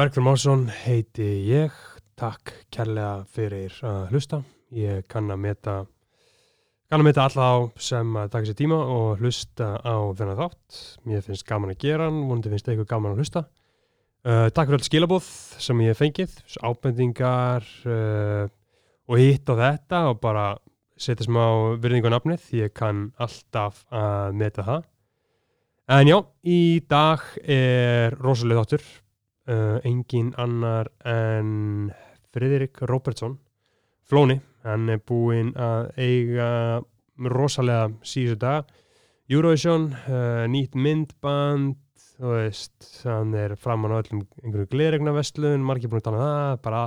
Bergfjörn Málsson heiti ég. Takk kærlega fyrir að hlusta. Ég kann að meta, kann að meta alla á sem að taka sér tíma og hlusta á þennan þátt. Mér finnst gaman að gera hann, vonandi finnst eitthvað gaman að hlusta. Uh, takk fyrir öll skilabóð sem ég hef fengið, ábendingar uh, og hitt á þetta og bara setja smá virðingu á nafnið. Ég kann alltaf að meta það. En já, í dag er rosalega þáttur, uh, engin annar en Friðrik Robertsson, Flóni, hann er búinn að eiga rosalega síðustu dag, Eurovision, uh, nýtt myndband, þú veist, hann er framann á öllum einhverju gleregnavestlun, margir búin að tala um það, bara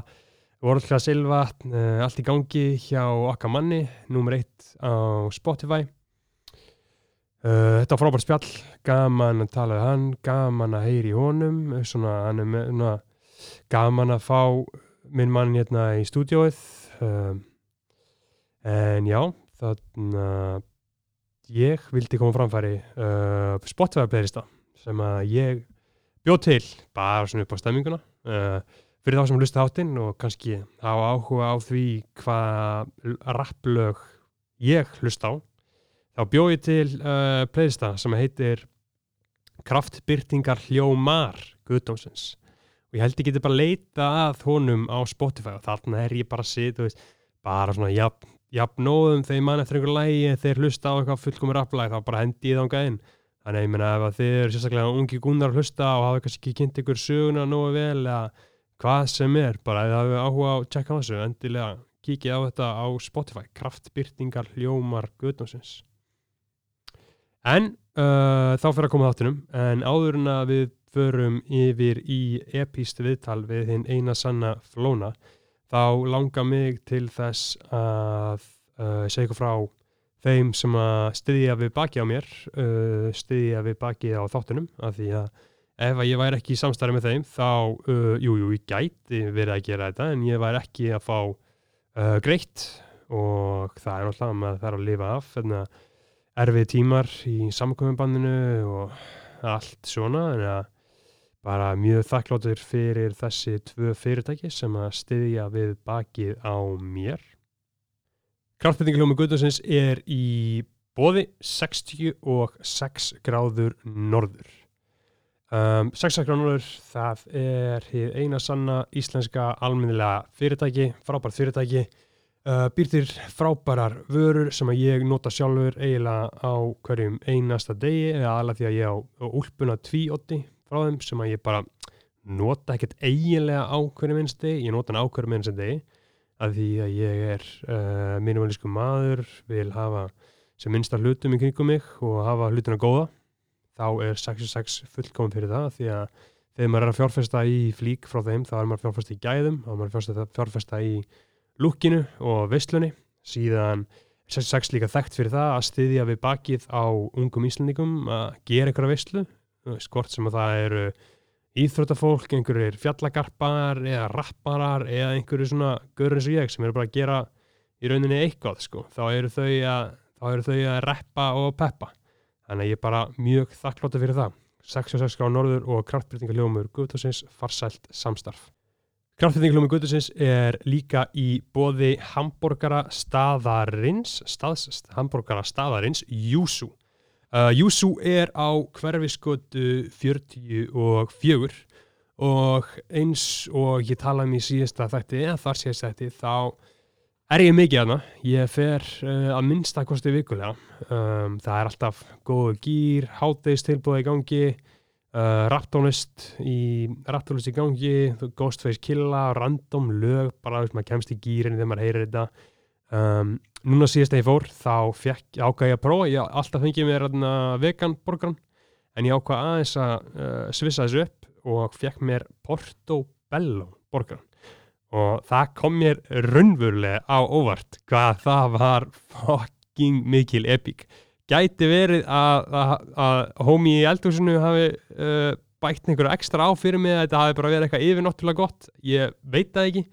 vorðlega silvatn, uh, allt í gangi hjá okkar manni, nummer eitt á Spotify. Uh, þetta var frábært spjall, gaman að tala við hann, gaman að heyri honum, svona, hann er með, svona, gaman að fá minn mann hérna í stúdióið, uh, en já, þannig að ég vildi koma framfæri uh, Spotify-playlista sem að ég bjóð til, bara svona upp á stemminguna, fyrir þá sem hlusta áttinn og kannski hafa áhuga á því hvað rapplög ég hlusta á þá bjóð ég til uh, playlista sem heitir Kraftbyrtingar hljómar Guðdómsins. Og ég held ég geti bara leita að honum á Spotify og þarna er ég bara að sitja bara svona jafn, jafn nóðum þegar mann eftir einhver lægi þeir hlusta á eitthvað fullkomur aflæg þá bara hendi ég þá enga inn. Þannig að ég menna ef þið eru sérstaklega ungi gúnar að hlusta og hafa kannski ekki kynnt ykkur söguna nógu vel eða hvað sem er bara ef það hefur áhuga á að checka á þessu endilega kikið á þetta á Spotify Kraftbyrtingar hljómar Guðdómsins En uh, þá fyrir að koma þáttunum, en áður en að við förum yfir í epíst viðtal við hinn eina sanna flóna, þá langar mig til þess að uh, segja ykkur frá þeim sem að styðja við baki á mér, uh, styðja við baki á þáttunum, af því að ef að ég væri ekki í samstarfi með þeim, þá, uh, jú, ég gæti verið að gera þetta, en ég væri ekki að fá uh, greitt. Og það er náttúrulega að maður þarf að lifa af, þannig að erfið tímar í samkvömmbandinu og allt svona en að bara mjög þakkláttur fyrir þessi tvö fyrirtæki sem að styðja við bakið á mér. Kraftbyrtingljómi Guðdósins er í bóði 66 gráður norður. Um, 66 gráður norður það er eina sanna íslenska alminnilega fyrirtæki, frábært fyrirtæki Uh, býrtir frábærar vörur sem að ég nota sjálfur eiginlega á hverjum einasta degi eða alveg því að ég á úlpuna tvíotti frá þeim sem að ég bara nota ekkert eiginlega á hverjum einasta degi, ég nota hann á hverjum einasta degi að því að ég er uh, minimalísku maður, vil hafa sem minnsta hlutum í kringum mig og hafa hlutina góða, þá er 66 fullkomum fyrir það því að þegar maður er að fjárfesta í flík frá þeim þá er maður að fjárfesta í gæðum, er maður að fjárfesta í lukkinu og veistlunni síðan 66 líka þekkt fyrir það að styðja við bakið á ungum íslendingum að gera einhverja veistlu skort sem að það eru íþrótafólk, einhverjir fjallagarpar eða rapparar eða einhverju svona görur eins og ég sem eru bara að gera í rauninni eitthvað sko. Þá eru þau að, eru þau að reppa og peppa. Þannig að ég er bara mjög þakklóta fyrir það. 66 á norður og kraftbyrtingaljómur Guðtúsins farsælt samstarf Kraftfittinglumi Guðursins er líka í bóði hambúrgara staðarins, staðs, hambúrgara staðarins, Júsú. Uh, Júsú er á hverfiskötu 44 og eins og ég talaði um í síðasta þætti, eða þar síðast þætti, þá er ég mikið aðna. Ég fer uh, að minnstakosti vikulega. Um, það er alltaf góðu gýr, háttegistilbúið í gangi, Uh, raptónlist í í gangi, Ghostface Killa random lög, bara veist maður kemst í gýrin þegar maður heyrir þetta. Um, núna síðast að ég fór þá fekk ákvæði að prófa, ég alltaf fengið mér vegan borgaran en ég ákvæði aðeins að uh, svissa þessu upp og fekk mér Portobello borgaran og það kom mér raunverulega á óvart hvað það var fucking mikil epík gæti verið að, að, að homi í eldhúsinu hafi uh, bætt einhverja ekstra á fyrir mig þetta hafi bara verið eitthvað yfirnáttúrulega gott. Ég veit það ekki,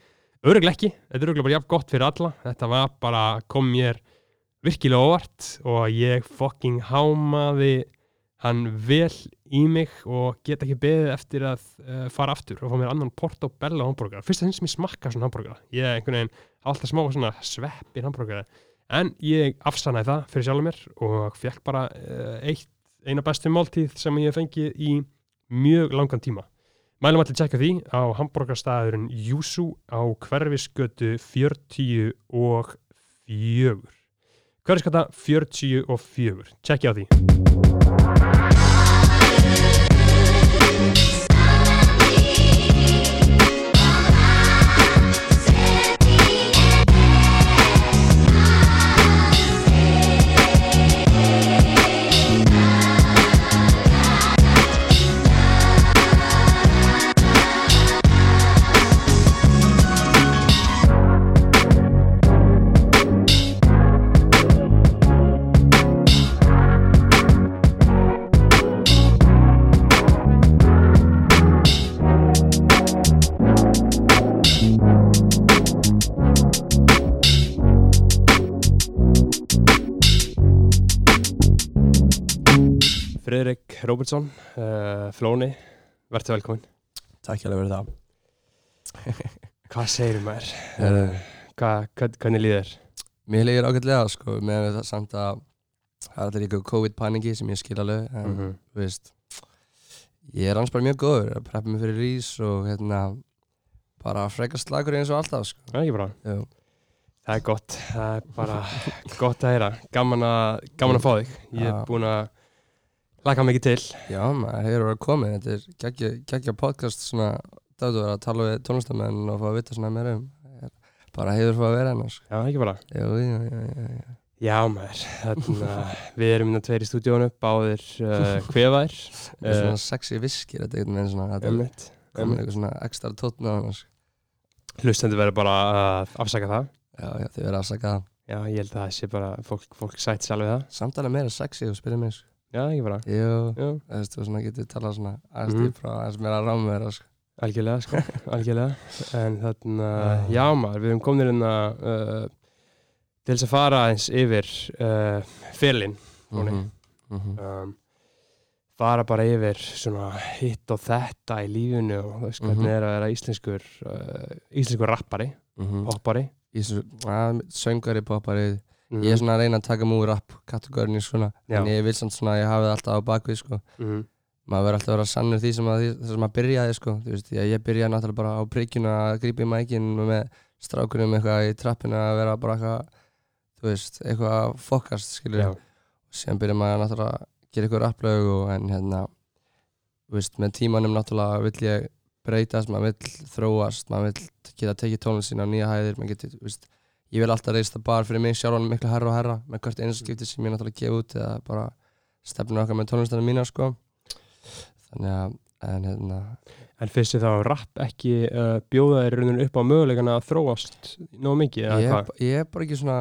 öruglega ekki. Þetta er öruglega bara jafn gott fyrir alla. Þetta var bara, kom mér virkilega óvart og ég fucking hámaði hann vel í mig og get ekki beðið eftir að uh, fara aftur og fá mér annan portobello hambúrgar fyrst að þinn sem ég smakka svona hambúrgar ég er einhvern veginn alltaf smá svona sveppir hambúrgar en ég afsannaði það fyrir sjálfur mér og fekk bara uh, eitt, eina bestu máltíð sem ég hef fengið í mjög langan tíma. Mælum allir tjekka því á hambúrgarstaðurinn Júsú á hverfisgötu 40 og 4 Hverfiskata 40 og 4 Tjekki á því Róbertsson uh, Flóni, verður velkomin Takk hjá að vera það Hvað segir maður? Uh, hvað, hvað, hvernig líður? Mér líður ágætlega sko með það samt að það er allir ykkur COVID-paningi sem ég skil alveg en Mm -hmm. þú veist ég er annars bara mjög góður að preppa mig fyrir rís og hérna bara frekar slagur eins og alltaf sko Það er ekki bara Jú. Það er gott, það er bara gott að heyra Gaman að, gaman að fá þig Ég er Já. búin að laka mikið til. Já maður hefur verið komið. Þetta er geggja, podcast svona það að tala við tónlistamenn og fá að vita svona meira um. Það er bara hefur fá að vera hennar sko. Já, ekki bara. Jú, jú, jú, jú, jú. Já maður, þarna, við erum minna tveir í stúdíónu Báðir uh, kvefaðir. Með svona sexy viskir þetta er einhvern veginn svona þetta er komin eitthvað svona ekstra tótn á hann sko. Hlustendur verður bara að afsaka það. Já, já, þið verður afsakað það. Já, ég held að það sé bara Fólk, fólk sætt sjálf við það. Samtala meira sexy og spyrir mig sko. Já, ekki bara Jú, þú veist, þú svona getur talað svona aðeins Mhm. dýpra og aðeins meira rámverða sko. algjörlega sko Algjörlega En þarna, Já. já maður, við erum komin hérna uh, Til þess að fara eins yfir uh, Félin Flóni. Mhm, mhm. um, fara bara yfir svona hitt og þetta í lífinu og þú veist hvernig Mhm. er að vera íslenskur uh, íslenskur rappari, Mhm. poppari Í þessu, að, söngari, poppari mm Ég er svona að reyna að taka múi rap kategórinni svona Já. En ég vil samt svona að ég hafi það alltaf á bakvið sko. Mm Maður verður alltaf að vera sannur því sem að, því sem að byrjaði sko. Þú veist, ég, ég byrjaði náttúrulega bara á prikjunu að grípa í mækin og með strákunum eitthvað í trappinu að vera bara eitthvað Þú veist, eitthvað að fokast skilur já, síðan byrjar maður náttúrulega að gera eitthvað rapplög og en hérna þú veist, með tímanum náttúrulega vill ég breytast, maður vill þróast maður vill geta tekið tónlist sína á nýja hæðir maður geti, þú veist, ég vil alltaf reista bara fyrir mig sjálfan miklu herra og herra með hvert einu skipti sem ég náttúrulega gef út eða bara stefna okkar með tónlistarna mína sko. Þannig að, en hérna. En fyrst þið þá rapp ekki uh, bjóða þér upp á möguleikana að þróast nóg mikið ég, er- ég er bara ekki svona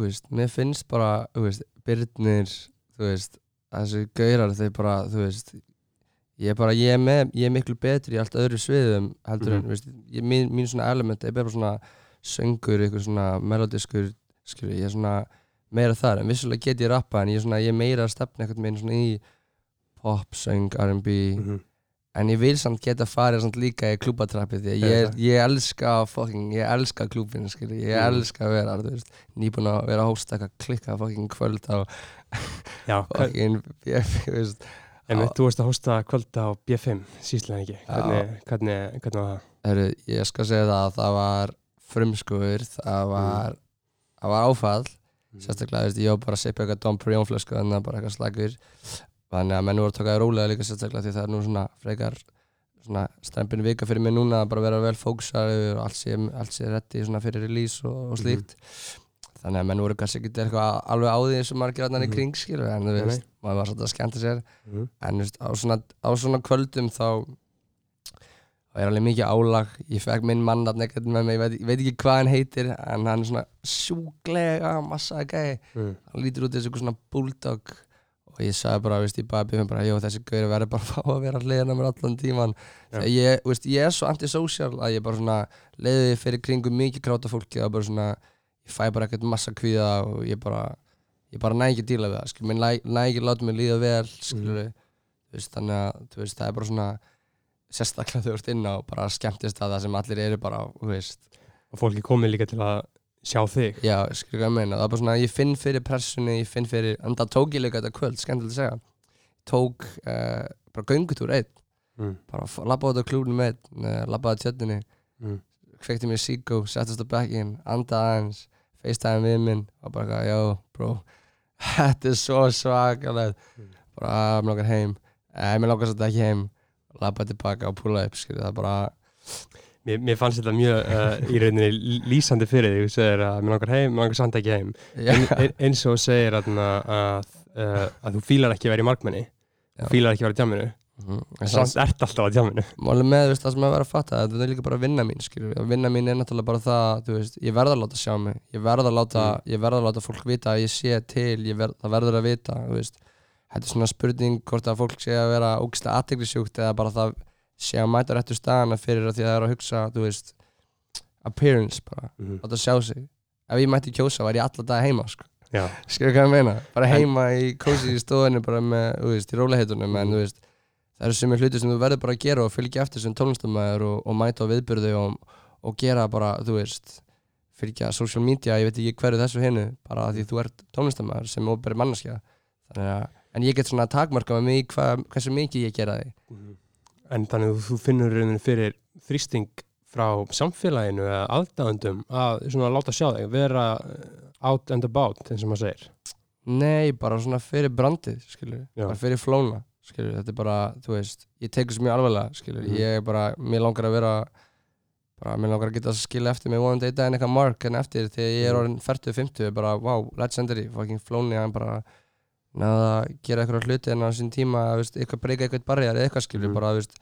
veist, mér finnst bara veist, byrnir veist, þessi gaurar þau bara, þú veist ég er bara, ég er, með, ég er miklu betri í allt öðru sviðum heldur en, þú veist, ég, mín, mín svona element er bara svona söngur, eitthvað svona melodiskur, skilur, ég er svona meira þar, en vissulega get ég rappa en ég er svona, ég er meira að stefna eitthvað með svona í pop, söng, R&B Mm en ég vil samt geta farið samt líka í klúbatrappið því að ég, ég elska fucking, ég elska klúbin skilur, ég Mm. elska að vera þú veist, nýbúin að vera að hósta eitthvað klikka fucking kvöld á Já, fucking þú veist. En á- þú veist að hósta kvölda á B5 síslega ekki, hvernig, hvernig, hvernig var það? Heru, ég skal segja það að það var frumskuður, það var það var áfall, sérstaklega þú veist, ég var bara að sippa eitthvað Dom Perignon flösku þannig að bara eitthvað slagur. Þannig að menn voru að taka það rólega líka sérstaklega því það er nú svona frekar svona strempin vika fyrir mig núna að bara vera vel fókusaður og allt sé, allt sé svona fyrir release og, og slíkt. Þannig að menn voru kannski ekki eitthvað alveg á því sem margir annar í Mhm. kring skilur en þú veist, maður var svolítið að skemmta sér. Mm en þú veist, á, svona, á svona kvöldum þá þá er alveg mikið álag ég fekk minn mann að nekert með mig ég veit, ég veit ekki hvað hann heitir en hann er svona sjúglega massa gæi Mm. hann lítur út eins og eitthvað svona bulldog og ég sagði bara, veist, ég bara byrjum bara, jó þessi gaur verður bara að fá að vera hliðina mér allan tíman. Þegar ég, veist, ég er svo antisocial að ég bara svona leiði fyrir kringum mikið kráta fólki og bara svona, ég fæ bara ekkert massa kvíða og ég bara ég bara næ ekki díla við það, skil, mér næ, næ ekki láta mig líða vel, skilur Mhm. þú veist, þannig að þú veist, það er bara svona sérstaklega þú ert inn á bara skemmtist að það sem allir eru bara, þú veist. Og fólki komið líka til að sjá þig. Já, hvað ég meina, það er bara svona ég finn fyrir pressunni, ég finn fyrir en það tók ég líka þetta kvöld, skemmtilegt að segja. Tók uh, bara göngutúr einn, mm. bara labbaði út á klúbnum einn, uh, labbaði tjötninni Mm. kveikti mér síkó, settist á bekkin andaði aðeins, facetime við minn og bara já, bro þetta er svo svakalegt. Mm. bara, mér langar heim. Eh, mér langar svolítið ekki heim labbaði tilbaka og púla upp, skilur, það er bara Mér, mér fannst þetta mjög uh, í rauninni lýsandi fyrir þig, þú segir að mér langar heim, mér langar samt ekki heim. En, en, eins og segir að, að, uh, að þú fílar ekki að vera í markmenni þú fílar ekki að vera á djáminu Mhm. en samt ert alltaf á djáminu Málið með veist, það sem að vera að fatta þetta er líka bara vinna mín skilur vinna mín er náttúrulega bara það veist, ég verð að láta sjá mig. Ég verð að láta, ég verð að láta fólk vita að ég sé til, ég verð, það verður að vita veist. Þetta er svona spurning hvort að fólk sé að vera ógislega aðteglisjúkt eða bara það sé að mæta réttu staðana fyrir að því að það er að hugsa þú veist, appearance bara, mm. láta sjá sig. Ef ég mætti kjósa var ég alla dag heima sko. Já, skilur hvað ég meina, bara En- heima í kósi í stofunni bara með, þú veist, í róliheitunum en þú veist, það eru sem er hluti sem þú verður bara að gera og fylgja eftir sem tónlistamæður og, og mæta á viðbyrðu og, og gera bara, þú veist fylgja social media, ég veit ekki hverju þessu hinnu bara því þú ert tónlistamæður sem óberi manneskja. Þannig að, en ég get svona takmarka með mig hva, hversu mikið ég gera því Mhm. en þannig að þú finnur fyrir þrýsting frá samfélaginu eða aðdáðundum að svona láta sjá þig, vera uh, out and about, eins og maður segir Nei, bara svona fyrir brandið, skilur Já. bara fyrir flóna, skilur þetta er bara, þú veist, ég tekur þessu mjög alvarlega skilur, Mhm. ég er bara, mér langar að vera bara, mér langar að geta að skilja eftir mig vonandi einn daginn eitthvað mark en eftir þegar ég er Mhm. orðin 40-50, bara, wow, legendary fucking flóni, hann bara náða að gera eitthvað hluti en á sín tíma, veist, eitthvað breyka eitthvað barriðar eða eitthvað skilur, Mhm. bara, veist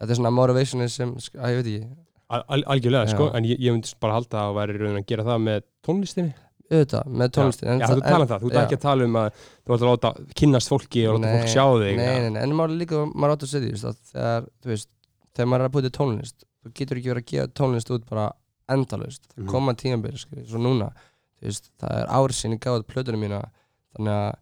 þetta er svona motivationi sem, að ég veit ekki. Al al algjörlega, sko, en ég, ég myndi bara halda að væri í rauninni að gera það með tónlistinni. Auðvitað, með tónlistin Já, þú tala um það, þú ert ekki að tala um að þú ert að láta kynnast fólki og láta fólk sjá þig nei, nei, nei, en maður líka, maður átt að setja því, að þegar, þú veist, þegar maður er að búið til tónlist þú getur ekki verið að gefa tónlist út bara endalaust, það Mhm. koma skilur, svo núna, það er ár sinni gáð plötunum mína, þannig að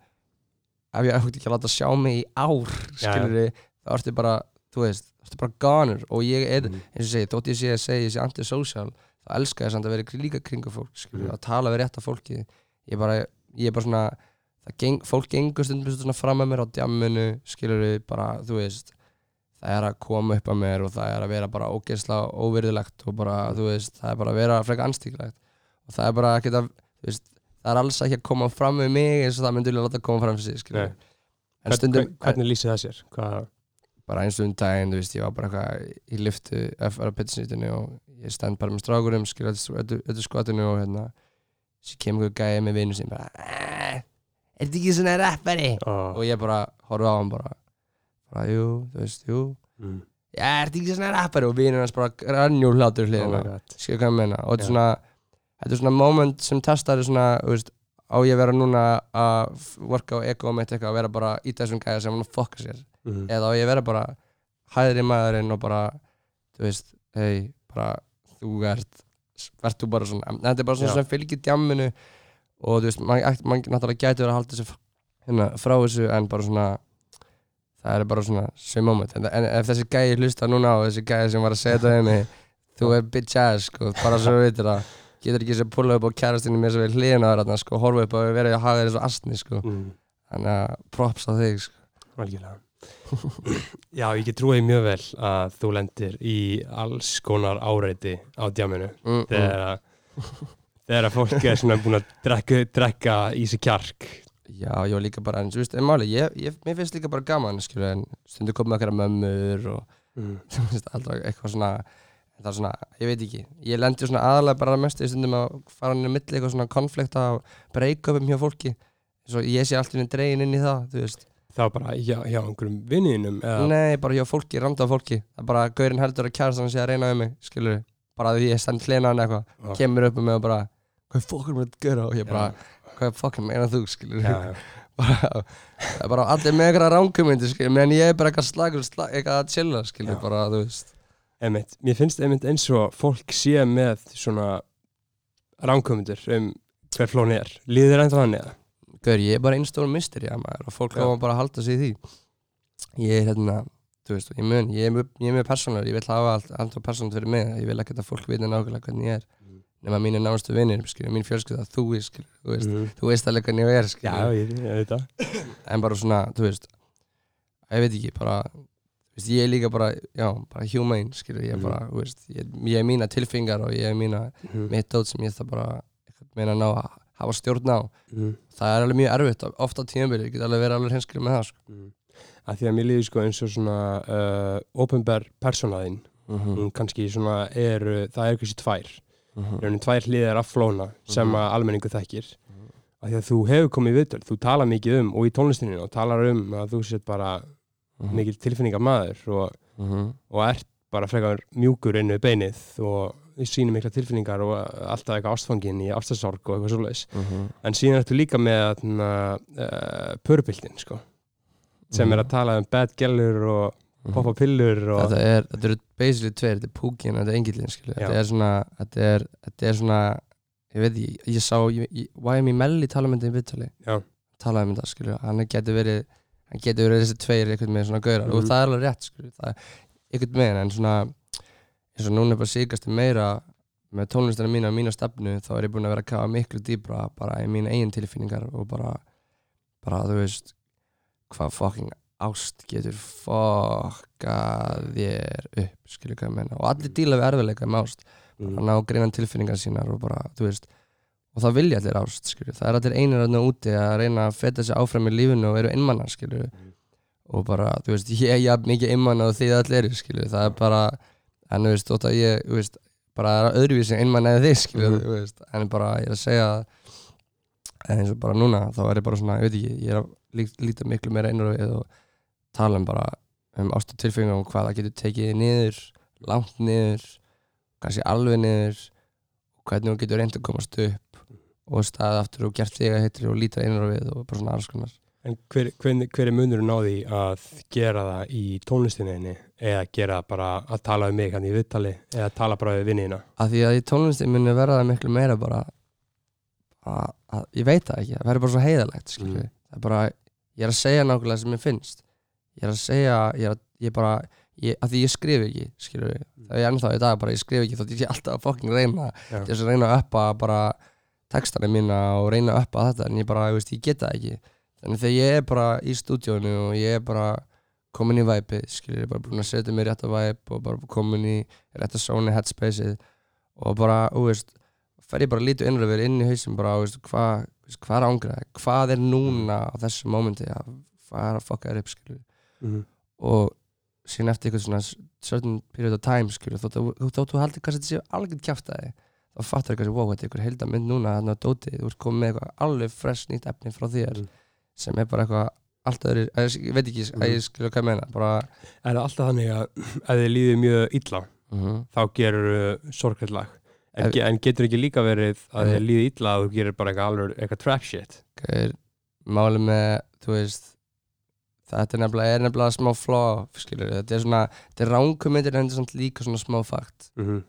ef ég ætti ekki að láta sjá mig í ár, skilur þá ertu bara, þú veist, ertu bara gonur og ég er, Mhm. eins og segi, þótt ég sé að segja ég sé antisocial, þá elska ég samt að vera líka kringu fólk, skilur, Mhm. að tala við rétta fólki ég bara, ég er bara svona það geng, fólk gengur stundum svona fram að mér á djamminu, skilur við bara, þú veist það er að koma upp að mér og það er að vera bara ógeðslega óvirðilegt og bara, þú veist, það er bara að vera frekar anstíklegt og það er bara að, þú veist það er alls ekki að koma fram með mig eins og það myndi vilja láta koma fram fyrir sig, Hvern- stundum, hvern- Hvernig lýsir það sér? Hvað, bara eins og um daginn, þú veist, ég var bara eitthvað í liftu FR pitsnýtinu og ég stend bara með strákurum, skilja öllu skotinu og hérna svo kemur einhver gæði með vinnu sem bara "Eh, Er þetta ekki svona rappari? ó, Og ég bara horfa á hann bara bara, jú, þú veist, jú. Mm, Já, er þetta ekki svona rappari? Og vinnur hans bara rannjúl hlátur oh hliðina god. Skilja hvað ég meina? Og þetta er svona Þetta er svona moment sem testar svona, þú veist á ég að vera núna að worka á ego mitt eitthvað að vera bara í þessum gæða sem hann að fokka sér? Mm, eða á ég að vera bara hæðri maðurinn og bara þú veist, hei, bara þú ert, verð þú bara svona en þetta er bara svona sem fylgir djamminu og þú veist, maður man, náttúrulega gæti verið að halda þessu hérna, frá þessu en bara svona það er bara svona sem moment. En, en ef þessi gæði hlusta núna á þessi gæði sem var að segja þetta við mig þú er bitch ass, sko, bara svo við vitir það getur ekki sem pulla upp á kærastinu mér sem við hliðina á þarna, sko, horfa upp á að vera í að hafa þessu astni, sko, mm, þannig að props á þig, sko. Algjörlega. Já, ég get trúið mjög vel að þú lendir í alls konar áreiti á djáminu mm, mm. þegar að þegar að fólk er svona búin að drekka, drekka í sig kjark. Já, ég var líka bara, en þú veist, en máli, ég, ég, mér finnst líka bara gaman, skilur, en stundu komið okkar mömmur og, mm, þú veist, alltaf eitthvað svona, það er svona, ég veit ekki, ég lendi svona aðalega bara mest í stundum að fara inn í milli eitthvað svona konflikta og break-upum hjá fólki, svo ég sé alltaf dregin inn í það, þú veist, það var bara hjá, hjá einhverjum vinninum eða, nei, bara hjá fólki, randa fólki, það er bara, gaurinn heldur að kærast hann sé að reyna um mig, skilur, bara því ég stend hlena hann eitthvað, Já. kemur upp um mig og bara, hvað fokkur mér þetta gera? Og ég bara, hvað fokkur meina þú, skilur, já, já, bara, það er bara allir með eitthvað ránkumindi skilur, meðan ég er bara eitthvað slagur slag, eitthvað að chilla, skilur, bara, þú veist einmitt, mér finnst einmitt eins og fólk sé með svona ránkomundur um hver flóni er. Líður ennþá hann eða? Gaur, ég er bara einn stór misteri, ja, maður, og fólk Já. koma bara að halda sig í því. Ég er hérna þú veist, ég mun, ég er, mjög- er persónulegur ég vil hafa allt, allt persónulegt fyrir mig ég vil ekki að fólk vita nákvæmlega hvernig ég er. Mm. nema mínir nánustu vinnir, skilur, mín fjölskylda þú veist, skilur, þú veist, Mhm. þú veist alveg hvernig ég er, Já, skilur ég, ég veit það. En bara svona, þú veist ég veit ekki, bara þú veist, ég er líka bara, já, bara humane skilur, ég er Mhm. bara, þú veist, ég, ég er mína tilfingar og ég er mína, Mhm. mitt dót sem ég það bara, meina ná að hafa stjórn á, Mhm. það er alveg mjög erfitt ofta á tímabili, ég get alveg verið alveg hinskilur með það, sko Mhm. að því að mér líður sko eins og svona uh, openbar personaðinn hún kannski svona er það er kannski tvær, raunin tvær hliðar af flóna sem Mhm. að almenningu þekkir Mhm. að því að þú hefur komið í viðtöl þú talar mikið um og í tónlistinni og talar um að þú sett bara mhm, mikil tilfinningar maður og, mhm, og ert bara frekar mjúkur inn við beinið og sýnir mikla tilfinningar og alltaf eitthvað ástfangin í ástasorg og eitthvað svoleiðis. Mhm, en síðan ertu líka með uh, uh, pörbildin sko sem er að tala um bad gellur og mhm. poppa pillur og þetta er, þetta eru basically tveir, þetta er púkin og þetta er Já. þetta er svona þetta er, þetta er svona ég veit ekki, ég sá, YMI Melly tala um þetta í viðtali. Já. talaði um þetta, skilur, hann getur verið hann getur verið þessi tveir einhvern með svona gaurar. Og Mhm. það er alveg rétt, er einhvern með en svona eins og núna er bara síkast meira með tónlistina mína og mína stefnu þá er ég búin að vera að kafa miklu dýbra bara í mín eigin tilfinningar og bara bara þú veist hvað fucking ást getur fokkað þér upp skilur hvað ég menna og allir díla við erfiðleika með ást. Mm. að ná að greina tilfinningar sínar og bara, þú veist og það vilja allir ást, skilur, það er allir einir þarna úti að reyna að feta sig áfram í lífinu og eru einmannar, skilur Mhm. og bara, þú veist, ég er jafn mikið einmann og þið allir eru, skilur, það er bara en þú veist, þótt að ég, þú veist bara er öðruvísi einmann eða þið, skilur Mhm. þú veist, en bara, ég er að segja en eins og bara núna, þá er ég bara svona, ég veit ekki, ég er að lí- líta miklu meira einur við og tala um bara um ást og tilfinningar og hvað það getur tekið niður, langt niður kannski alveg niður og að og staðið aftur og gert þig að hittir og líta einur við og bara svona alls konar. En hver, hver, hver er munurinn á því að gera það í tónlistinni eða gera bara að tala um mig hann í viðtali eða tala bara við vinnina að því að í tónlisti muni verða það miklu meira bara að, að ég veit það ekki, það verður bara svo heiðalegt Mm. það er bara ég er að segja nákvæmlega sem ég finnst. Ég er að segja, ég er að, ég bara ég, að því ég skrif ekki, skilju það er ennþá í dag, bara ég skrif ekki þótt ég sé alltaf að fucking reyna, til þess að reyna að uppa bara textana mína og reyna að uppa þetta, en ég bara, ég veist, ég get það ekki. Þannig þegar ég er bara í stúdíónu og ég er bara komin í væpið, skilju, ég er bara búin að setja mig í rétta væp og bara komin í rétta sóni headspaceið og bara, þú veist, fer ég bara að lítu innröfur inn í hausinn bara, þú veist, hvað hvað er ángraði, hvað er núna á þessu mómenti? Að fara að fokka þér upp, skilju mm. og síðan eftir eitthvað svona certain period of time, skilju, þótt að- þótt að þú haldir kannski að þetta séu alveg kjáftæði þá fattar þú kannski, wow, þetta er eitthvað heildamind núna þarna á dóti, þú ert komið með eitthvað alveg fresh nýtt efni frá þér Mm. sem er bara eitthvað allt öðru, að, ég veit ekki að ég skilja hvað ég meina, bara það alltaf þannig að ef þið líður mjög illa uh þá gerur sorgrætt lag en, Ef- en getur ekki líka verið að Ef- þið líður illa að þú gerir bara eitthvað alveg eitthvað trap shit? Er máli með, þú veist þetta er nefnilega, er nefnilega smá flaw skilur, þetta er svona, þetta er ránkumindir en þetta er samt líka svona smá fakt. Mm -hmm.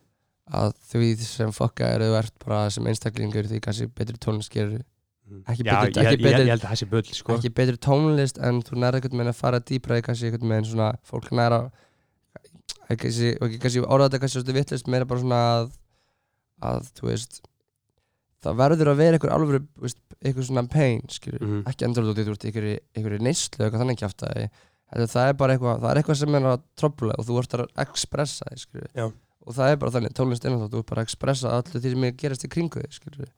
Að því sem fokka eru ert bara sem einstaklingur því kannski betri tónlist gerur Ekki ég, ekki að bull sko. ekki betri tónlist en þú nærði einhvern veginn að fara dýbra í kannski einhvern veginn svona fólk næra ekki kannski, og ekki kannski orða þetta kannski svolítið vittlust meira bara svona að, að þú veist það verður að vera einhver veist, einhver svona pain skilur Mhm. ekki endur þú veist einhverju einhverju neyslu eða eitthvað þannig kjáftæði það er bara eitthvað það er eitthvað sem er að tröfla og þú ert að expressa þig skilur Já. Og það er bara þannig tónlist er náttúrulega þú bara að expressa allir því sem er gerast í kringu þig skilur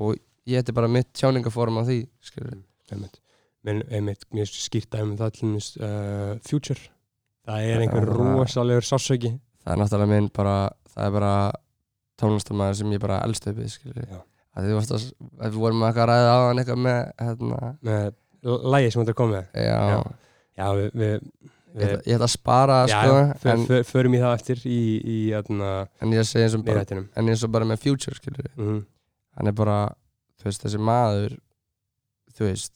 og ég er bara mitt tjáningaform á því skilur einmitt. Men, einmitt, mér skýrt að um það til dæmis, uh, Future það er einhver það- rosalegur sásauki það er náttúrulega minn bara það er bara tónlistamæður sem ég bara elst upp við skilur Já. að því varst að, að við vorum eitthvað að ræða á hann eitthvað með hérna, með lægi sem þetta kom með já, Já. já, við, við, Ég, ætla, ég ætla að spara já, sko, en, fyr, förum í það eftir í, í atna, en ég segi eins og bara, en eins og bara með Future mm hann er bara, þú veist, þessi maður þú veist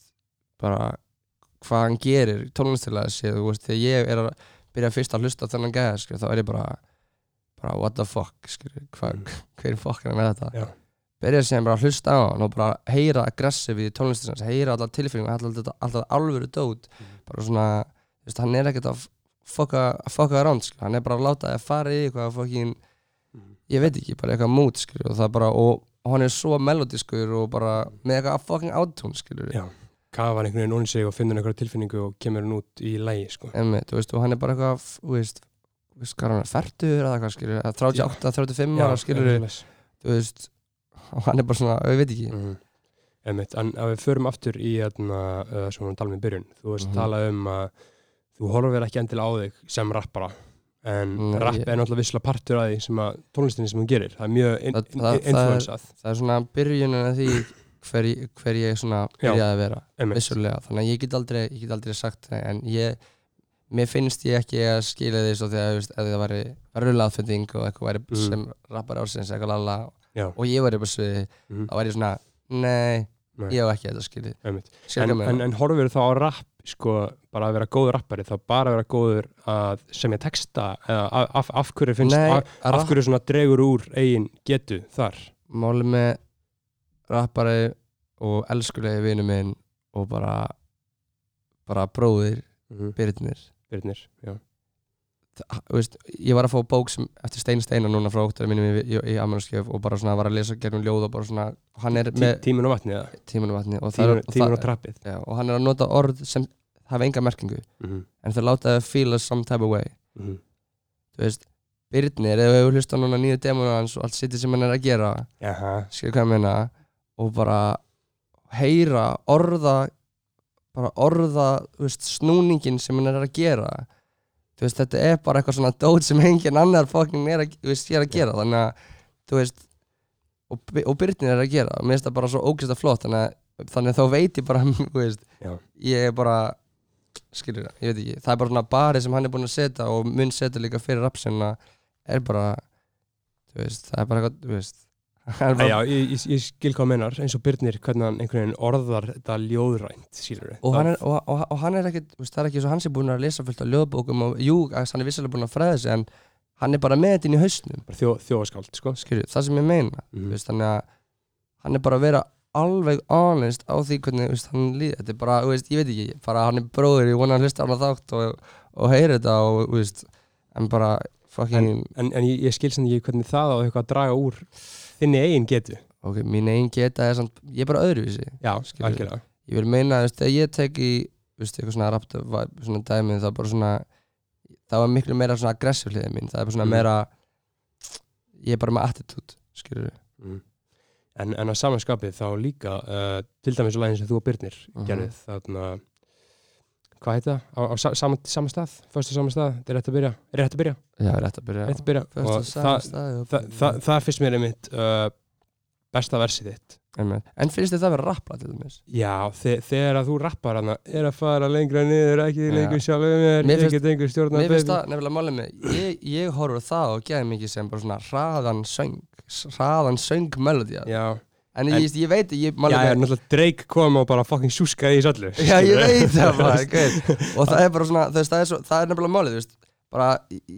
bara hvað hann gerir tónlistilega séð, þú veist, þegar ég er að byrja fyrst að hlusta þennan gæða, skilur, þá er ég bara bara what the fuck, skilur hvað, Mm. hver fokk er hann með þetta Já. byrja síðan bara að hlusta á hann og bara heyra aggressív í tónlistisins, heyra alltaf tilfinningum alltaf, alvöru dót Mhm. bara svona, veist, hann er ekkert að fokka, að around, skilur, hann er bara að láta það fara í eitthvað fokkin, ég veit ekki, bara eitthvað mút, skilur, og það bara, og, hann er svo melodískur og bara með eitthvað fokkin átún, skilur, Já. kafar einhvern veginn onni sig og finnur einhverja tilfinningu og kemur hann út í lægi sko. Einmitt, þú veist, og hann er bara eitthvað, þú veist, þú veist, hvað er hann, færtur eða hvað, skilur, eða 38, 35 ára, skilur, þú veist, og hann er bara svona, ég veit ekki, Mhm. Einmitt, en ef við förum aftur í hérna, uh, svona talum í byrjun þú veist Mhm. talað um að þú horfir ekki endilega á þig sem rappara en Nei, rapp ég- er náttúrulega visslega partur af því sem að tónlistinni sem hún gerir það er mjög in, Það- in, það- það influensað það er svona byrjunin af því hver, hver ég svona byrjaði að vera, Einmitt. vissulega, þannig að ég get aldrei, ég get aldrei sagt það, en ég, mér finnst ég ekki að skila því svo þegar, það væri rullaðfending og eitthvað væri Mhm. sem rappar ársins, eitthvað lala, Já. og ég væri bara sviði, Mhm. þá væri ég svona, nei, Nei. ég hef ekki þetta skilja en, en, en horfir þá á rapp sko, bara að vera góður rappari þá bara að vera góður að semja texta eða af, af, hverju finnst Nei, af, af hverju svona dregur úr eigin getu þar? Máli með rappari og elskulegi vinnu minn og bara bara bróðir, mm Byrnir Byrnir, já. Þa- þú veist, ég var að fá bók sem, eftir Stein Steinar núna frá óttar mínum í, í, í Amanskjöf og bara svona var að lesa gegnum ljóð og bara svona hann er með tímin og vatni eða tímanu vatni og, er- tímin, tímin og, og trappið já, og hann er að nota orð sem hafa enga merkingu mm -hmm. en þau láta það feel us some type of way Mm -hmm. þú veist, Byrnir, ef við hlustað núna nýju demonu hans og allt sitt sem hann er að gera skilur hvað ég meina og bara heyra orða bara orða veist, snúningin sem hann er að gera þú veist, þetta er bara eitthvað svona dót sem engin annar fokkin er að, veist, er að gera. Þannig að, þú veist og, og Byrnir er að gera og mér finnst það bara svo að flott. Þannig að, þannig að þá veit ég bara, veist ég er bara skilur það, ég veit ekki, það er bara svona bari sem hann er búinn að setja og mun setja líka fyrir rapsina er bara þú veist, það er bara eitthvað, þú veist já ég, ég, ég skil hvað mennar eins og Byrnir hvernig hann einhvern veginn orðar þetta ljóðrænt skilur og hann, er, og, og, og hann er ekkit, það er ekki svo hann sé búinn að lesa fullt af ljóðbókum og jú, hann er vissilega búinn að fræða sig en hann er bara með þetta inn í hausnum. Þjó, þjóðaskáld sko. Skilju, það sem ég meina þú veist, þannig að hann er bara að vera alveg honest á því hvernig veist, hann líði, þetta er bara, veist, ég veit ekki bara hann er bróður, ég vona að hlusta á hann þátt og, og heyri þetta og, en bara, fucking en, en ég, ég skil sem ekki hvernig það á eitthvað að draga úr þinni eigin getu ok, mín eigin geta er samt, ég er bara öðruvísi já, Skilur. algjörlega ég vil meina, þú veist, þegar ég tek í þú veist, eitthvað svona rapt svona dæmið, það er bara svona það var miklu meira svona aggressiv hliðið mín það er bara svona Mhm. meira ég er bara með attitude, skilur mm. en, en að samanskapið þá líga uh, til dæmis og lægin sem þú og Byrnir Mhm. gerðið þarna hvað heit það? Á, á sa- sama, sama stað? Fyrstu sama stað? Þetta er rétt að byrja? Er rétt að byrja? já, rétt að byrja Rétt að byrja? Og sama það, staði og- það, það, það finnst mér einmitt uh, besta versið þitt Einmitt. en finnst það að vera rappla til dæmis Já, þe þegar að þú rappar hana er að fara lengra niður, ekki lengur sjálfur mér, Mér ég finnst- get einhver stjórn mér finnst það nefnilega málið með ég, ég horfur á það og geði mikið sem bara svona hraðan söng hraðan söng melodía Já, en, En- ég, ég veit, ég já, málið já, með náttúrulega Drake kom og bara fucking súskaði í öllu Já, ég veit það bara, gauð. og það er bara svona, þú veist, það er, svo, það er nefnilega málið, þú veist, bara,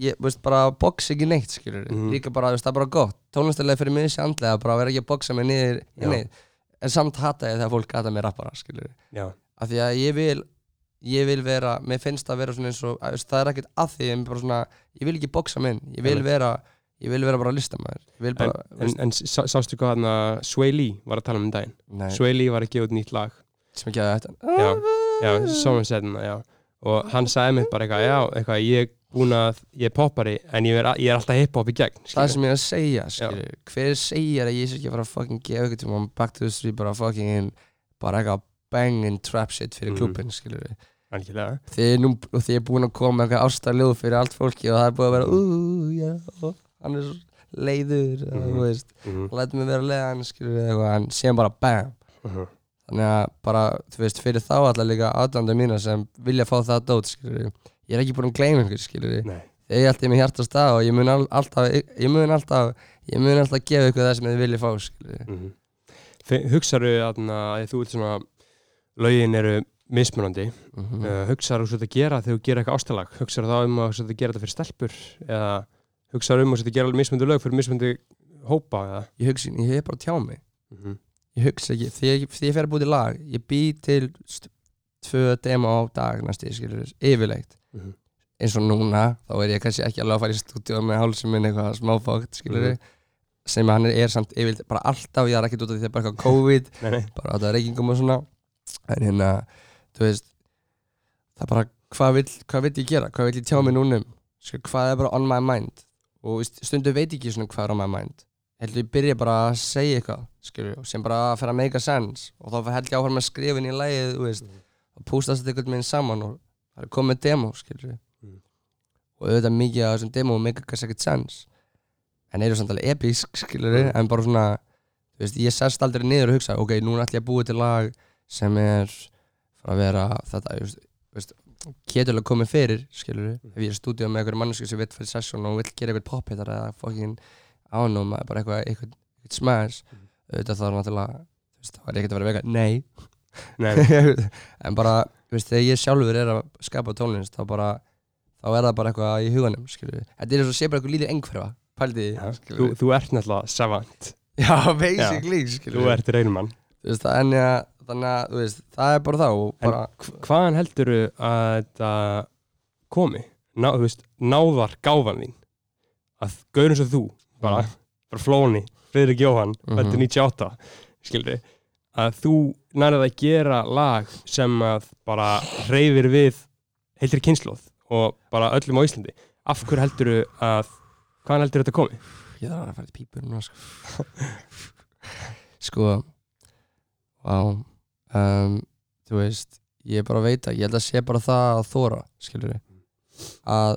ég, þú veist, bara box ekki neitt, skilur, Mhm. líka bara, þú veist, það er bara gott, tónlistilega fyrir mig sé andlega, bara vera ekki að boxa mig niður í neitt, en samt hata ég þegar fólk hata mig rappara, skilur, Já, af því að ég vil, ég vil vera, mér finnst að vera svona eins og, það er ekkert að því, en bara svona, ég vil ekki boxa mig inn, ég vil vera, ég vil vera bara ég vil en, bara, en, en sá, sástu hvað hann að Sway Lee var að tala um um daginn? Nei, Sway Lee var að gefa út nýtt lag. Sem að þetta, Já, já, Someone Said hana, já. Og hann sagði mér bara eitthvað, já, eitthvað ég er búin að, ég er poppari en ég er, ég er alltaf hip-hop í gegn það skilurðu. sem ég er að segja skilur, hver segir að ég sé ekki að fara að fucking gefa eitthvað tíma back to the street bara fucking bara eitthvað bangin trap shit fyrir Mhm. klúbin skilur Algjörlega. þið er nú þið er búin að koma með eitthvað ástarljóð fyrir allt fólki og það er búin að vera úúú já. og hann er leiður mm þú veist. Mhm, hann lætur mig vera leiðan hann síðan bara bam. Mhm. þannig að bara þú veist fyrir þá allar líka aðlanda mína sem vilja fá það dót skilur ég er ekki búin að gleyma einhver Nei, ég alltaf í mig hjartast stað og ég mun al- alltaf ég mun alltaf ég mun alltaf gefa ykkur það sem þið viljið fá mhm. Hugsaðu að þú svona lögin eru mismunandi. Mm uh, hugsaðu þú að gera þegar þú gera eitthvað ástalag hugsaðu þá um að svolítið gera þetta fyrir stelpur eða hugsaðu um að svolítið gera mismunandi lög fyrir mismunandi hópa eða? Ég hugsi, ég hef bara að tjá mig. Mhm, ég hugsa ekki, þegar ég, ég fer að búið til lag ég bý til tvö demo á dag næstu, skilur yfirleitt. Mhm. eins og núna, þá er ég kannski ekki alveg að fara í stúdíu með hálsum minn eitthvað smáfókt, skilur Mhm. sem hann er samt yfirleitt bara alltaf, ég er ekki út af því að það er bara eitthvað COVID Nei, nei. bara þetta reykingum og svona. En hérna, þú veist það er bara, hvað vill, hvað vill ég gera? Hvað vill ég tjá mig núna um? Skil, hvað er bara on my mind og stundu veit ekki svona hvað er on my mind. Heldur ég byrja bara að segja eitthvað skilur, sem bara fer að make a sense. Og þá held ég áfram að skrifa inn í lægið og pústast þetta einhvern veginn saman og það er komið demo skilur Mm. og auðvitað mikið af þessum demo make ekkert sense. En eru samt alveg episk skilur Mm. en bara svona veist, ég sest aldrei niður og hugsa ok, núna ætlum ég að búa til lag sem er frá að vera þetta, veist, veist ketulega komið fyrir, skilur Mm. ef ég er í stúdíu með einhverju manneski sem vill fyrir session og vill gera eitthvað pop-hittar eða fucking ánum, bara eitthvað, eitthvað, eitthvað smash Mm. auðvitað þá er náttúrulega þú veist, þá er ég ekkert að vera vega, nei. Nei, en bara, þú veist, þegar ég sjálfur er að skapa tónlist, þá bara þá er það bara eitthvað í huganum, skilur þetta er eins og sé bara eitthvað lítið engferfa, pældi því Já, skilur þú, þú ert náttúrulega savant. Já, basically, skilur Þú ert reynum þú veist, en ja, þannig að, þú veist, það er bara þá og En bara, hv- hvaðan heldur að þetta komi? Ná, þú veist, náðar gáfan þín að gaurin svo þú bara, bara flóni, Friðrik Jóhann Mhm. þetta er 98, skilri að þú nærið að gera lag sem að bara hreyfir við heiltir kynnslóð og bara öllum á Íslandi af hverju heldur að hvaðan heldur þetta komi? ég þarf að fara til pípur núna, sko sko vá um, þú veist, ég bara veit að ég held að sé bara það að þóra, skilur að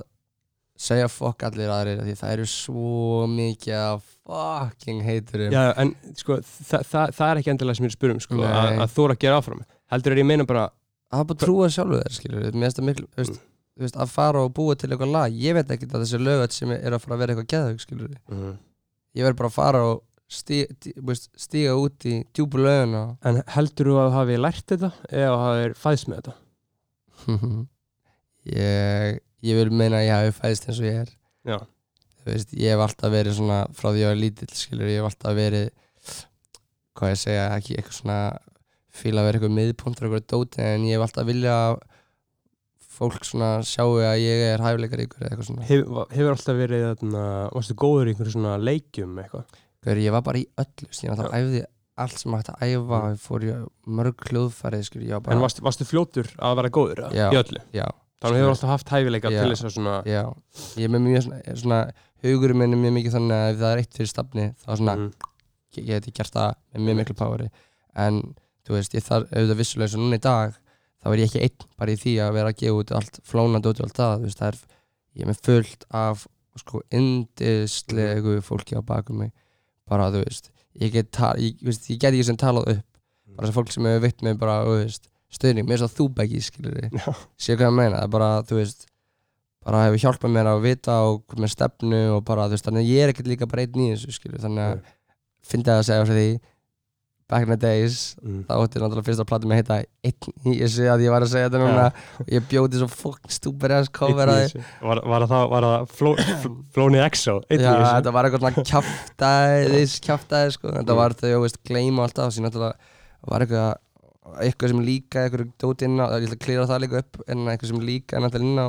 segja fokk allir aðrir því það eru svo mikið af fucking heiturum Já, en sko, þa þa það er ekki endilega sem ég er að spura um sko, að, að þóra að gera áfram. Heldur er ég meina bara að bara trúa sjálfu þér, skilur mér finnst það miklu, þú veist, að fara og búa til eitthvað lag, ég veit ekki að þessi lögat sem er að fara að vera eitthvað geðug, skilur ég verð bara að fara og stíga, út í djúpu löguna En heldur þú að þú hafi lært þetta eða hafi fæðst með þetta? ég, ég vil meina að ég hafi fæðist eins og ég er Já. þú veist, ég hef alltaf verið svona frá því að ég var lítill, skilur, ég hef alltaf verið hvað ég segja, ekki eitthvað svona fíla að vera eitthvað miðpuntur eitthvað dóti, en ég hef alltaf vilja að fólk svona sjáu að ég er hæfileikaríkur eða eitthvað svona Hef, hefur alltaf verið, þarna, varstu góður í einhverju svona leikjum eitthvað? Hver, ég var bara í öllu, ég alltaf æfði allt sem hægt að æfa, Mm. ég fór í mörg hljóðfærið, skilur, ég var bara En varstu, varstu fljótur að vera góður? Já. í öllu? já, Þannig hefur alltaf haft hæfileika til þess að svona já, ég er með mjög svona, svona hugurinn minn er mjög mikið þannig að ef það er eitt fyrir stafni, þá svona Mhm. ég ég geti gert það með mjög miklu poweri en þú veist, ég þarf auðvitað vissulega eins og núna í dag, þá er ég ekki einn bara í því að vera að gefa út allt flónandi út og allt það, þú veist, það er ég er með fullt af sko indislegu fólki á bakum mig bara, þú veist, ég get ég, veist, ég get ekki sem talað upp. Bara sem fólk sem hefur veitt mig bara, þú veist stöðning, mér er svo þú beggi, skilur Já. sé hvað ég meina, það er bara, þú veist bara hefur hjálpað mér að vita og með stefnu og bara, þú veist, þannig að ég er ekkert líka bara einn í þessu, skilur, þannig að fyndi að segja frá því back in the days, Mm. þá ætti náttúrulega fyrst að plata mig að heita einn í þessu að ég var að segja þetta núna og ég bjóti svo fokk stúpir aðeins cover að Einn í þessu. Var, var það, var það fló, fl- flóni EXO? Einn Já, þetta var eitthvað svona kjaftaðis, kjaftaðis, sko, þetta Mm. var þau, þú veist, gleyma alltaf, síðan náttúrulega var eitthvað, eitthvað sem líka, eitthvað dót inn á, ég ætla að klýra það líka upp, en eitthvað sem líka náttúrulega inn á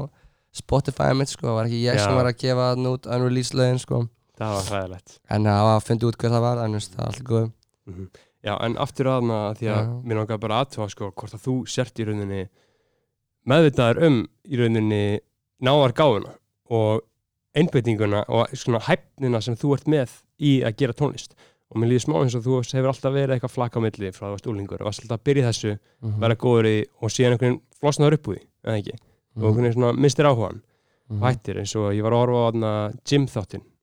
Spotify mitt, sko, var ekki ég Já. sem var að gefa það út unreleased lögin, sko, Það var hræðilegt. en það var að finna út hver það var, en það er alltaf góð. Mhm. Já, en aftur aðna því að Já. mér langar bara aðtöfa sko hvort að þú sért í rauninni meðvitaður um í rauninni náðar gáfuna og einbeitinguna og svona hæfnina sem þú ert með í að gera tónlist og mér líður smá eins og þú hefur alltaf verið eitthvað flakk á milli frá þú varst úlingur og varst alltaf að byrja þessu, Mhm. vera góður í og síðan einhvern veginn flosnaður upp úr því, eða ekki og einhvern veginn svona mistir áhugan Mhm. og hættir eins og ég var að horfa á þarna gym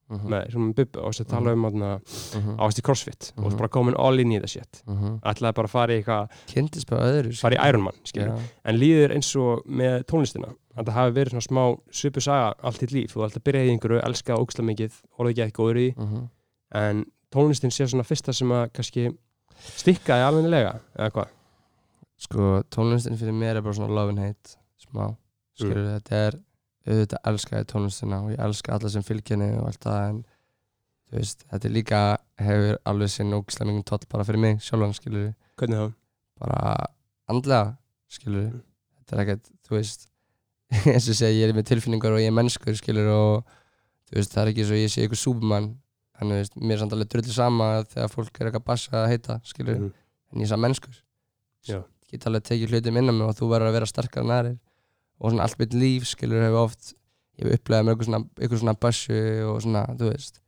þáttinn Mhm. með svona bubba og þess að tala um þarna Mhm. ást í crossfit og Mhm. bara komin all in í þetta shit Mhm. ætlaði bara að fara í eitthvað Kynntist bara öðru fara í Ironman, Já. en líður eins og með tónlistina að það hafi verið svona smá svipu saga allt þitt líf, þú ætla að byrja í einhverju elska óksla mikið, orðið ekki eitthvað góður í Mhm. en tónlistin sé svona fyrsta sem að kannski stikkaði almennilega, eða hvað Sko, tónlistin fyrir mér er bara svona love and hate smá, skilur þetta er auðvitað elska ég tónlistina og ég elska alla sem fylgja henni og allt það en þú veist, þetta líka hefur alveg sinn ógislega mingum toll bara fyrir mig sjálfan, skilur hvernig það? bara andlega, skilur Mm. þetta er ekkert, þú veist eins og segja, ég er með tilfinningar og ég er mennskur skilur og þú veist, það er ekki svo ég sé ykkur súbumann en þú veist, mér er samt alveg drullu sama þegar fólk er eitthvað bassa að heita skilur, Mhm. en ég er samt mennskur Já. ég get alveg tekið hluti minna mig og þú verður að vera sterkar en aðrir og svona allt mitt líf skilur hefur oft ég hef upplegað með ykkur svona, ykkur svona bassu og svona, þú veist.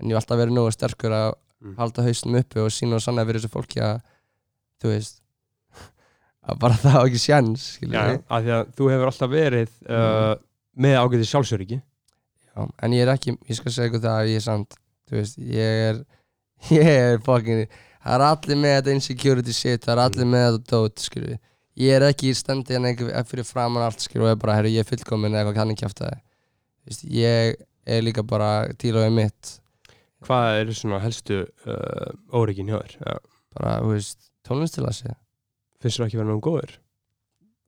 En ég hef alltaf verið nógu sterkur að Mm. halda haustum uppi og sína og sanna fyrir þessu fólki að þú veist að bara það á ekki sjans skilur Já, af því að þú hefur alltaf verið uh, með ágæði sjálfsöryggi. Já, en ég er ekki, ég skal segja ykkur það að ég er samt, þú veist, ég er ég er fucking það er allir með þetta insecurity shit það er allir með þetta dót, skilju ég er ekki í standi en eitthvað fyrir framan allt, skilju, og ég er bara, herru, ég er fullkomin eða eitthvað kannin kjæft það veist, ég er líka bara til og með mitt Hvað eru svona helstu uh, óryggin hjá þér? Já. bara, þú veist, tónlistilassi Finnst þú ekki verið náttúrulega góður?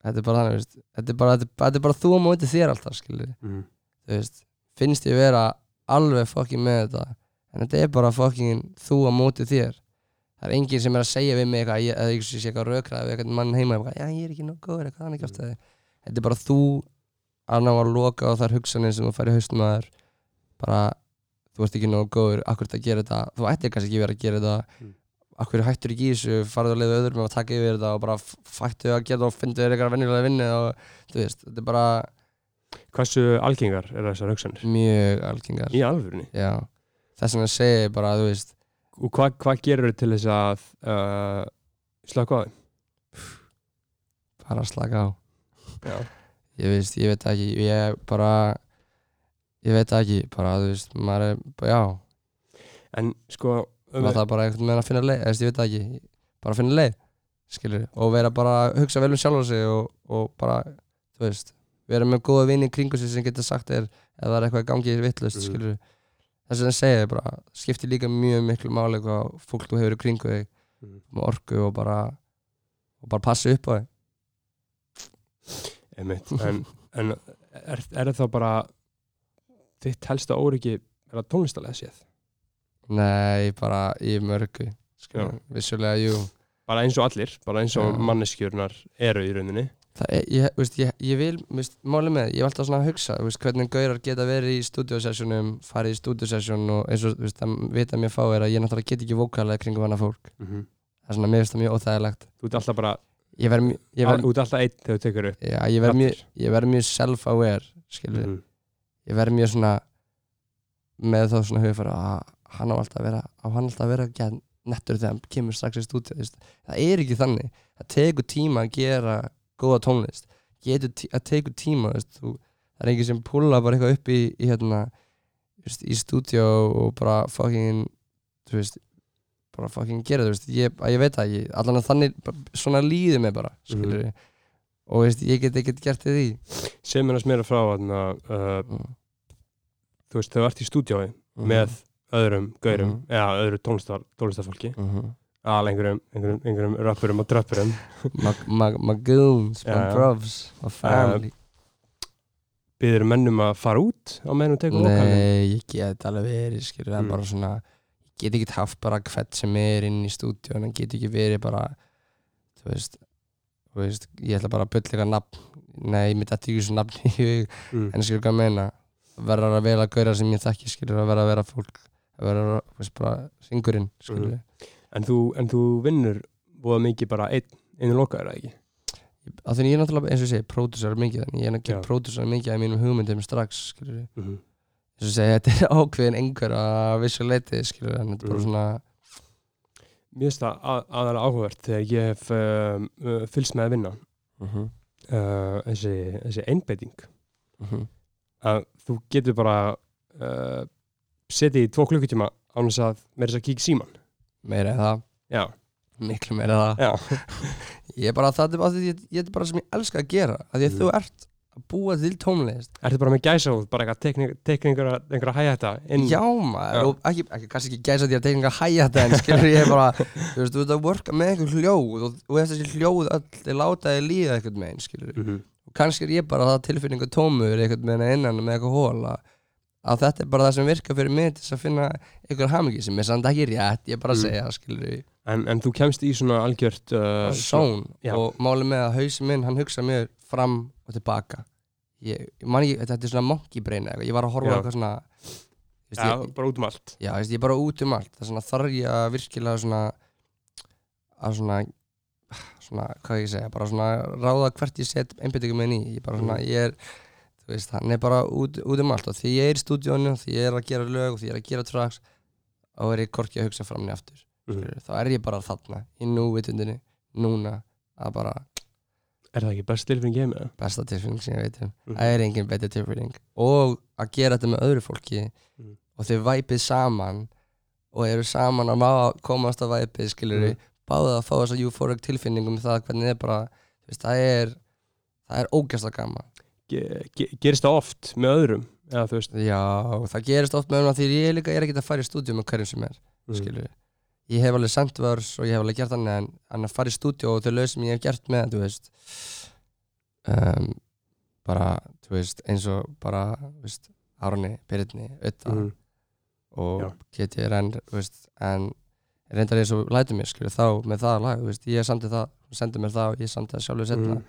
þetta er bara þannig, veist, þetta er bara, þetta, er- þetta er bara þú á móti þér alltaf, skilju Mm. þú veist, finnst ég vera alveg fucking með þetta en þetta er bara fucking þú á móti þér það er enginn sem er að segja við mig eitthvað, eða ég sé eitthvað rökrað við eitthvað mann heima, eitthvað, já ég er ekki nóg góður eitthvað þannig kjátt þetta er bara þú að ná að loka á þær hugsanir sem þú fær í haustum að þér. Bara, þú ert ekki nóg góður akkur þetta að gera þetta, þú ættir kannski ekki verið að gera þetta. Mm. akkur hættur ekki í þessu? Farðu að leiða öðrum að taka yfir þetta og bara fættu að geta og fyndu þér eitthvað venjulega vinni og er Og hvað hva gerur til þess að uh, slaka á þeim? bara slaka á. Já. Ég veist, ég veit ekki, ég bara ég veit ekki, bara, þú veist maður er, bara, já. En sko um, maður það bara einhvern veginn að finna leið, ég veit ekki. Bara finna leið, skilur og vera bara að hugsa vel um sjálfa sig og, og bara, þú veist vera með góða vini í kringu sig sem getur sagt þér ef það er eitthvað í gangi vittlust, Mhm. skilur þess vegna segja ég bara, skiptir líka mjög miklu máli hvað fólk þú hefur í kringu þig Mhm. með orku og bara og bara passa upp á þig Einmitt, en, en er, er það bara þitt helsta óryggi er það tónlistalega séð? Nei, bara í mörgu vissulega, jú Bara eins og allir, bara eins og Já. manneskjurnar eru í rauninni Það er, ég, veist, ég, ég vil, veist, máli með, ég hef alltaf svona að hugsa, veist, hvernig gaurar geta verið í stúdiosessjónum, farið í stúdiosessjón og eins og, veist, það vita mér fá er að ég náttúrulega get ekki vókalega kringum hana fólk. mm Það er svona, mér finnst það mjög óþægilegt. Þú ert alltaf bara, þú ert alltaf einn þegar þú tekur upp já, ég verð mjög, mjög self-aware, skilur, Mhm. ég verð mjög svona, með þá svona hugfæra að hann á alltaf að vera, á hann alltaf að vera ekki nettur þegar hann kemur strax í veist. það er ekki þannig, það tekur tíma að gera góða tónlist, getur að tekur tíma, veist, þú, það er ekki sem púla bara eitthvað upp í, í hérna, í stúdíu og bara fucking, þú veist, bara fucking gera það, ég, ég veit það ekki, allan að þannig, bara, svona líður mig bara, skilur og veist, ég get ekkert gert í því. Sem er að smera frá þarna, uh, Mm. þú veist, þú ert í stúdíói Mhm. með öðrum gaurum, Mhm. eða öðru tónlistar, tónlistarfólki Mhm. Al einhverjum, einhverjum, einhverjum rappurum og drappurum my, goons, my bros, my family. Byður mennum að fara út á meðan þú tekur vokalinn Nei, ég get alveg verið skilur, en Mm. bara svona ég get ekki haft bara hvert sem er inn í stúdíu en get ekki verið bara þú veist, þú veist ég ætla bara að bylla eitthvað nafn. Nei, mér dætti ekki svo nafn í hug mm. en skilur hvað að meina. Verður að vera að gaura sem ég þekki skilur að vera að vera fólk vera að, þú veist, bara syngurinn skilur. Mhm. En, þú, en þú vinnur voða mikið bara einn, einu lokaður eða ekki? Á því ég er náttúrulega eins og ég segi, pródúsar mikið þannig ég er ekki pródúsar mikið af mínum hugmyndum strax skilur mm -hmm. eins og segja, þetta er ákveðin einhver að vissu leiti, skilur, en þetta er bara Mm. svona Mér finnst það að, aðalega áhugavert þegar ég hef uh, fylgst með að vinna. Uh uh, þessi, þessi einbeiting. -huh. að þú getur bara uh, setið í tvo klukkutíma án þess að þess að kíkja síman meira en það, Já, miklu meira en það. Ég er bara, það er bara ég, ég er bara sem ég elska að gera að að Mm. þú ert að búa til tónlist. Ertu bara með gæsa út bara eitthvað tekni, tekni einhverja, þetta inn? Já maður, ekki, ekki, kannski ekki gæsa því að hæja þetta en skilur ég bara þú veist, þú ert að worka með einhver hljóð og, og þessi hljóð öll, þeir láta þig líða einhvern veginn, skilur mm -hmm. kannski er ég bara það tilfinningu tómur einhvern veginn innan með eitthvað hóla að þetta er bara það sem virkar fyrir mig til þess að finna einhver hamingi sem er samt ekki rétt ég er bara að Mm. segja, skilur ég en, en þú kemst í svona algjört uh, són já. og máli með að hausin minn hann hugsa mjög fram og tilbaka ég, ég man ekki, þetta er svona monkey brain eða eitthvað, ég var að horfa eitthvað svona Já, ég, bara út um allt já, ég er bara út um allt það er svona þarf ég að virkilega svona að svona svona, hvað ég segja, bara svona ráða hvert ég set einbyttingum minn í ég bara svona, Mm. ég er veist, hann er bara út, út um allt og því ég er í stúdíónu, því ég er að gera lög og því ég er að gera tracks þá er ég korki að hugsa fram niður aftur Mhm. skilurðu. þá er ég bara þarna, í núvitundinni núna, að bara Er það ekki best tilfinning ég með? besta tilfinning sem ég veit um Mhm. það er engin betri tilfinning og að gera þetta með öðru fólki Mhm. og þau væpið saman og eru saman að má komast að væpið skilur við, Mhm. báða að fá þess að euphoric tilfinningum um það hvernig það er bara veist, það er það er gaman Ge ge gerist það oft með öðrum? Já, það gerist oft með hana því ég líka er ekki að fara í stúdíu með hverjum sem er mm. ég hef alveg sendt vörs og ég hef alveg gert þannig en, en að fara í stúdíu og þau lög sem ég hef gert með þú veist um, bara, þú veist, eins og bara, þú veist, Árni, Byrni, Ötta Mm. og Já. GTRN, þú veist, en reyndar eins og lætum mér, skilur, þá með það lag, þú veist, ég samti það, sendi mér það og ég samti það sjálfur setna Mm.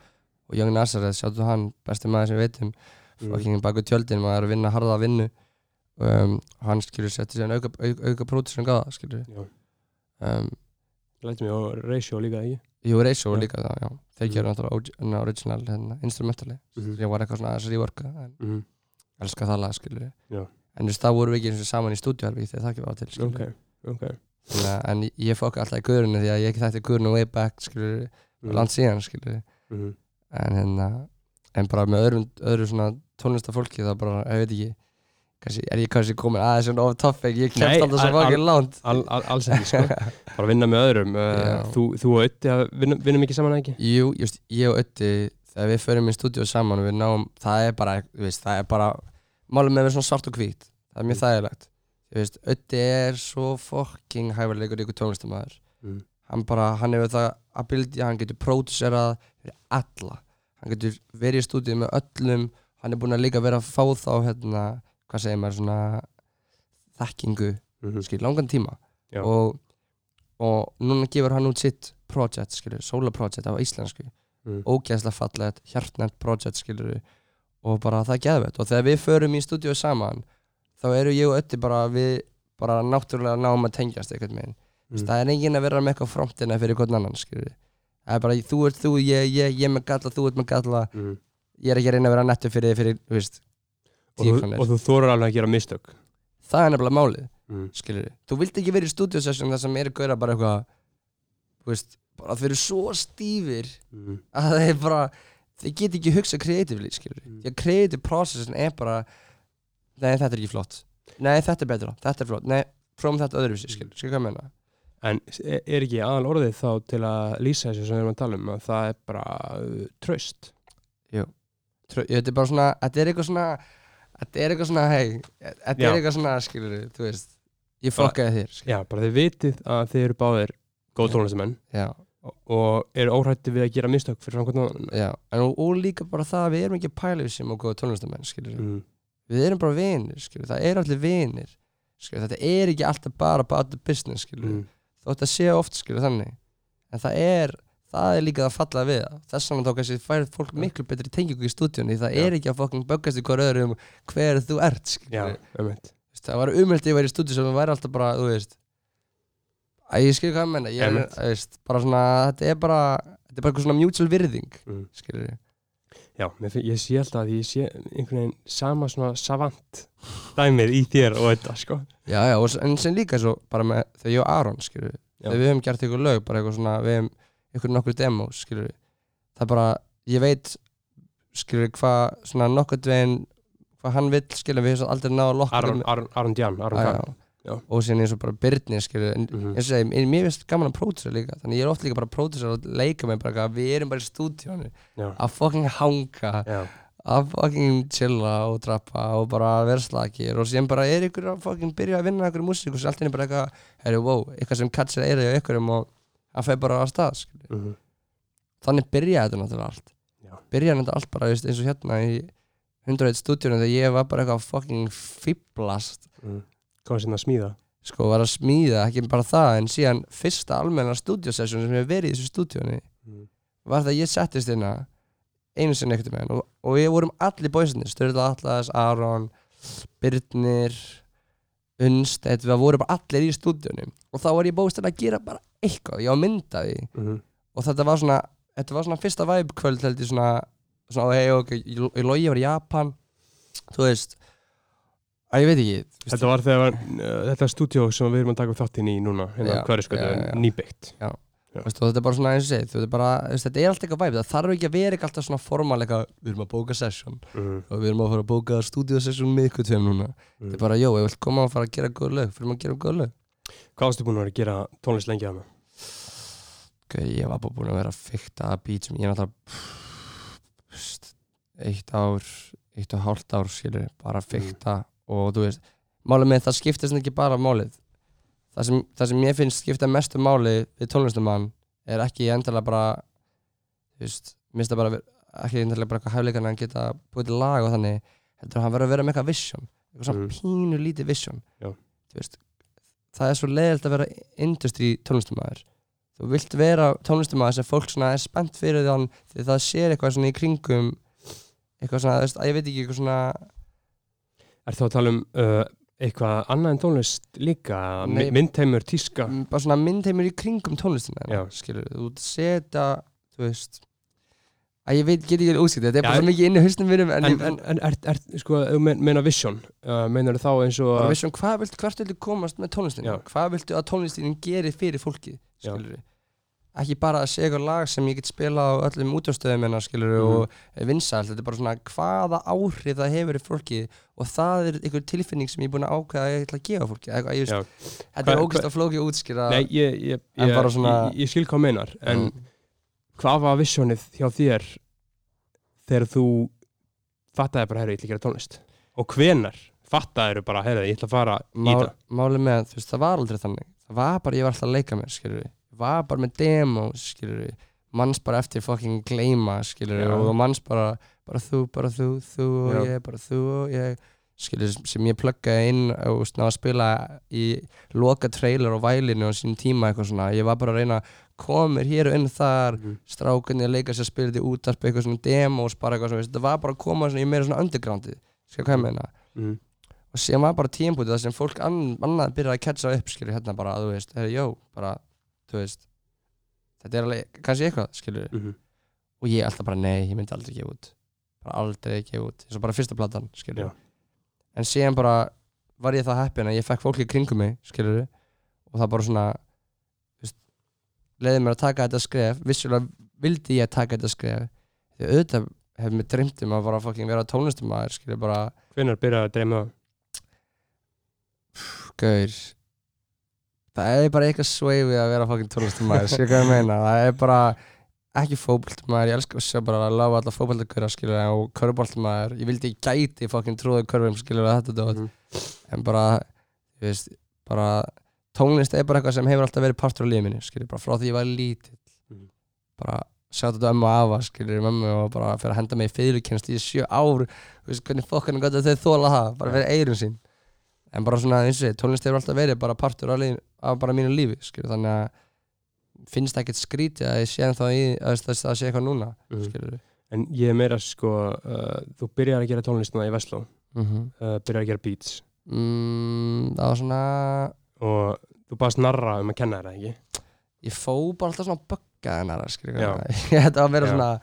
Og Young Nazareth, sjáttu hann, besti maður sem við veitum Mm. fucking baku tjöldin, maður er að vinna harða vinnu um, hann skilur setti sér auka, auka, auka pródusum gáða, skilur Já. um, Lætum ég á ratio líka ekki Jú, Reisho Já. líka það, já Þeir Mhm. gerðu náttúrulega en original hérna, instrumentali Mhm. Ég var eitthvað svona aðeins að reworka en mm. elska það lag, skilur Já. En þú veist, þá vorum við ekki eins og saman í stúdíuherfi þegar það ekki var til, skilur Ok, ok Þannig að- En ég- fokk alltaf í guðrunu því að ég þætti guðrunu way back, skilur mm. Land síðan, skilur mm. En hérna En bara með öðrum, öðru svona tónlistafólki þá bara, ég veit ekki kannski, Er ég kannski komin aðeins svona off topic Ég kemst alltaf svo fokkið langt Al, al, Alls ekki sko Bara vinna með öðrum uh, þú, þú og Ötti að vinnum ekki saman ekki? Jú, just, ég og Ötti þegar við förum í stúdíu saman og við náum það er bara, veist, það er bara málum með við svona svart og hvít það er mjög Mm. þægilegt þú veist, Ötti er svo fucking hæfarleikur ykkur tónlistamæður Mm. hann bara, hann hefur það ability, hann getur pródúserað fyrir alla hann getur verið í stúdíu með öllum hann er búinn að líka vera að fá þá hérna, hvað segir maður, svona þekkingu, Mm. skil, langan tíma Já. og, og núna gefur hann út sitt project, skilur, solo project á íslensku Mm. ógeðslega fallegt, hjartnæmt project skilur og bara það er geðvett og þegar við förum í stúdíu saman þá eru ég og Ötti bara við bara náttúrulega náum að tengjast einhvern veginn Mm. það er enginn að vera með eitthvað á frontina fyrir hvern annan skilur það er bara þú ert þú, ég, ég, ég er með galla, þú ert með galla. Mm. ég er ekki að reyna að vera nettur fyrir fyrir, þú veist Og, þú, þórar alveg að gera mistök. Það er nefnilega málið mm. skilur þú vilt ekki vera í stúdíu session þar sem eru gauðra bara eitthvað þú veist, bara þeir eru svo stífir Mm. að þeir bara þeir get ekki hugsa creatively skilur Mm. því að creative processin er bara nei þetta er ekki flott. Nei þetta er betra, þetta er flott. Nei prófum þetta öðruvísi skilur, skilur En er er ekki aðal orðið þá til að lýsa þessu sem við erum að tala um að það er bara uh, traust? Trö, ég, þetta er bara svona, þetta er eitthvað svona þetta er eitthvað svona, hei þetta er eitthvað svona, skilur þú veist ég fokkaði þér skilur. Já, bara þið vitið að þið eru báðir góð tónlistamenn já, og, eru óhrætti við að gera mistök fyrir framkvæmd annan já, en og, og líka bara það að við erum ekki við sem og góða tónlistamenn mm. við erum bara vinir, skilur, það eru allir vinir skilur, þetta er ekki alltaf bara about the business, skilur, Mm. Þótt að sé oft skilur þannig, en það er það er líka að falla við þess vegna þá kannski fær fólk miklu betri tengingu í stúdíunni það Já. er ekki að fokkin böggast í hver öðru um hver þú ert, Já, það var umhelt ég væri í stúdíu sem það væri alltaf bara, þú veist að ég skilur hvað ég menna ég bara svona, þetta er bara þetta er bara eitthvað svona mutual virðing mm. skilur Já, ég sé alltaf að ég sé einhvern veginn sama svona savant dæmið í þér og þetta, sko. Já, já, en sem líka svo bara með, þegar ég og Aron, skilur Já. þegar við höfum gert eitthvað lög, bara eitthvað svona við höfum eitthvað nokkur demos, skilur það er bara, ég veit skilur hvað, svona nokkur veginn hvað hann vill, skilur við höfum aldrei náða lokkur Aron, Aron, Djan, Aron Kahn já. Og síðan eins og bara Byrni, skilur en, Mhm. eins og segi, en mér finnst gaman að pródúsera líka þannig ég er oft líka bara að pródúsera og leika mig bara eitthvað, við erum bara í stúdíónu að fucking hanga já, að fucking chilla og trappa og bara vera slakir og síðan bara er ykkur að fucking byrja að vinna einhverju músík og svo allt inni bara eitthvað, herru, wow, eitthvað sem katsir að í ykkurum og að feð bara að stað mm þannig byrja þetta náttúrulega allt Já. byrja þetta allt bara veist, eins og hérna í 101 stúdíunum þegar ég var bara eitthvað fucking fýblast mm. Hvað sem að smíða sko var að smíða, ekki bara það en síðan fyrsta almenna stúdíosession sem ég hef verið í þessu stúdíunni mm. var það að ég settist hérna einu sinni ekkert með og, og við vorum allir bóðsynir Sturla Atlas, Aron Birnir Unstedt, við vorum bara allir í stúdíunum og þá var ég bóðsynir að gera bara eitthvað, ég var myndað í Mhm. og þetta var svona þetta var svona fyrsta vibe kvöld held ég svona, svona hei ok, ég logi var í Japan þú veist að ég veit ekki Þetta var þegar uh, þetta stúdíó sem við erum að taka þáttinn í núna hérna Já, hverju sko, já, já. nýbyggt og þetta er bara svona eins og segið þetta er er alltaf eitthvað vibe það þarf ekki að vera alltaf svona formal eitthvað við erum að bóka session. Mhm. og við erum að fara að bóka stúdíosession með ykkur tveim núna. Þetta er bara, jó, ég vil koma og fara að gera góð lög fyrir að gera góð lög. Hvað varstu búin að vera að gera tónlist lengi hana? ok, ég var búin að vera að fykta að beat sem ég náttúrulega eitt ár eitt og hálft ár, skilur, bara að fykta og þú veist, málið með það skiptist ekki bara málið það sem, það sem ég finnst skipta mestu máli við tónlistumann er ekki endilega bara þú veist, minnst það bara ekki endilega bara eitthvað hæfleikan að hann geta búið til lag og þannig, heldur hann verður að vera með eitthvað vision, eitthvað svona Mm. pínu lítið vision Já. þú veist það er svo leiðilt að vera industry tónlistumæður þú vilt vera tónlistumæður sem fólk svona er spennt fyrir þann því það sér eitthvað svona í kringum eitthvað svona, þú veist, að ég veit ekki eitthvað svona Er þá að tala um uh, eitthvað annað en tónlist líka? Nei. My- Myndheimur, tíska? m- bara svona myndheimur í kringum tónlistina Já. skilur, þú setja þú veist að ég veit, get ekki útskipt, þetta er bara svo mikið inn í hausnum mínum en, En, en, en, er, er, sko, þú meina vision, uh, meinar þá eins og bara vissum hvað viltu, hvert viltu komast með tónlistinu Já. hvað viltu að tónlistinu geri fyrir fólki skilur ekki bara að segja eitthvað lag sem ég get spilað á öllum útjáðstöðum hennar skilur Mhm. og er vinsælt, þetta er bara svona hvaða áhrif það hefur í fólki og það er einhver tilfinning sem ég er búin að ákveða að ég ætla að gefa fólki eitthvað, ég, veist, þetta er ógæst að flóki að útskýra. Nei, ég, ég, En bara svona- ég, ég skil hvað meinar En Mm. hvað var visionið hjá þér þegar þú fattaði bara, herru, ég ætla að gera tónlist? Og hvenar fattaði bara, herru, ég ætla að fara í Mál, það Málið með, þú veist, það var aldrei þannig. Það var bara, ég var alltaf að leika mér, skilur við var bara með demo, skilur manns bara eftir fucking gleyma, skilur Já. og manns bara, bara þú, bara þú, þú og Já. ég, bara þú og ég skilur sem ég pluggaði inn og ná að spila í loka trailer á vælinu á sínum tíma eitthvað svona, ég var bara að reyna að mér hér og inn þar Mhm. strákunni að leika sér að spila þetta í útarp eitthvað svona demos, bara eitthvað svona, þetta var bara að koma svona í meira svona undergroundið, skilur hvað ég meina Mhm. og síðan var bara tímpútið þar sem fólk ann, annað byrjaði að catcha upp skilur hérna bara að þú veist, herri, jó, bara veist, þetta er alveg kannski eitthvað, skilur, Mhm. og ég alltaf bara nei, ég myndi aldrei gefa út. Bara aldrei gefa út, eins og bara fyrsta platan skilur, Já. en síðan bara var ég það heppin að ég fekk fólki kringum mig skilur, og það bara svona veist, leiði mér að taka þetta skref. Vissulega vildi ég taka þetta skref. Því auðvitað hefði mér dreymt um að bara fucking vera tónlistumæður skilur, bara hvenar byrjaði að dreyma? Það Gaur Það er bara eitthvað sveifið að vera fokkin tónlistumæður Sér hvað ég meina? Það er bara ekki fótboltumæður Ég elskar að sjá bara að lága alla fótboltakura skilur og körboltumæður Ég vildi ég gæti fokkin trúið körfum skilur þetta dót. Mhm. En bara Þú veist Bara Tónlist er bara eitthvað sem hefur alltaf verið partur á lífinu skilur Bara frá því ég var lítill. Mhm. Bara sjá þetta ömmu og afa skilur mömmu og bara fyrir að henda mig í fyrirkynst í sjö ár. Veist hvernig fokkin gott að þau þóla það Bara fyrir eirum sín en bara svona eins og því, tónlist hefur alltaf verið bara partur af, líf, af bara mínu lífi skilur, þannig að finnst ekkert skrítið að ég sé ennþá í að það að sé eitthvað núna Mhm. skilur en ég er meira sko uh, þú byrjar að gera tónlist núna í Vestló. Mm -hmm. uh, byrjar að gera beats. Mm, það var svona og þú baðast narra um að kenna það ekki? Ég fó bara alltaf svona bögga hennar skilur, þetta var svona svona,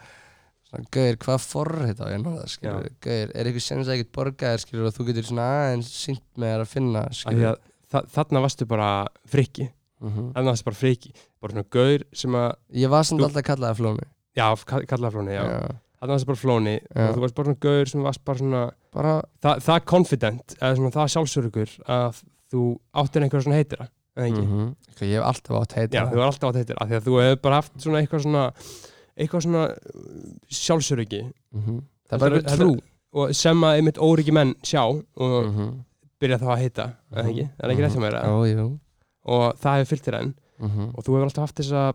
gauðir, hvað forrið á? Ég náða skilur, gauðir, er eitthvað sem það ekkert borgaðir skilur og þú getur svona aðeins sínt með þér að finna skilur að þa þarna varstu bara frikki. Mm þarna varstu bara frikki. Bara svona gaur sem að ég var samt alltaf að kalla það flómi já, ka- kallaði flóni, já, Já. þarna varstu bara flóni. Þú varst bara svona gaur sem varst bara svona bara það, það confident eða svona það sjálfsörugur að þú áttir einhver svona heitira eða ekki? Mm ég hef alltaf átt heita Já, að eitthvað svona eitthvað svona sjálfsörugi Mhm. það er eitthvað trú og sem að einmitt óryggi menn sjá og Mhm. byrja þá að heita eða ekki, það er ekki rétt hjá mér? Jú, jú. og það hefur fyllt þér enn Mhm. og þú hefur alltaf haft þessa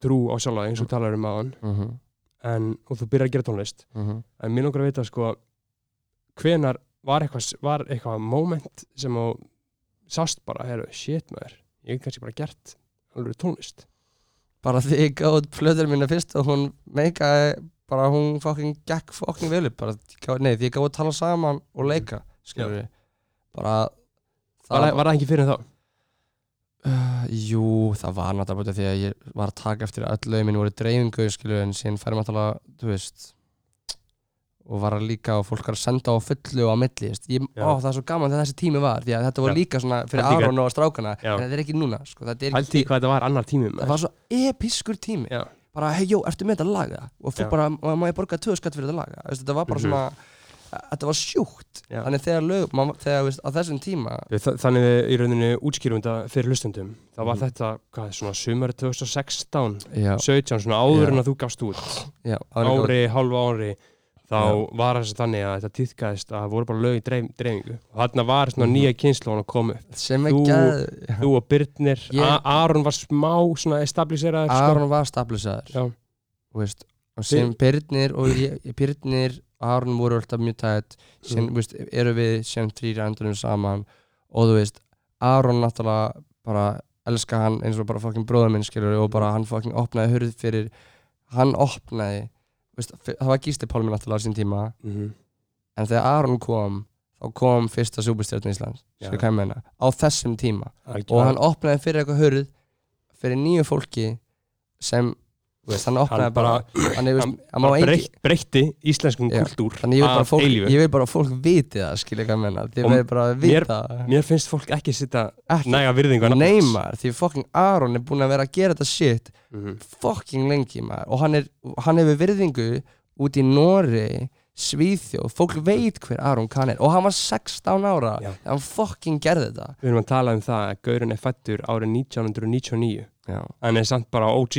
trú á sjálfa eins og talar um aðan Mhm. en, og þú byrjar að gera tónlist Mhm. en mér langar að vita sko hvenar var eitthvað, var eitthvað moment sem þú sást bara, heru, shit maður ég hef kannski bara gert alveg tónlist bara því ég gáði plöður mína fyrst og hún meikaði bara hún fucking gekk fucking vel upp bara, nei, því ég gáði að tala saman og leika, skilur við bara það- var það ekki fyrir þá? Uh, jú, það var náttúrulega því að ég var að taka eftir að öll lögum minn voru dreifingu skilu en síðan færum náttúrulega, þú veist og var líka og fólk var að senda á fullu og á milli ég, ó, það er svo gaman þegar þessi tími var því að þetta var Já. líka svona fyrir Það Aron og strákana Já. en þetta er ekki núna sko, þetta er í hvað þetta var annar tími það var svo episkur tími Já. bara, hei, jó, ertu með þetta laga og fólk bara, má ég borga tvö skatt fyrir þetta laga Veist, þetta var bara Mhm. svona þetta var sjúkt Já. þannig þegar lög, man, þegar veist, á þessum tíma Þa- Þannig við í rauninni útskýrum þetta fyrir hlustundum þá var Mhm. þetta, hvað, svona sumari 2016 já, 17, svona áður Já. en að þú gafst út ári, hálfa ári þá var þess að þannig að þetta týðkaðist að það voru bara lög í dreif, dreifingu. Og þarna var svona nýja kynnslóðan að koma upp. Þú- gæð þú og A- Aron var smá svona establisheraður sko. Aron var stabilisaður Já. þú veist, og sem Byrnir og Byrnir og Aron voru alltaf mjög tætt. Sem, Mm. veist, eru við sem þrýra endurinn saman. Og þú veist, Aron náttúrulega bara elska hann eins og bara fucking bróður minn skilur og bara hann fucking opnaði hurð fyrir hann opnaði veist, það var Gísli Pálmi náttúrulega á sín tíma Mhm. en þegar Aron kom þá kom fyrsta Íslands skilur hvað ég meina, á þessum tíma Algjörlega. og hann opnaði fyrir eitthvað hurð fyrir nýju fólki sem veist, hann opnaði Hann bara, bara- hann, hann hann má bara engi, breytt, breytti íslenskum Já. kultúr þannig ég vil bara af fólk, eilífu. ég vil bara að fólk viti það skilja hvað menna, þið vil bara vita Mér finnst fólk ekki sitta ekki, næga virðingu neymar, því fucking Aron er búinn að vera að gera þetta shit Mhm. fucking lengi maður. Og hann, er, hann hefur virðingu út í Nóri Svíþjóð, fólk veit hver Aron Kahn er. Og hann var 16 ára þegar hann fucking gerði þetta. Við erum að tala um það að Gaurin er fættur árið 1999 Já. Hann er samt bara OG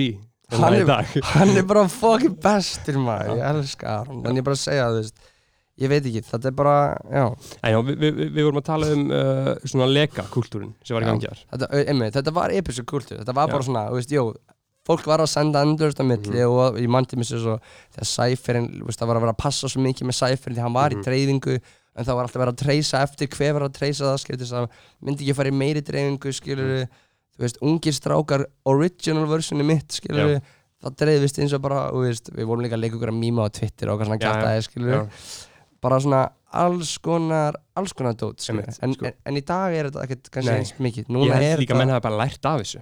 Hann hann er- hann er bara fucking bestur maður, ég elska Aron en ég bara að segja þú veist ég veit ekki, þetta er bara, já. En já, við, við, við vorum að tala um uh, svona leka kultúrin sem var í gangi þar. Þetta, þetta var episku kultur, þetta var Já. bara svona, þú veist, jó fólk var að senda endurst á milli Mhm. og ég mandi mér sér svo þegar Cypherin, þú veist, það var að vera að passa svo mikið með Cypherin því hann var Mhm. í dreifingu en það var alltaf að vera að treysa eftir hver var að treysa það, skilur þess að myndi ekki fara í meiri dreifingu, skilur þú veist, ungir strákar, original versioni mitt, skilur Já. það dreifist eins og bara, þú veist, við vorum líka að leika ykkur að mýma á Twitter og eitthvað svona kjartaði, skilur Já. bara svona alls konar alls konar dót, skilur Einmitt, en, sko. en, en í dag er þetta ekkert kannski eins mikið, Ég núna held er líka að menn hafa bara lært af þessu.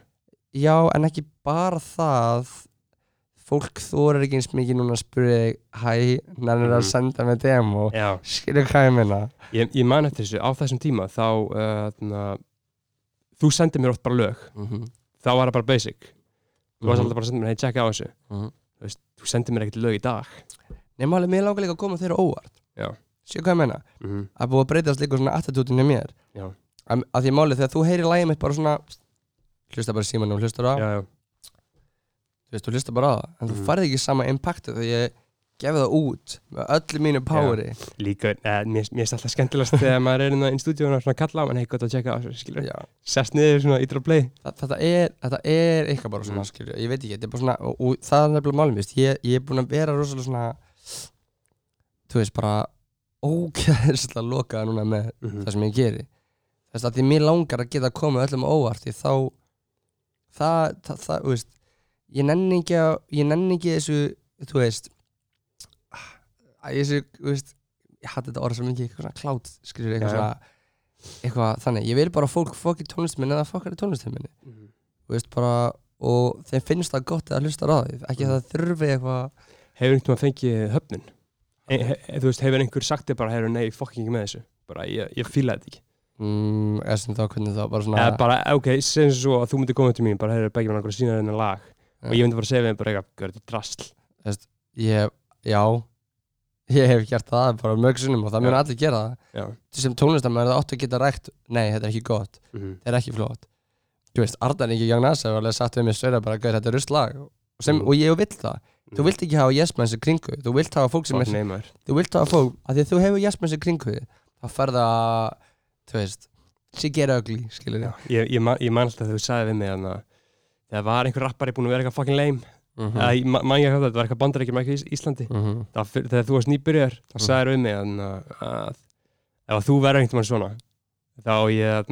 Já, en ekki bara það. Fólk þorir ekki eins mikið núna að spyrja þig hæ, nennir að Mhm. senda mig demo? Já. Skilja hvað ég meina? Ég, ég man eftir þessu, á þessum tíma þá uh, þú sendið mér oft bara lög mm -hmm. þá var það bara basic þú Mhm. varst alltaf bara að senda mér, hei, checka á þessu Mhm. þú, veist, þú sendið mér ekkert lög í dag Nefnum alveg, mér langar líka að koma þeirra óvart Já. Skilja hvað ég meina mm -hmm. að búið að breytast líka svona attitútinni mér Já. að, að því málið þegar þú heyrir lægið mitt bara svona hlusta bara í símanum og hlustar á Já, já, þú veist, þú hlustar bara á það en þú Mhm. farið ekki sama impactu þegar ég gefi það út með öllu mínu poweri líka, eh, mér, mér er alltaf skemmtilegast þegar maður er inn í stúdíun og kalla á mann, hei, gott að checka skilur Já. sest niður svona ítur að play Þa- þetta er, þetta er eitthvað bara svona, Mm. skilju, ég veit ekki, þetta er bara svona, og, og það er nefnilega málum, ég, ég er búinn að vera rosalega svona, þú veist, bara ógæðislega lokaða núna með mm það sem ég geri. Þess að því mér langar að geta komið öllum á óvart, því þá, það, það, það, þú veist, ég nenni ekki að, ég nenni ekki þessu, þú veist, að þessu, þú veist, ég hatt þetta orð svo mikið, eitthvað svona klátt, skilju, eitthvað svona, eitthvað þannig, ég vil bara fólk fokki tónlistin eða fokkar í tónlistin minni. Mhm. þú veist bara og þeim finnst það gott að hlusta á því ekki að það þurfi eitthvað hefur einhvern veginn fengið höfnun? E, he, he, þú veist, hefur einhver sagt þér bara, hefur nei, fokking ekki með þessu. Bara, ég, ég fíla þetta ekki. Mm, eða sem þá hvernig þá bara svona eða bara, ok, segjum svo að þú myndir koma til mín bara, hefur begið mér einhverja sína þennan lag og ég hef gert það bara mörg sinnum og það Já. allir gera það. Þú sem tónlistamæður það áttu að geta rægt nei, þetta er ekki gott, mm þetta er ekki flott. Þú veist, Ardan ekki Young Nasa var alveg sagt við mig störa bara, "Gaur, þetta er rustlag og, sem, Mhm. og ég vill það, þú vilt ekki hafa yes-menns í kringu, þú vilt hafa fólk sem er þú vilt hafa fólk, að því að þú hefur yes-menns í kringu þá ferða þú veist, get ugly skilur ég, ég, man, ég man alltaf þegar þú sagði við mig að það var einhver rappari búin að vera eitthvað fucking lame mm eða ég ma- man ég að þetta var eitthvað bandarækjum ekki í Íslandi. -hmm. það, var fyrir- þegar þú varst nýbyrjar þá Mhm. sagði við mig að, að ef að þú verður einhvern veginn svona þá ég að,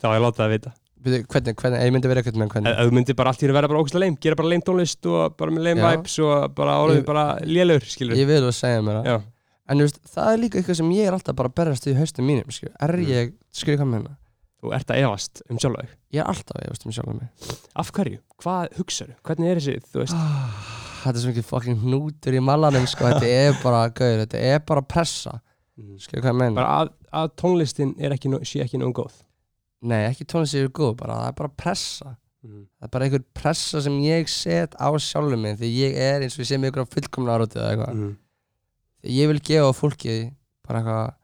þá ég að láta það vita. Byrju, hvernig, hvernig, ég myndi vera eitthvað með hvernig? Ef þú myndir bara allt í henni vera bara ógæslega leim gera bara leim tónlist og bara með leim Já. vibes og bara orðið Ég- bara lélur skilur Ég vil að segja mér það En þú veist, það er líka eitthvað sem ég er alltaf bara að berjast í haustum mínum, skilju Er Mm. ég, skilju hvað með hérna þú ert að efast um sjálf þig? Ég er alltaf að efast um sjálf mig. Af hverju, hvað hugsaðu, hvernig er þessi þú veist, Ah, Þetta er svo mikið fucking hnútur í malanum, sko. Þetta er bara, gauður, þetta er bara pressa. Skilju hvað ég meina? Bara að, að tónlistin er ekki, sé ekki nógu góð? Nei, ekki tónlist sér góð, bara það er bara pressa. Það er bara einhver pressa sem ég set á sjálfum mig Því ég er eins og ég sé mig ykkur á fullkomna árótið eða eitthvað. Mm. Ég vil gefa fólki bara eitthvað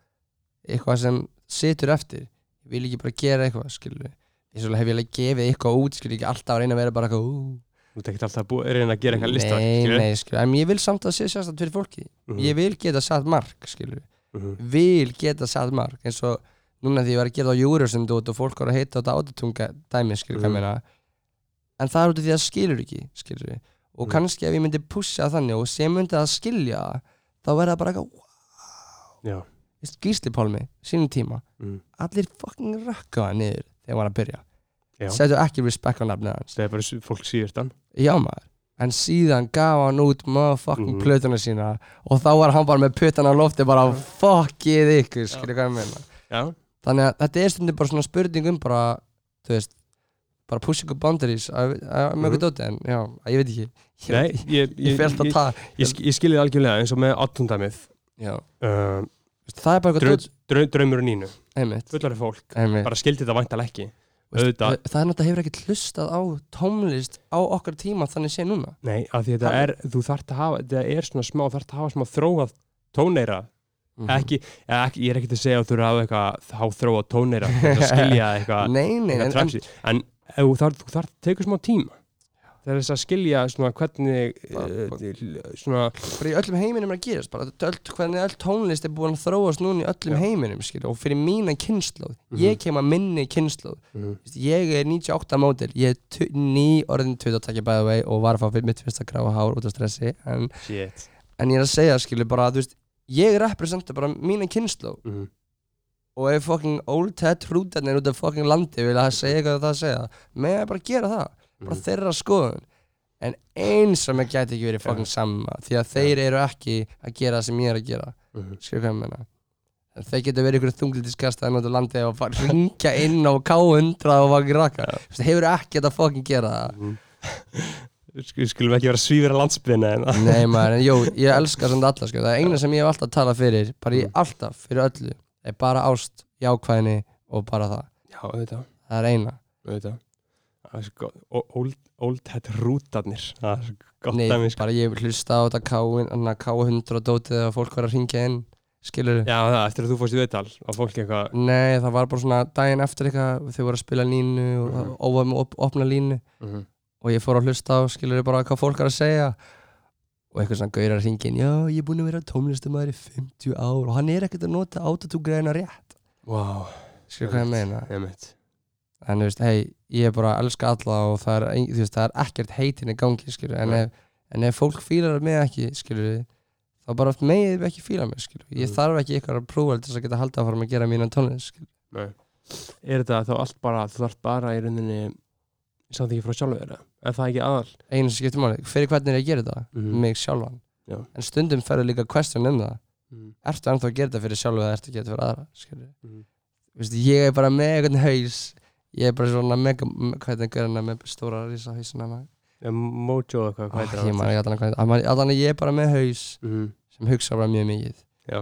eitthvað sem situr eftir vil ekki bara gera eitthvað, skilju Eins og hef ég alveg gefið eitthvað út, skilju Ekki alltaf að reyna að vera bara eitthvað ú, þú ert ekki alltaf að búa, reyna að gera eitthvað lista Nei, nei, skilju En ég vil samt að sé sérstætt fyrir fólki Ég vil geta satt mark, skilju mm. Vil geta satt mark Eins og núna því ég var að gera á Júrasund út og fólk var að heita á þetta átutunga dæmi, skilju hvað Mhm. meina. En það er út af því að skilur ekki, skilju Og Mhm. kannski ef ég myndi pussa þannig og sem myndi að skilja þá verða bara eitthvað Veist, Gísli Pálmi, sínum tíma mm. Allir fucking rökka það niður þegar hann var að byrja. Já. Settu ekki respect á nafnið hans. Það er bara fólk síðust hann. Já maður. En síðan gaf hann út motherfucking Mhm. plötuna sína Og þá var hann bara með puttana á lofti bara Fuckið ykkur, skilju hvað ég meina? Já, Þannig að þetta er stundum bara svona spurning um bara Þú veist Bara pushing up boundaries Mhm. okkur dóti En já, ég veit ekki. Ég, nei ég, ég, ég alltaf að ta ég, sk- ég skilði algjörlega eins og með áttundæmið Já. Uh, Veist, Það er bara eitthvað draum, draumur og nínu. Fullari fólk, Einmitt. Bara skildi þetta væntal ekki. Auðvitað. það er náttúrulega hefur ekkert hlustað á tónlist á okkar tíma þannig sé núna. Nei, af því þetta Það- er, þú þarft að hafa þetta er svona smá, þú þarft að hafa smá þróað tóneira Mhm. ekki, eða ekki, ég er ekki að segja að þú eru að hafa eitthvað há þróað tóneira til að skilja eitthvað Nei, nei, eitthvað en, en, transi, en ef þú þarf, þú þarf teka smá tíma það er þess að skilja svona hvernig uh, svona, bara í öllum heiminum er að gerast bara öll, hvernig öll tónlist er búin að þróast núna í öllum Já. heiminum skilur, og fyrir mína kynnslóð Mhm. ég kem að minni kynnslóð mm, Veist, ég er 98 mótil ég er ný orðin 22 by the way og var að fá fyrir mitt fyrsta gráa hár út af stressi en, en ég er að segja skilur bara veist ég representa bara mína kynnslóð mm, og ef fucking old Ted hrútarnir út af fucking landi vilja að segja eitthvað það að segja? Með að bara gera það bara mm, þeirra skoðun. En eins og mér gæti ekki verið fucking sama því að þeir eru ekki að gera það sem ég er að gera mm, skilur hvað ég meina? Þeir geta verið ykkur þunglitiskasta út á landi og fara ringja inn á K100 og fucking raka. Þú hefur ekki að fucking gera það. Mm. Sk- skulum ekki vera svífir að landsbyrna en Nei maður, en jú, ég elska samt alla sko. Það er eina sem ég hef alltaf talað fyrir bara í Mm. alltaf, fyrir öllu er bara ást, jákvæðni og bara það. Já, auðvitað, Það er eina. Auðvitað old, old head rútarnir. Það er svo gott Nei, dæmi sko. bara ég hlusta á þetta K- þarna K100 og dótið að fólk var að ringja inn skilur já, það, eftir að þú fórst í viðtal og fólk eitthvað Nei, það var bara svona daginn eftir eitthvað þau voru að spila línu og mm. óvað með op opna línu. Mm, og ég fór að hlusta á skilur bara hvað fólk er að segja. Og eitthvað svona gaurar að ringja inn já, ég er búin að vera tónlistumæður í 50 ár og hann er ekkert að nota autotúgreina rétt. Wow, skilur hvað ég meina en þú veist, hei, ég er bara að elska alla og það er, veist, það er ekkert heitin í gangi skilur, en Nei. ef, en ef fólk fílar mig ekki, skilur þá bara megið ekki fíla mig, skilur ég Mm. þarf ekki ykkur að prófa til þess að geta haldið áfram að gera mína tónlist, skilur Nei. er þetta þá allt bara þú þarf bara í rauninni samt ekki frá sjálfu þeirra er það ekki aðal einu sem skiptir máli, fyrir hvernig er ég að gera þetta Mhm. mig sjálfan, Já. en stundum ferður líka question um það, mm. ertu ennþá að gera þetta fyrir sjálfu eða ertu að gera þetta fyrir aðra, skilur Mm. Vist, ég er bara með einhvern haus ég er bara svona mega, me- hvað er það með stóra rísa hausina maður Ja, Mojo eða hvað, Ah, heitir ég man ekki allan hvað heitir allan að ég er bara með haus mm. sem hugsa bara mjög mikið já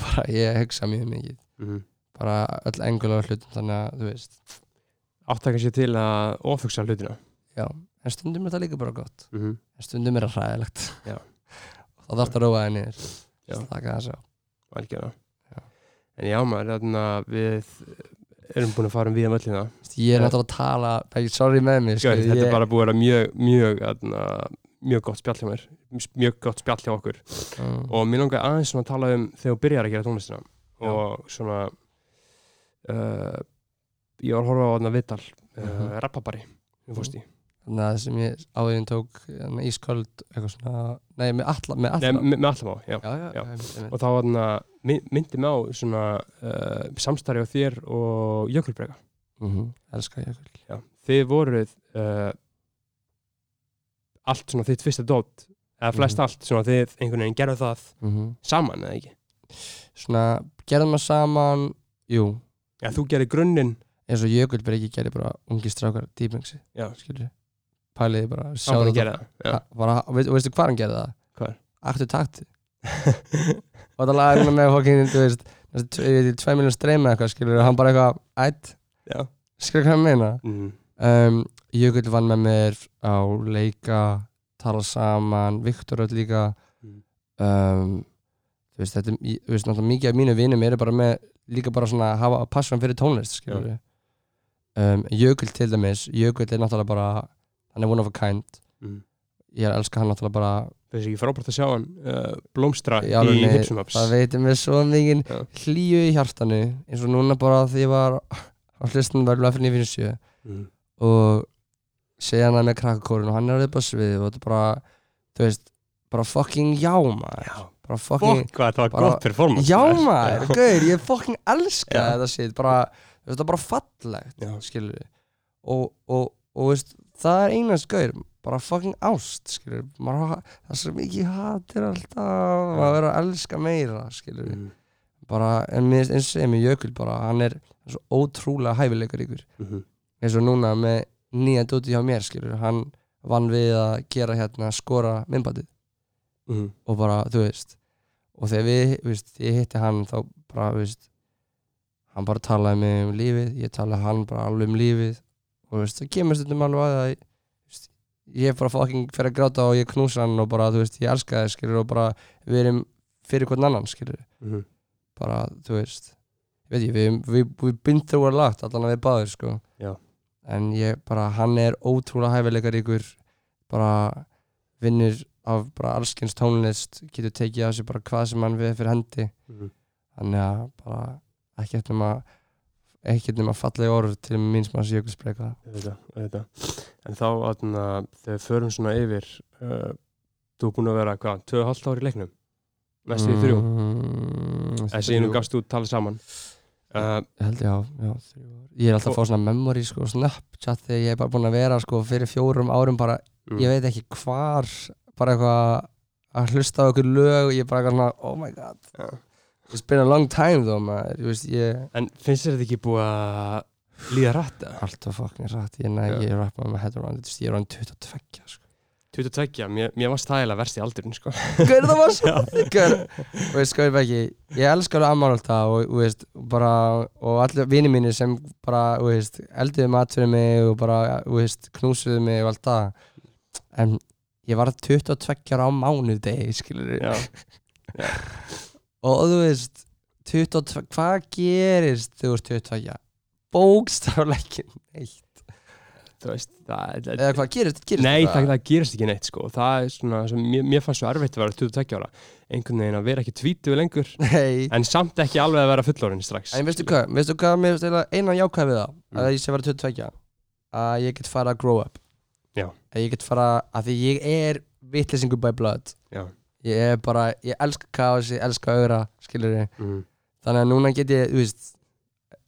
bara, ég hugsa mjög mikið mm. bara öll engulega hlutum þannig að þú veist áttaka sér til að ofugsa hlutina já, en stundum er það líka bara gott mm. en stundum er það hræðilegt Já. og þá þarf það að róa það niður Já. slaka það svo algjörða Já. en já maður, þarna við erum búin að fara um við um öllina ég er náttúrulega að tala ekki sorry með mig Skjör, skilur, þetta ég, er bara búið að vera mjög mjög, þarna, mjög gott spjall hjá mér mjög gott spjall hjá okkur Mm. og mér langar aðeins svona að tala um þegar þú byrjar að gera tónlistina Já. og svona uh, ég var að horfa á þarna viðtal uh, Mhm. rappabari við fórst í þannig að það sem ég áðurinn tók hérna, ísköld eitthvað svona nei með alla með Nei, alla með, með allam á, já. já, já, Já. einmitt, einmitt. og þá þarna, my- myndi mig á svona uh, samstarfi á þér og Jökulbrega mm elska jökul Já. Þið voruð uh, allt svona þitt fyrsta dót eða flest Mhm. allt svona þið einhvern veginn gerðu það mm saman eða ekki? Svona, gerðum maður saman jú, Já, þú gerir grunninn. Eins og jökul bara ekki gerði bara ungi strákar dýpengsi, pæliði bara, sjáðu það og veistu hvað hann gerði það? Hvar? Aktu takti og það laði hann með fokkin þú veist, tvei miljón streyma eitthvað skilur, og hann bara eitthvað, ætt skilur hvað hann meina? Mm. um, Jökull vann með mér á leika tala saman, Viktor öll líka. Mm. um, þú veist, þetta í- þú veist, náttúrulega mikið af mínu vinum eru bara með líka bara svona að hafa passion fyrir tónlist skilur við um, Jökull til dæmis, Jökull er náttúrulega bara hann er one of a kind. Mm. ég elska hann náttúrulega bara Það er ekki frábært að sjá hann uh, blómstra í í, Hipsumaps það veitir mér svo mikið Já. hlýju í hjartanu eins og núna bara því ég var á hlustunum verður fyrir 957 mm. og segja hann með krakkakórun og hann er upp á svið og þetta bara, þú veist bara fucking já maður Já, bara fucking, fokk hvað þetta var bara- gott performance já maður. maður, gauður, ég fucking elska Já. þetta shit, bara, það er bara fallegt skilur við og, og, og veist, það er einast gauður bara fucking ást, skilur maður, það svo mikið hatir alltaf maður verður að elska meira, skilur Mm. bara, en mér eins og segja með Jökul bara, hann er svo ótrúlega hæfileikar ykkur Mhm. eins og núna með nýja dóti hjá mér skilur, hann vann við að gera hérna skora myndbandið. Mhm. og bara, þú veist og þegar við, veist, ég hitti hann þá bara, veist hann bara talaði mig um lífið, ég talaði hann bara alveg um lífið. Og þú veist, það kemur stundum alveg að það ég bara fucking fer að gráta og ég knúsa hann og bara, þú veist, ég elska það skilur og bara, við erum fyrir hvern annan skilur, Mhm. bara, þú veist veit ég, við, við, við been through a lot allan að við báðir, sko Já. en ég bara, hann er ótrúlega hæfileikar ykkur bara vinnur af bara allskins tónlist getur tekið af sig bara hvað sem hann við fyrir hendi Mhm. þannig að bara ekkert nema ekkert nema fallega orð til mín sem hans jökulsbreyka Auðvitað, auðvitað. En þá atna, þegar við förum svona yfir uh, þú er búin að vera hvað, 2,5 ári í leiknum? Næstu í þrjú? Mm, þessi nú gafst út talað saman. Uh, ég held þrjú ár. ég er alltaf að fá svona memory sko, snapchat þegar ég er bara búin að vera sko, fyrir fjórum árum bara, mm, ég veit ekki hvar bara eitthvað að hlusta á okkur lög og ég er bara eitthvað oh my god. It's been a long time though maður, ég veist, ég En finnst þér þetta ekki búið að líða rætt eða? alltaf fucking rætt, ég, Já. ég er rappaði með head around it, ég er án 22 sko. 22, mér, mér var stæla verst í aldurinn sko. Gauður það var svo og veist, skoður ekki. Ég elska alveg ammálta og, og veist, bara Og allir vini mínir sem bara, veist, eldiðu mat fyrir mig og bara, veist, knúsuðu mig og allt það. En ég var 22 ára á mánuðdegi, skilur Já, Og þú veist, 22, hvað gerist þú ert 22? Bókstafleikin neitt. Veist það, Eða hvað gerist, gerist Nei, það, eitthvað? það gerist ekki neitt sko. Það er svona, sem, mér, mér fannst svo erfitt að vera 22 ára. Einhvern veginn að vera ekki tvítuð lengur Nei. en samt ekki alveg að vera fullorinn strax. En veistu hvað, veistu hvað, mér finnst eiginlega eina jákvæð við það? Mm. að ég sé vera 22 að ég get fara að grow up. Já. að ég get fara, að því ég er vittlesingur by blood. Já, ég er bara, ég elska kaos, ég elska auðra skilur ég, mm. þannig að núna get ég, þú veist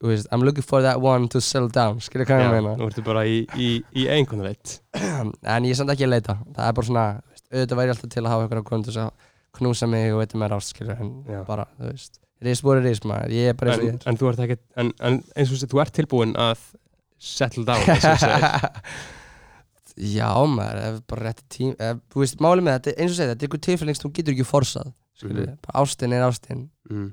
þú veist, I'm looking for that one to settle down skilur hvað Já ég meina nú ertu bara í, í, í einhvern veit en ég er samt ekki að leita, það er bara svona þú veist, auðvitað væri ég alltaf til að hafa að til þess að knúsa mig og veitir mér ást skilur en Já. bara, þú veist, risbúri risma ég er bara eins og en, ég en þú ert ekki en, en eins og þú ert tilbúin að settle down og þú segir. Já maður, ef bara rétti tím ef, Þú veist, málið með þetta, eins og segja, þetta er ykkur tilfellings þú getur ekki forsað skilur, Mhm. bara ástin er ástin. Mm.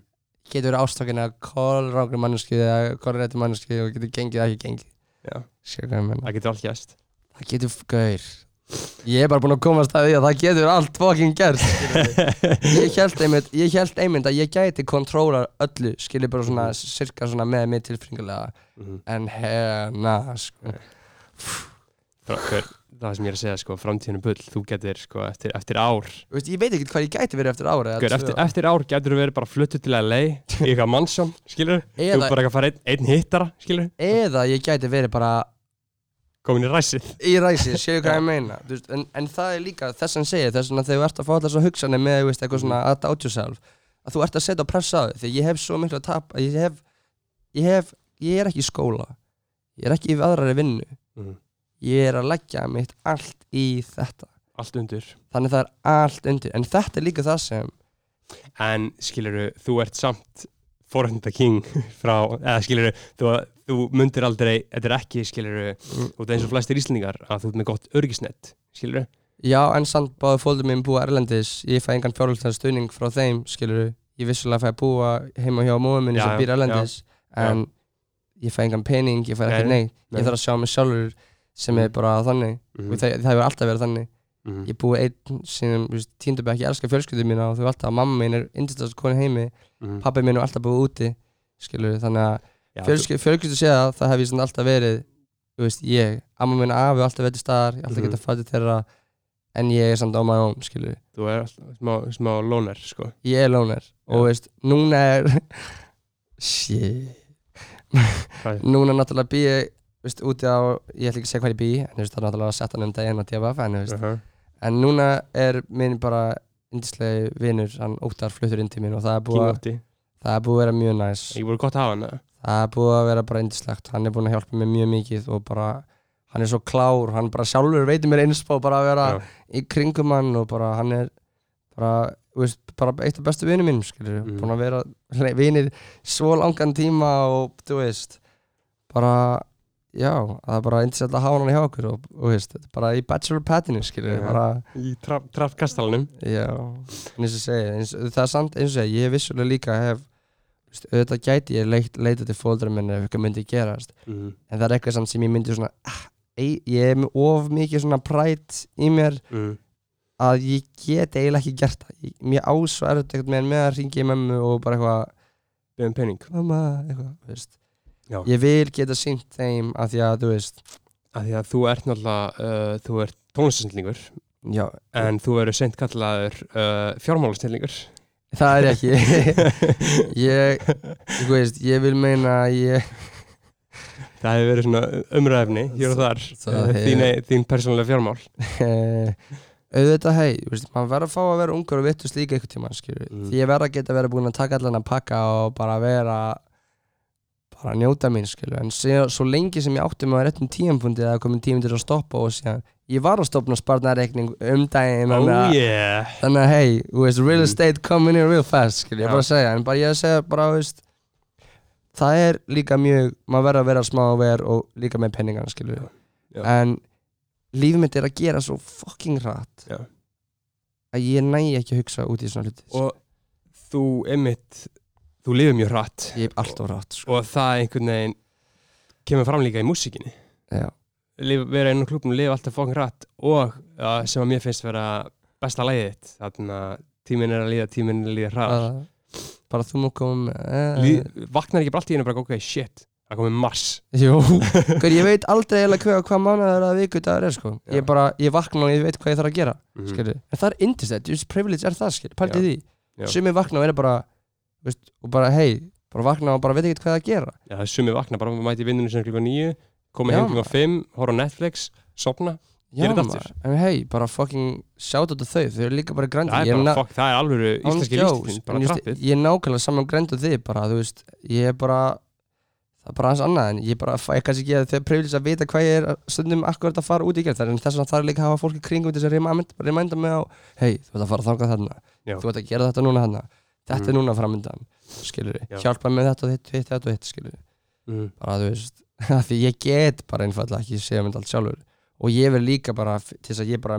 getur verið ástökin að kólrángri manneski eða kólrætti manneski og getur gengið eða ekki gengið. Það getur allt gæst það getur, gaur. Ég er bara búinn að komast að því að það getur allt fucking skilurðu. ég held einmitt, ég held einmitt að ég gæti kontróla öllu, skilur bara svona cirka svona með mig tilfinningulega mm. en hérna, sko það sem ég er að segja sko, framtíðinu bull þú getur sko, eftir, eftir ár. Þú veist, ég veit ekki hvað ég gæti verið eftir ára Hver, eftir, eftir ár getur þú verið bara fluttu til LA í eitthvað mannsjón, skilur þú eða, bara ekki að fara einn, einn hittara, skilur eða ég gæti verið bara komin í ræsið. í ræsi, séu hvað ég meina. Þú veist, en, en það er líka þess að segja þess að þegar þú ert að fá allar svo hugsanir með þú veist, eitthvað svona að doubt yourself að þú ert að setja á pressa á þig þegar ég hef svo miklu að tapa ég hef, ég hef, ég er ekki í skóla ég er ekki í aðrari vinnu. Mhm. Ég er að leggja mitt allt í þetta. Allt undir. Þannig það er allt undir. En þetta er líka það sem en skilur þú ert samt forhænda king frá, eða skilur þú, þú mundir aldrei, þetta er ekki skilur mm, þú ert eins og flestir íslendingar að þú ert með gott örgisnett skilur já en samt báði fólður minn búa erlendis. Ég fæ engan fjárhaldstæðan stuðning frá þeim skilur ég vissulega fæ að búa heima hjá móðum minni Já, sem býr erlendis en ég fæ engan pening, ég fæ ekki Nei, nei. ég þarf að sjá mig sjálfur sem er Mm. bara þannig mm og það, það hefur alltaf verið þannig -hmm. ég búi einn sem tíndabæk, ég elska fjölskyldum mína og þú alltaf, mamma mín er yndistast koni heimi -hmm. pappi mín er alltaf búið úti skilur þannig að Já, fjölskyldu, fjölskyldu sé það, það hef ég svona alltaf verið veist, ég, amma mín afi alltaf verið staðar, ég alltaf Mhm. getað fatið þeirra en ég er samt á my own, skilur þú er alltaf smá, smá lóner sko ég er loner Já. og veist, núna er shit núna náttúrulega bý ég veist, úti á, ég ætla ekki að segja hvað ég bý en þú veist, það er náttúrulega að setja hann um daginn á DFF en, þú veist, uh -huh. en núna er minn bara indislegi vinur, hann Óttar fluttur inn til mín og það er búið að, það er búið að vera mjög næs ég voru gott að hafa hann eða? það er búið að vera bara indislegt hann er búin að hjálpa mér mjög mikið og bara hann er svo klár, hann bara sjálfur veitir mér einspá bara að vera Já. í kringum hann og bara hann er bara, veist, bara eitt af bestu vinum mínum skilur, Mhm. búin að vera vinir svo langan tíma og þú veist bara, já, það er bara indislegt að hafa hann hjá okkur og, og veist, bara í bachelor patinu skilur, bara í kastalanum Já, en eins og segja, eins, það er samt eins og segja, ég hef vissulega líka hef, veist, auðvitað gæti ég leit, leita til fóldra minni ef eitthvað myndi gerast, mm en það er eitthvað samt sem ég myndi svona, ah, ei, ég er of mikið svona prætt í mér -hmm. að ég get eiginlega ekki gert það, ég, mér ásvo erfitt eitthvað með, að ringi í mömmu og bara eitthvað, beðum pening. Mamma, eitthvað, veist, Já. ég vil geta sínt þeim að því að, þú veist, að því að þú ert náttúrulega uh, þú ert tónlistasendlingur já, en þú verður seint kallaður uh, fjármálasendlingur það er ekki, ég, þú veist, ég vil meina að ég, það hefur verið svona umræðefni hér og þar uh, þín, þín persónulega fjármál. Eh, auðvitað hei, þú veist, maður verður að fá að vera ungur og vittust líka einhvern tíma skilur Mm. því ég verð að geta verið búin að taka allan að pakka og bara vera bara njóta mín skilur en sé, svo lengi sem ég átti með að réttum tíampundi að komin tími til að stoppa og síðan ég var að stopna sparnareikning um daginn oh að- yeah þannig að hei, real Mm. estate coming in real fast skilur, ég Já. bara að segja en bara ég að segja bara, veist það er líka mjög, maður verður að vera smá og ver og líka með penningan skilur Já. en lífið mitt er að gera svo fucking Já. að ég næ ekki að hugsa út í svona hluti og þú einmitt þú lifir mjög hratt. Ég hef alltaf hratt sko. og það einhvern veginn kemur fram líka í músikinni vera inn á klubnum og lifa alltaf fokkin hratt. Og uh, sem að mér finnst vera besta lægið þitt þannig að tíminn er að líða, tíminn er að líða hratt. Bara, bara þú múið komum uh, Lí, vaknar ekki bara allt í einu bara ok, shit það komið mars. Ég veit aldrei eiginlega hvað, hvað mánuður að viku dagur er sko. Já. ég bara, ég vakna og ég veit hvað ég þarf að gera mm skilur, en það er indislegt, just privilege er það pælti Já. því, Já. sumi vakna og er bara veist, og bara hei, bara vakna og bara veit ekki hvað að gera. Já, það er sumið vakna, bara mæti vinnunum sem klukka nýju Já, heim klukka fimm, horfa Netflix sopna, Gerið þetta aftur. en hei, bara fucking út af þau, þau eru líka bara grandi það er bara, fuck, það er alveg íslenski en bara trappið ég er nákvæmlega saman grænt og þið bara, þú veist, ég er bara það er bara hans annað en ég bara fæ kannski ekki að þau privilis að vita hvað ég er stundum akkurat að fara út í gerð en þess vegna þarf líka að hafa fólk í kringum til þess að remynda mig á hei, þú ert að fara að þangað þarna. Já. þú ert að gera þetta núna þarna þetta Mm. er núna framöndan, skilur Já. hjálpa með þetta og þitt, þitt, þetta og þitt, skilur mm. bara þú veist, af því ég get bara einfallega ekki segja mynd allt sjálfur og ég verð líka bara, til þess að ég bara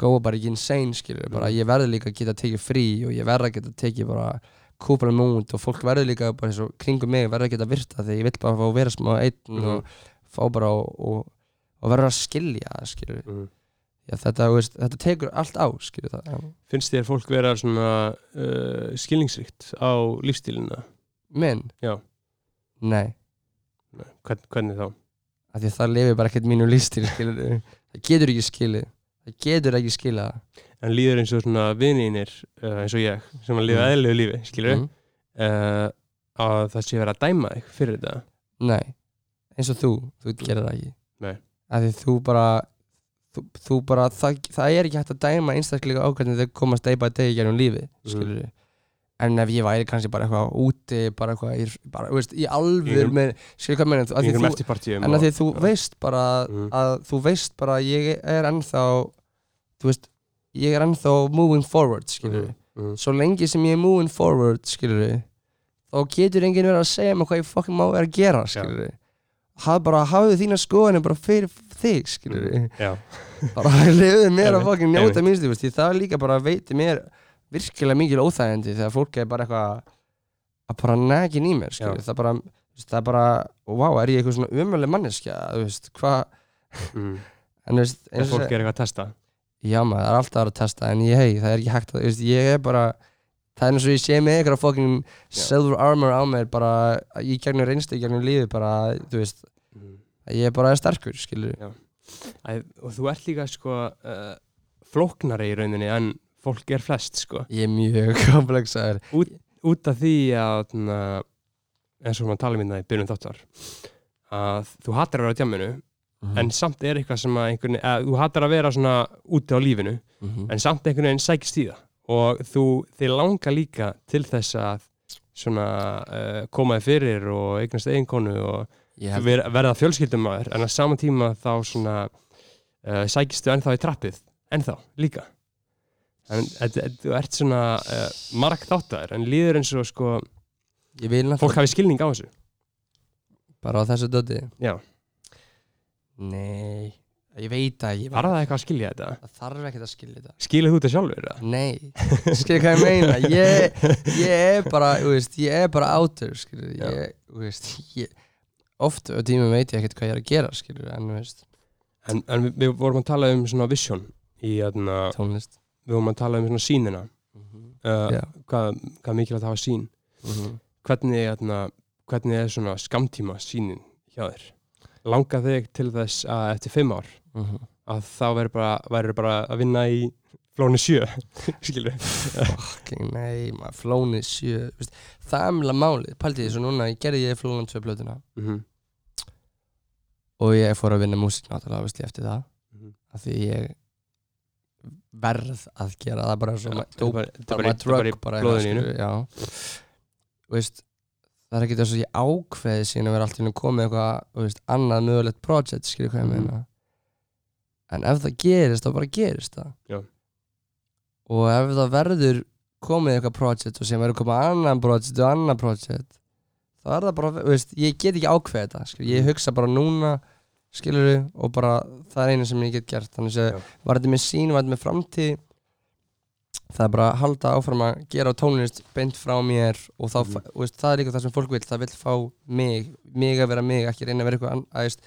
góða bara ekki insane skilur bara Mm. ég verður líka að geta tekið frí og ég verður að geta tekið bara kúpra múnd og fólk verður líka bara eins og kringum mig verður að geta virta þegar ég vil bara fá að vera smá einn Mhm. og fá bara og, og, og verður að skilja skilur Mm. Já, þetta, veist, þetta tekur allt á skilur það Já. finnst þér fólk vera svona uh, skilningsríkt á lífstílina minn? Já. Nei, Hvern, hvernig þá? af því að það lifir bara ekkert mínu lífstíl skilur það getur ekki skilið það getur ekki skilað en líður eins og svona vinninir uh, eins og ég, sem að lifa Mm. eðlilegu lífi skilur, Mhm. uh, að það sé verið að dæma þig fyrir þetta Nei, eins og þú, þú gerir það ekki Nei. Af því þú bara þú, þú bara, það, það er ekki hægt að dæma einstaklega á hvernig þau komast day by day í gegnum lífi Mhm. skilur en ef ég væri kannski bara eitthvað úti bara eitthvað, í, bara, veist, í með, skilur hvað meina, í að því þú, en því þú veist bara Mm. að þú veist bara að ég er ennþá þú veist, ég er ennþá moving forward, skilur Mhm, mhm. svo lengi sem ég er moving forward, skilur þá getur enginn verið að segja mér hvað ég fucking má vera að gera, skilur haf bara, hafðu þína skoðinu bara fyrir þig, skilur Já, bara lefðu mér að fucking njóta einmitt. minnst, því það líka bara veitir mér virkilega mikil óþægindi þegar fólk er bara eitthvað að bara negin í mér, skilur það bara, það er bara, wow, er ég eitthvað svona umöðlega manneskja, þú veist, hvað? Mm. en þú veist, eins og fólk er eitthvað að testa. Já maður, það er alltaf að að testa en ég, hei, það er ekki hægt að, þú veist, ég er bara það er eins og ég sé með eitthvað fucking Já. silver armor á mér bara í gegnum reynstu, í gegnum lífi bara, þú veist, mm. ég er bara sterkur, skilur Æ, og þú ert líka sko uh, flóknari í rauninni en fólk er flest sko ég er mjög komplexaður út af því að na, eins og maður tala um þetta í byrjun þáttar að þú hattar að vera á djamminu Mhm. en samt er eitthvað sem að einhvern veginn, þú hattar að vera svona úti á lífinu Mhm. en samt einhvern veginn sækist í það og þú, þið langar líka til þess að svona uh, koma þið fyrir og eignast eiginkonu og held ver, verða fjölskyldumæður en á sama tíma þá svona uh, sækistu ennþá í trappið. Ennþá líka. En þú ert svona uh, marg þáttaður en líður eins og sko fólk hafi skilning á þessu. Bara á þessu döti Já. nei, ég veit að ég var það eitthvað að skilja þetta? það þarf ekkert að skilja þetta Skilja þú þetta sjálfur? eða? nei, skilja hvað ég meina ég, ég er bara, þú veist, ég er bara outer, skilja, Já. ég, þú veist ég, oft á tímum veit ég ekkert hvað ég er að gera, skilja, en þú veist En, en við, við vorum að tala um svona vision í aðna, tónlist við vorum að tala um svona sínina uh, Já. hvað, hvað mikilvægt að hafa sín hvernig, aðna, hvernig er svona skamtíma sínin hjá þér? Langar þig til þess að eftir fimm ár að þá verður bara, verður bara að vinna í flóni sjö skilur fucking nei, maður flónið sjö þú veist, það er mjög málið, því svo núna ég gerði ég flónan tvö plötuna. Mm -hmm. og ég fór að vinna músík náttúrulega, eftir það. Mhm. af því ég verð að gera það bara Já, ma- þetta er bara- er bara í- blóðinu já. Þú veist, það er ekki þess að ég ákveði síðan að vera alltaf inn að koma með eitthvað annað mögulegt project skilur hvað ég Mhm. meina en ef það gerist þá bara gerist það Já. og ef það verður komið eitthvað project og sem verður komið annan project og annan project þá er það bara, veist, ég get ekki ákveðið þetta skilur, ég Mhm. hugsa bara núna skilur og bara það er einu sem ég get gert þannig að var þetta með sín, var þetta með framtíð það er bara að halda áfram að gera tónlist beint frá mér og þá, mm. veist, það er líka það sem fólk vil það vil fá mig, mig að vera mig ekki reyna að vera eitthvað an- að veist,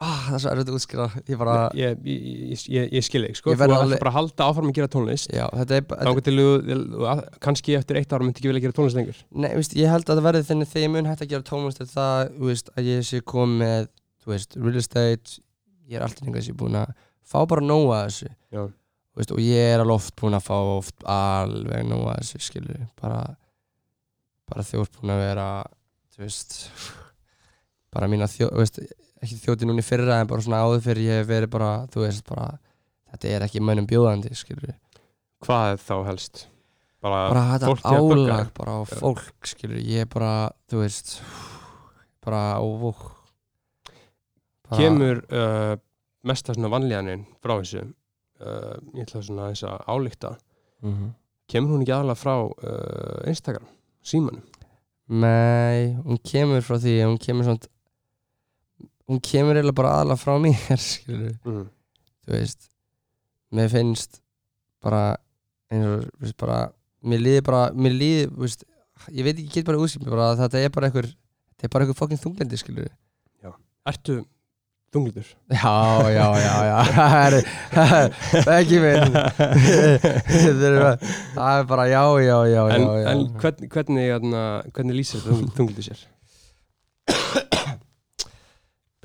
ah, það er svo erfitt að útskýra. Ég bara, ég, ég, ég, ég, ég skil þig sko, Ég þú verð ætlar alveg- bara að halda áfram að gera tónlist. Já, þetta er þá til þú, þú- kannski eftir eitt ára myndi ekki vilja gera tónlist lengur. Nei, veist, ég held að það verði þenni þegar ég mun hægt að gera tónlist er það, þú veist, að ég sé komið með þú veist, real estate. Ég er alltaf einhvers ég búin að fá bara nóga þessu. Já. Þú veist, og ég er alveg oft búin að fá oft alveg nóga þessu skilur bara bara að ekki þjóti núna í fyrra en bara svona áður fyrir ég hef verið bara þú veist, bara þetta er ekki mönnum bjóðandi skilur hvað er þá helst? bara, bara þetta að álag bara á fólk skilur ég er bara, þú veist bara bara, kemur uh, mesta svona vanlíðaninn frá þessu uh, ég ætla svona þess að álíkta mm kemur hún ekki aðalega frá uh, Instagram, símanum? Nei, hún kemur frá því hún kemur svona hún kemur eiginlega bara aðalega frá mér skilur mm. þú veist mér finnst bara eins og, þú veist, bara mér líði bara, mér líði, þú veist ég veit ekki, ég get bara útskýrt mér bara að þetta er bara einhver þetta er bara einhver fokkin þunglindi, skilur Ertu þunglitur? Já, já, já, já Það er ekki minn Það er bara- það er bara já, já, já, en, já, já. en hvernig, hvernig, hvernig, hvernig lýsir þetta þung- þunglitur sér?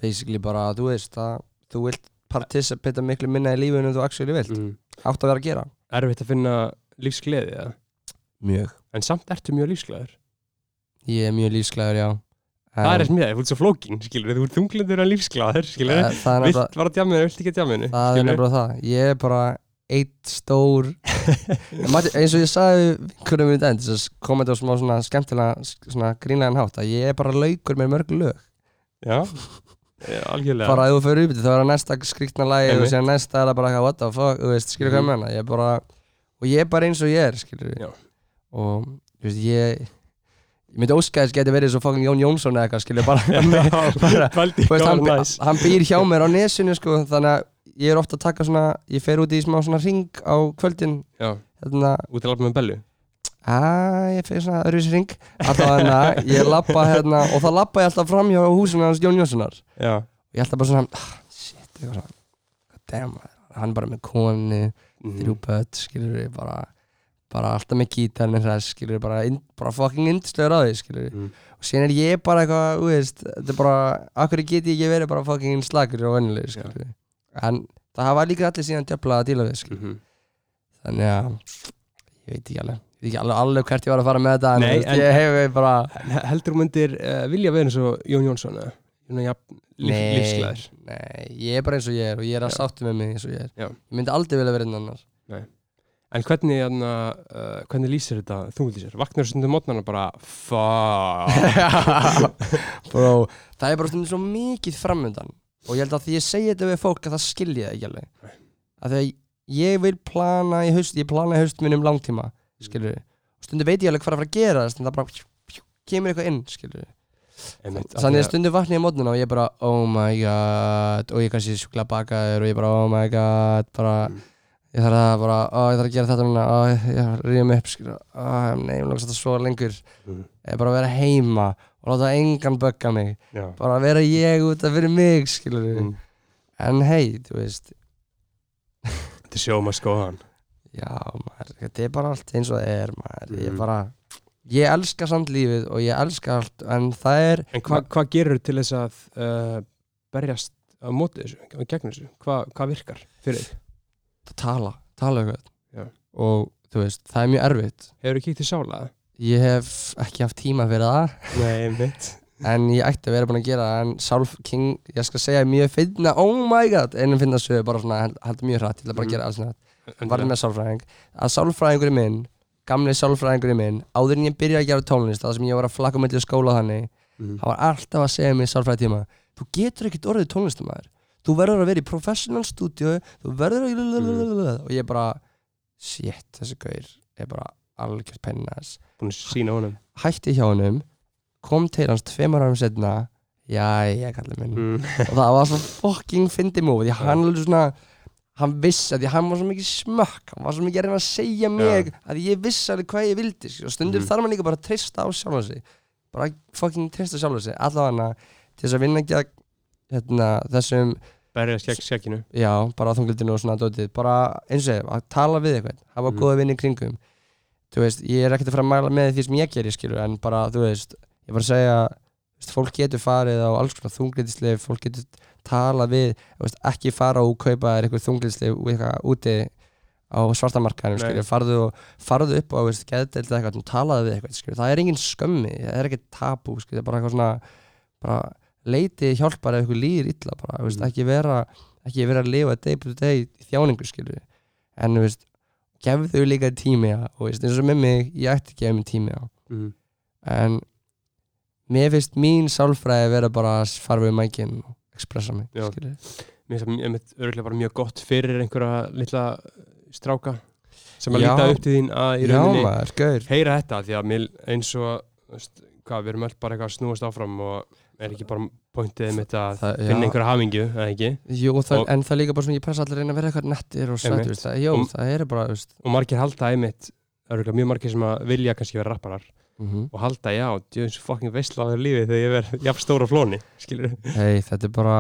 Basically bara, þú veist að þú vilt participata miklu minna í lífinu en þú actually vilt. Mm. átt að vera að gera. Erfitt að finna lífsgleði eða? Mjög. En samt ertu mjög lífsgleður Ég er mjög lífsglæður, já. Það er með þér, þú ert svo flókin skilur, þú ert þunglindur en lífsgleður skilur, er vilt vara á djáminu, vilt ekki á djáminu það er nefnilega það. Ég er bara, eitt stór eins og ég sagði í dag þess að koma þetta á smá svona skemmtilega svona grínlegan hátt að ég er bara laukur með mörg lög. Já algjörlega. Bara ef þú fyrir upp er það næsta skrýtna lagi og síðan næsta er það bara what the fuck, þú veist, skilur hvað Mhm. menna ég er bara, og ég er bara eins og ég er skilur. Já. og þú veist, ég ég myndi óska þess geti verið svo fucking Jón Jónsson eða eitthvað skilur bara, bara Þú veist, hann, hann býr hjá mér á nesinu sko, þannig að ég er ofta að taka svona ég fer út í smá svona ring á kvöldin. Já, þarna, út til alveg með bellu að ég fer svona öðruvísi ring alltaf hérna, ég lappa hérna og þá lappa ég alltaf fram hjá húsinu hans Jón Jónssonar. Já, og ég alltaf bara svona ah, shit, eitthvað svona damn, hann bara með konu Mhm. þrjú börn, skilur við bara bara alltaf með gítarinn hress, skilur við bara, bara fucking indislegur á því, skilur við. Mm. og síðan er ég bara eitthvað, þú veist þetta er bara, akkur get ég ekki verið bara fucking slagur og vennileg, skilur við. En það hafa líka allir síðan djöfla að díla við, skilur Mhm. þannig að ég veit ekki alveg, ég veit ekki alveg, alveg hvert ég var að fara með þetta en, Nei, þú en- ég hef bara Heldur þú myndir uh, vilja vera eins og Jón Jónsson? Jón ja, líf, Nei. lífsglæður nei, ég er bara eins og ég er og ég er að Já. sáttu með mig eins og ég er Já. ég myndi aldrei vilja vera einn annar En hvernig, uh, hvernig lýsir þetta þungulísir? Vaknar stundum mótnarna bara Fuck Ég að ég að að að ég vil ég skilur við, stundum veit ég alveg hvað að fara að gera en það bara kemur eitthvað inn skilur þannig að stundum vakna ég á mótnuna og ég bara oh my god og ég kannski sjúkla bakaður og ég bara oh my god bara Mm. ég þarf að bara, ó, ég þarf að gera þetta núna ó, ég rýðum upp, skilur ó, nei, ég langast að svo lengur. Mm. ég bara að vera heima og láta engan bögga mig. Bara að vera ég út að fyrir mig skilur Mm. en hei, þú veist. Þetta sjóma skóðan já, maður, þetta er bara allt eins og það er maður, ég Mhm. bara ég elska samt lífið og ég elska allt en það er En hva, hvað gerur til þess að uh, berjast á móti þessu, á gegn þessu? Hva, hvað virkar fyrir þig? að tala, tala Já. eitthvað og þú veist, það er mjög erfitt Hefur þú kíkt í sála? ég hef ekki haft tíma fyrir það Nei, mitt en ég ætti að vera búin að gera það, en Sálf King, ég skal segja mjög finna, oh my god einum finna sögu, bara svona, held, held mjög hratt ég ætla bara að Mhm. gera alls hratt, var með sálfræðing. Að sálfræðingurinn minn, gamli sálfræðingurinn minn áður en ég byrjaði að gera tónlist það sem ég var að flakka mellir skóla þannig mm. hann var alltaf að segja mér í sálfræðitíma þú getur ekkert orðið tónlistamæður þú verður að vera í professional studio þú verður að og ég bara, shit, þessi gaur er bara algjört pennas Búin að sína honum. Hætti hjá honum kom til hans tveimur árum setna já, ég kallar minn. Mm. og það var svo fucking fyndi því hann alveg svona hann vissi að því hann var svo mikið smökk hann var svo mikið að reyna að segja mig að ég vissi alveg hvað ég vildi og stundur Mhm. þarf maður líka bara að treysta á sjálfa sig. Bara fucking treysta sjálfa sig allavega til þess að vinna gegn hérna, þessum, Berjast gegn skekkinu já, bara þunglitinu og svona dótið, bara eins og ég, að tala við eitthvað hafa Mhm. góða vinni kringum. Þú veist, ég er ekkert að fara að mæla með því sem ég gerir skilur, en bara, þú veist ég var að segja, þú veist, fólk getur farið á alls konar þunglitisleif, fólk getur tala við, veist, ekki fara og kaupa þér eitthvað eitthvað úti á svartamarkaðinu, farðu, og, farðu upp geðdeild eða eitthvað og talaðu við eitthvað, skilur, það er engin skömmi það er ekkert tabú, skilur, það er bara eitthvað svona bara leiti hjálpar ef eitthvað líður illa, bara, þú veist, Mm. ekki vera ekki vera að lifa day by day í þjáningu, skilur en, veist, gefðu líka tími á, og eins og með mig, ég ætti ekki að gefa mig tími á. Mm. en mér finnst mín sálfræði vera bara að fara við mækinn og expressa mig Já. Mér finnst það einmitt örgulega bara mjög gott fyrir einhverja litla stráka sem að Já. líta upp til þín að í já rauninni heyra þetta því að mér eins og veist, hvað, við erum öll bara eitthvað að snúast áfram og er ekki bara pointið mitt að Það- já. finna einhverja hamingju, eða ekki Jú, það, Og- en það líka bara svona, ég pressa allir reyna að vera eitthvað nettir og sætt, það, jú, Og- það er bara, veist, og margir halda einmitt örgulega mjög margir sem að vilja kannski vera rapparar mm og halda, já, djöðins fucking veistlaður lífið þegar ég verð jafn stóra flóni hei, þetta er bara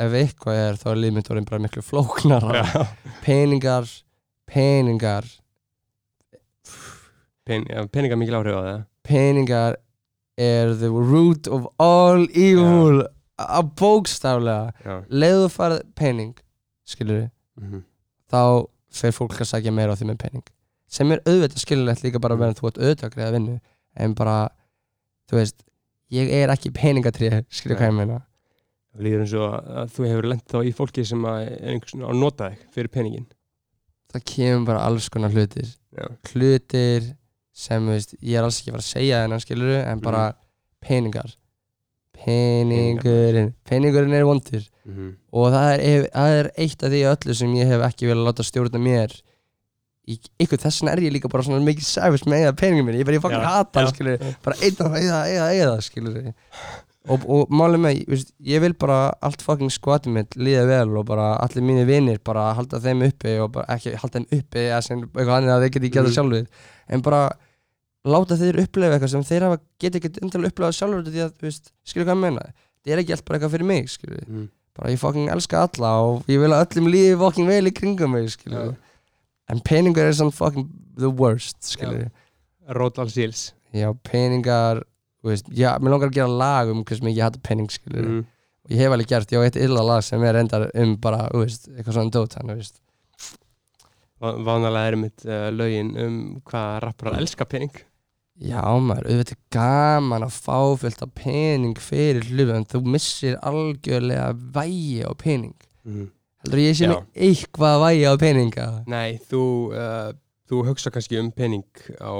ef eitthvað er, þá er lífmynd orðin bara miklu flóknara. Já, peningar, peningar. Pen, já, peningar mikil áhrif á það. Peningar er the root of all evil. Að bókstaflega. Leiðu farið pening skilur mhm, þá fer fólk að sækja meira á því með pening sem er auðvitað skilulegt líka bara meðan þú ert auðvitað að greiða vinnu en bara, þú veist ég er ekki peningatrið, skilur hvað ég meina. Það líður eins og að þú hefur lent þá í fólki sem er einhvers veginn að nota þig fyrir peningin það kemur bara alls konar hlutir. Já, hlutir sem veist, ég er alls ekki að fara að segja þennan skilur en bara peningar. Peningurinn. Peningurinn er vondur. Mhm, og það er, það er eitt af því öllu sem ég hef ekki vel að láta stjórna mér ykkur þess vegna er ég líka bara svona mikið sæfis með eða peningum minn, ég bara ég fucking Já, hata það skilur, bara og eða, eða, eða skilur og, og málið með, veist, ég vil bara allt fucking skvatið mitt líða vel og bara allir mínir vinir bara halda þeim uppi og bara ekki halda þeim uppi eða sem eitthvað annað að þeir geti geta Mhm. sjálfur. En bara láta þeir upplefa eitthvað sem þeir hafa geti ekki endilega upplefa sjálfur því að, veist, skilur hvað ég meina? Það er ekki allt bara eitthvað fyrir mig, skilur mhm. bara ég fucking elska alla og ég vil að öllum líði fucking vel í kringum mig, skilur Já. En peningar er svona fucking the worst, skilur Rótal Seals já, peningar veist, já, mér langar að gera lag um hvers mikið ég hata pening, skilur Mhm. og ég hef alveg gert, ég á eitt illa lag sem er endar um bara, veist, eitthvað svona dót hann, veist. Va- Vanalega er mitt uh, lögin um hvað rapparar elska pening. Já maður, auðvitað er gaman að fá fullt af pening fyrir hlutu en þú missir algjörlega vægi á pening Heldur ég sé með eitthvað vægi á peninga? Nei, þú, uh, þú hugsa kannski um pening á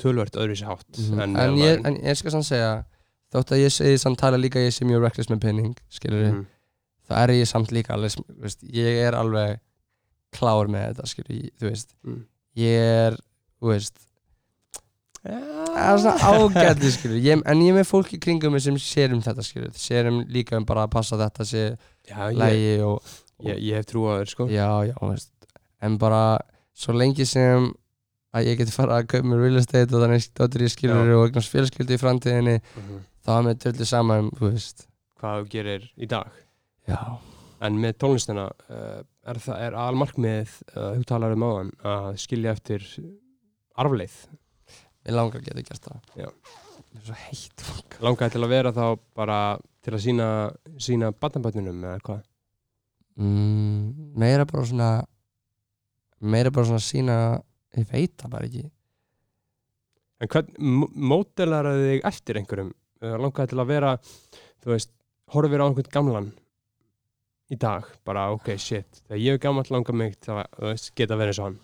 tölvört öðru sér hátt Mhm. en, En, ég, en ég skal samt segja þótt að ég segi samt tala líka að ég sé mjög reckless með pening, skilur við mm. þá er ég samt líka alveg, veist, ég er alveg klár með þetta, skilur ég, þú veist Mm. ég er, þú veist það er svona ágæti, skilur ég, en ég er með fólk í kringum mig sem sér um þetta, skilur sér um líka um bara að passa að þetta sé Já, ég, lægi og ég, ég hef trú á þér sko. Já, já, veist. En bara svo lengi sem að ég geti fara að kaupa mér real estate og þannig stóttir ég skilur og eignast fjölskyldu í framtíðinni Mhm. þá er mér dörlu saman, þú veist. Hvað þú gerir í dag? Já, En með tónlistina uh, er er almarkmið uh, þú talar um áðan að skilja eftir arfleið ég langar að geta gert það. Já. það er svo heitt langaði til að vera þá bara til að sína, sína batnabötnunum eða hvað mm, meira bara svona meira bara svona sína ég veit það bara ekki. En hvern mótelar þig eftir einhverjum? Langaði til að vera þú veist, horfir á einhvern gamlan í dag, bara ok, shit þegar ég er gammal langar mig til að þú veist, geta verið eins og hann.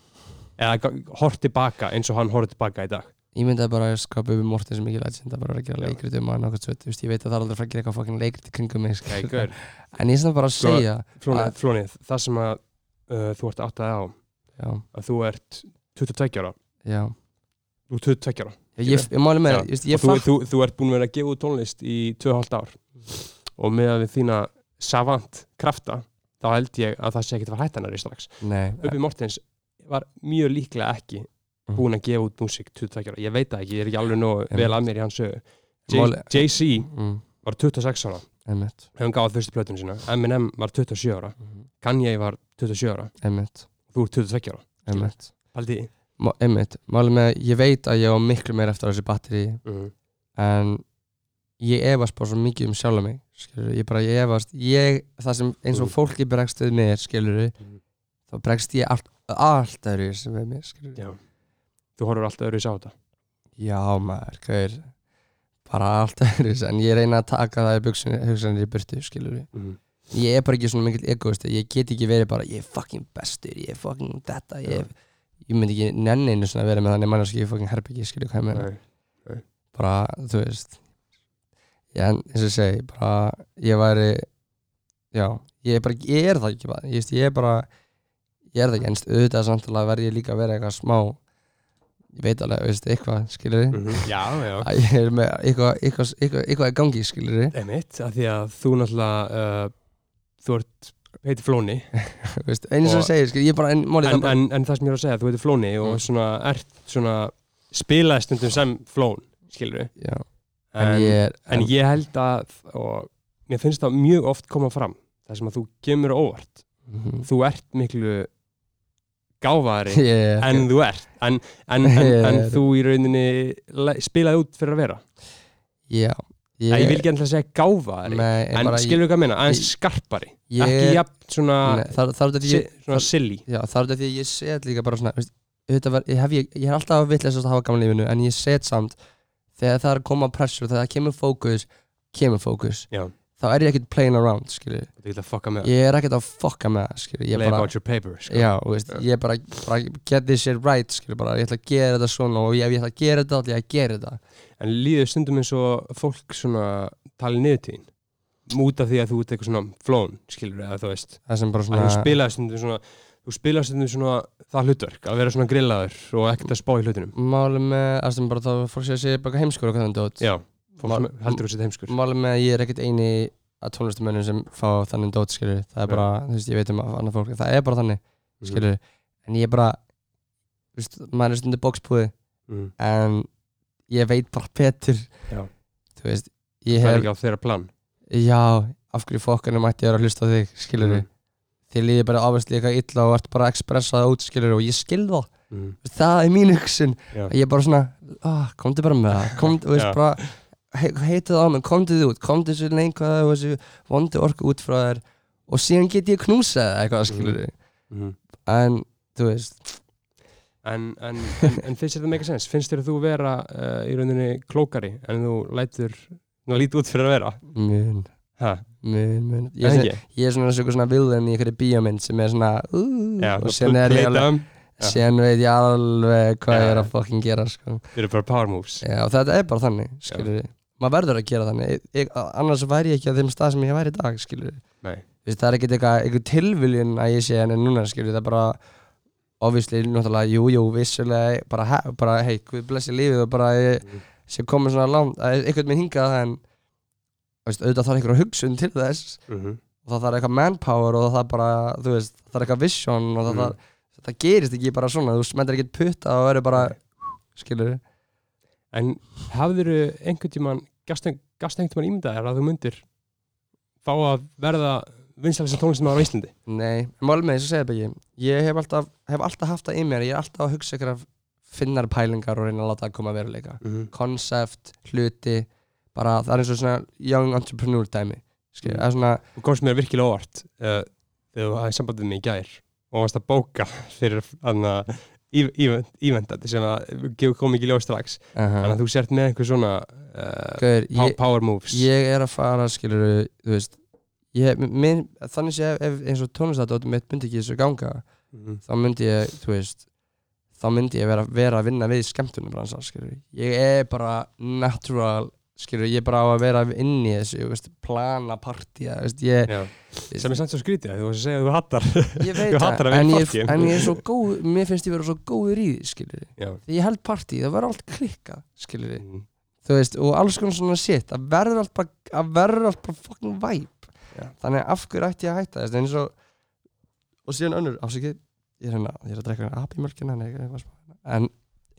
Eða hort tilbaka eins og hann horfði tilbaka í dag ég myndi að bara skapa upp Morten sem ekki legend að bara vera að gera leikrit um hann og eitthvað sveit, ég veit að það er aldrei að fara að gera eitthvað fucking leikrit í kringum mig gaur. en ég er svona bara að Sko, segja Flónið, Að- það sem að uh, þú ert áttaði á já, að þú ert 22 ára. Já. Þú ert 22 ára ég, ég, ég máli með það, og þú, þú, þú ert búin að vera að gefa út tónlist í 2,5 ár. Og með að við þína savant krafta þá held ég að það sé ekki að fara hættanari strax. Uppi Mortens var mjög líklega ekki. Búin að gefa út músík 22 ára, ég veit það ekki, ég er ekki alveg Einmitt. vel að mér í hans sögu. Jay-Z mm, var 26 ára. Hefum gáð fyrstu plötunum sína, Eminem var 27 ára. Mhm, Kanye var 27 ára. Einmitt, þú ert 22 ára, með ég veit að ég á miklu meira eftir þessi batteri mm. en ég efast bara svo mikið um sjálf mig skilur, ég bara, ég efast ég, það sem eins og Mhm. fólki bregst við mér skilur, Mhm. þá bregst ég allt, allt öðru sem við mér skilur. Já. Þú horfur alltaf öðru í sá þetta? Já maður, hvað er bara allt öðru, en ég reyna að taka það í hugsanir í burtu, skilur mm. ég er bara ekki svona mikill egoist ég get ekki verið bara, ég er fucking bestur ég er fucking þetta ég, ég myndi ekki nenni einu svona að vera með þannig mannarski ég er fucking herbyggi, skilur hvað ég meina. Bara, þú veist en eins og ég segi bara, ég væri já, ég er bara, ég er það ekki bara, ég, veist, ég er bara ég er það ekki, en auðvitað samtalað verð ég líka að vera eitthvað smá ég veit alveg, veist, eitthvað, skilur Mm -hmm. já, já. Að ég er með eitthvað, eitthvað, eitthvað, eitthvað í gangi, skilur Einmitt, af því að þú náttúrulega uh, þú ert, heitir Flóni. Veist, eins og ég segir, skilur, ég bara, en málið það en, bara, en, en það sem ég er að segja, þú heitir Flóni og Mm. svona ert svona spilaði stundum sem Flón, skilur við já, en, ég er en ég held að og mér finnst það mjög oft koma fram það sem að þú gemur óvart. Mhm. þú ert miklu gáfaðari ég er en þú ert. En, en, en, Ég en þú í rauninni spilaði út fyrir að vera? Já, ég, ég vil ekki endilega segja gáfaðari en skilur við hvað að minna, aðeins skarpari ég, ekki jafn svona, nei, þar, þar, þar, ég, svona silly. Já, það er þetta því að ég set líka bara svona veist, var, ég, hef, ég, ég er alltaf vitleist að hafa gaman lífinu en ég set samt þegar það er að koma pressur, þegar það kemur fókus kemur fókus. Já. Þá er ég ekkert playing around skilur Þú getur að fucka með. Ég er ekkert að fokka með það skilur ég Lay bara, about your paper sko. já, veist, Já. ég bara, bara get this shit right skilur bara, ég ætla að gera þetta svona og ef ég ætla að gera þetta, þá ætla ég að gera þetta. En líður stundum eins og fólk svona tali niður tíðin út af því að þú ert eitthvað svona flón skilur eða þú veist. Það sem bara svona þú spilaði stundum svona þú spilaði stundum svona það hlutverk að vera svona grillaður og ekkert að spá í hlutunum máli með, það sem bara þá fólk sé að sé bara heimskur og hvað þannig dót Já, heldur þú sér heimskur. Máli með að ég er ekkert eini að tónlistamönnum sem fá þannig dót skilur það er bara, þú veist, ég veit um að annað fólk það er bara þannig, Mhm. skilur en ég er bara, þú veist, maður er stundir bókspúði mm. en ég veit bara betur. Já. þú veist, ég Það er hef ekki á þeirra plan. Já, af hverju fokkanum ætti ég að vera að hlusta á þig skilur Mhm. þið líði bara áværslega eitthvað illa og ert bara að expressa það út skilur og ég skil það. Mm. það er mín hugsun. Ég er bara svona, ah, komdu bara með það komdu, þú veist bara he heitið á mig, komdu þið út, komdu þessu lengur og þessu vondi orku út frá þér og síðan get ég knúsað það eitthvað skilur Mm. en þú veist En, en, en, en finnst þér það meika sens? Finnst þér að þú vera uh, í rauninni klókari en þú lætur ná, lítið út fyrir að vera? Ha, mun, mun ég, er- ég svona svona, vilðin í einhverju bíómynd sem er svona uh, Já, og þú síðan er ég alveg um, Já. síðan veit ég alveg hvað ég er Já. að fucking gera sko. Þið eru bara power moves Já, og þetta er bara þannig skilur við, maður verður að gera þannig. Ég, annars væri ég ekki á þeim stað sem ég væri í dag skilur Vist, það er ekkert eitthvað, eitthvað tilviljun að ég sé henni núna skilur það er bara obviously, náttúrulega, jú, jú, vissulega bara, he, bara hei, hvað blessi lífið og bara ég Mhm. sé komið svona langt að einhvern minn hingað en veist, auðvitað þarf einhverja hugsun til þess. Mm og það þarf eitthvað manpower og það þarf bara, þú veist, það þarf eitthvað vision og það, Mhm. þarf, það gerist ekki bara svona. Þú smendir ekkert putta og verður bara skilur En hafðir einhvern tímann gafst einhvern tímann ímyndaðir að þú myndir fá að verða vinsælista tónlistamæður á Íslandi? Nei, málum með þess að segja byggi Ég hef alltaf, hef alltaf haft það í mér Ég er alltaf að hugsa ykkur af finnar pælingar og reyna að láta það koma að veruleika Mm Koncept, hluti bara það er eins og svona young entrepreneur dæmi Skilja, það er svona Þú komst mér virkilega óvart uh, þegar þú hafði sambandið mig í gær og varst að bóka fyrir anna, ívendandi sem að kom ekki ljós strax. Uh þannig að þú sért með einhver svona uh, Gauður, pow- ég, power moves. ég er að fara skilur veist ég, minn, þannig ef eins og tónlistadóttum mitt myndi ekki þessu ganga Mhm. þá myndi ég, veist þá myndi ég vera, vera að vinna við skemmtunum ég er bara natural, skilur ég bara á að vera inn í þessu, veist, plana veist, ég sem er skrítið að þú varst að segja að þú hattar. Ég veit það, að en, ég, en ég er svo góð mér finnst ég vera svo góður í því, ég held partí, það verður allt klikkað, skilur Mhm. þú veist, og alls konar svona shit það verður allt bara, það verður allt bara fucking vibe, Já. þannig að af hverju ætti ég að hætta þess, eins og og síðan önnur, ásakið ég er, hérna, ég er að drekka apimjölkina en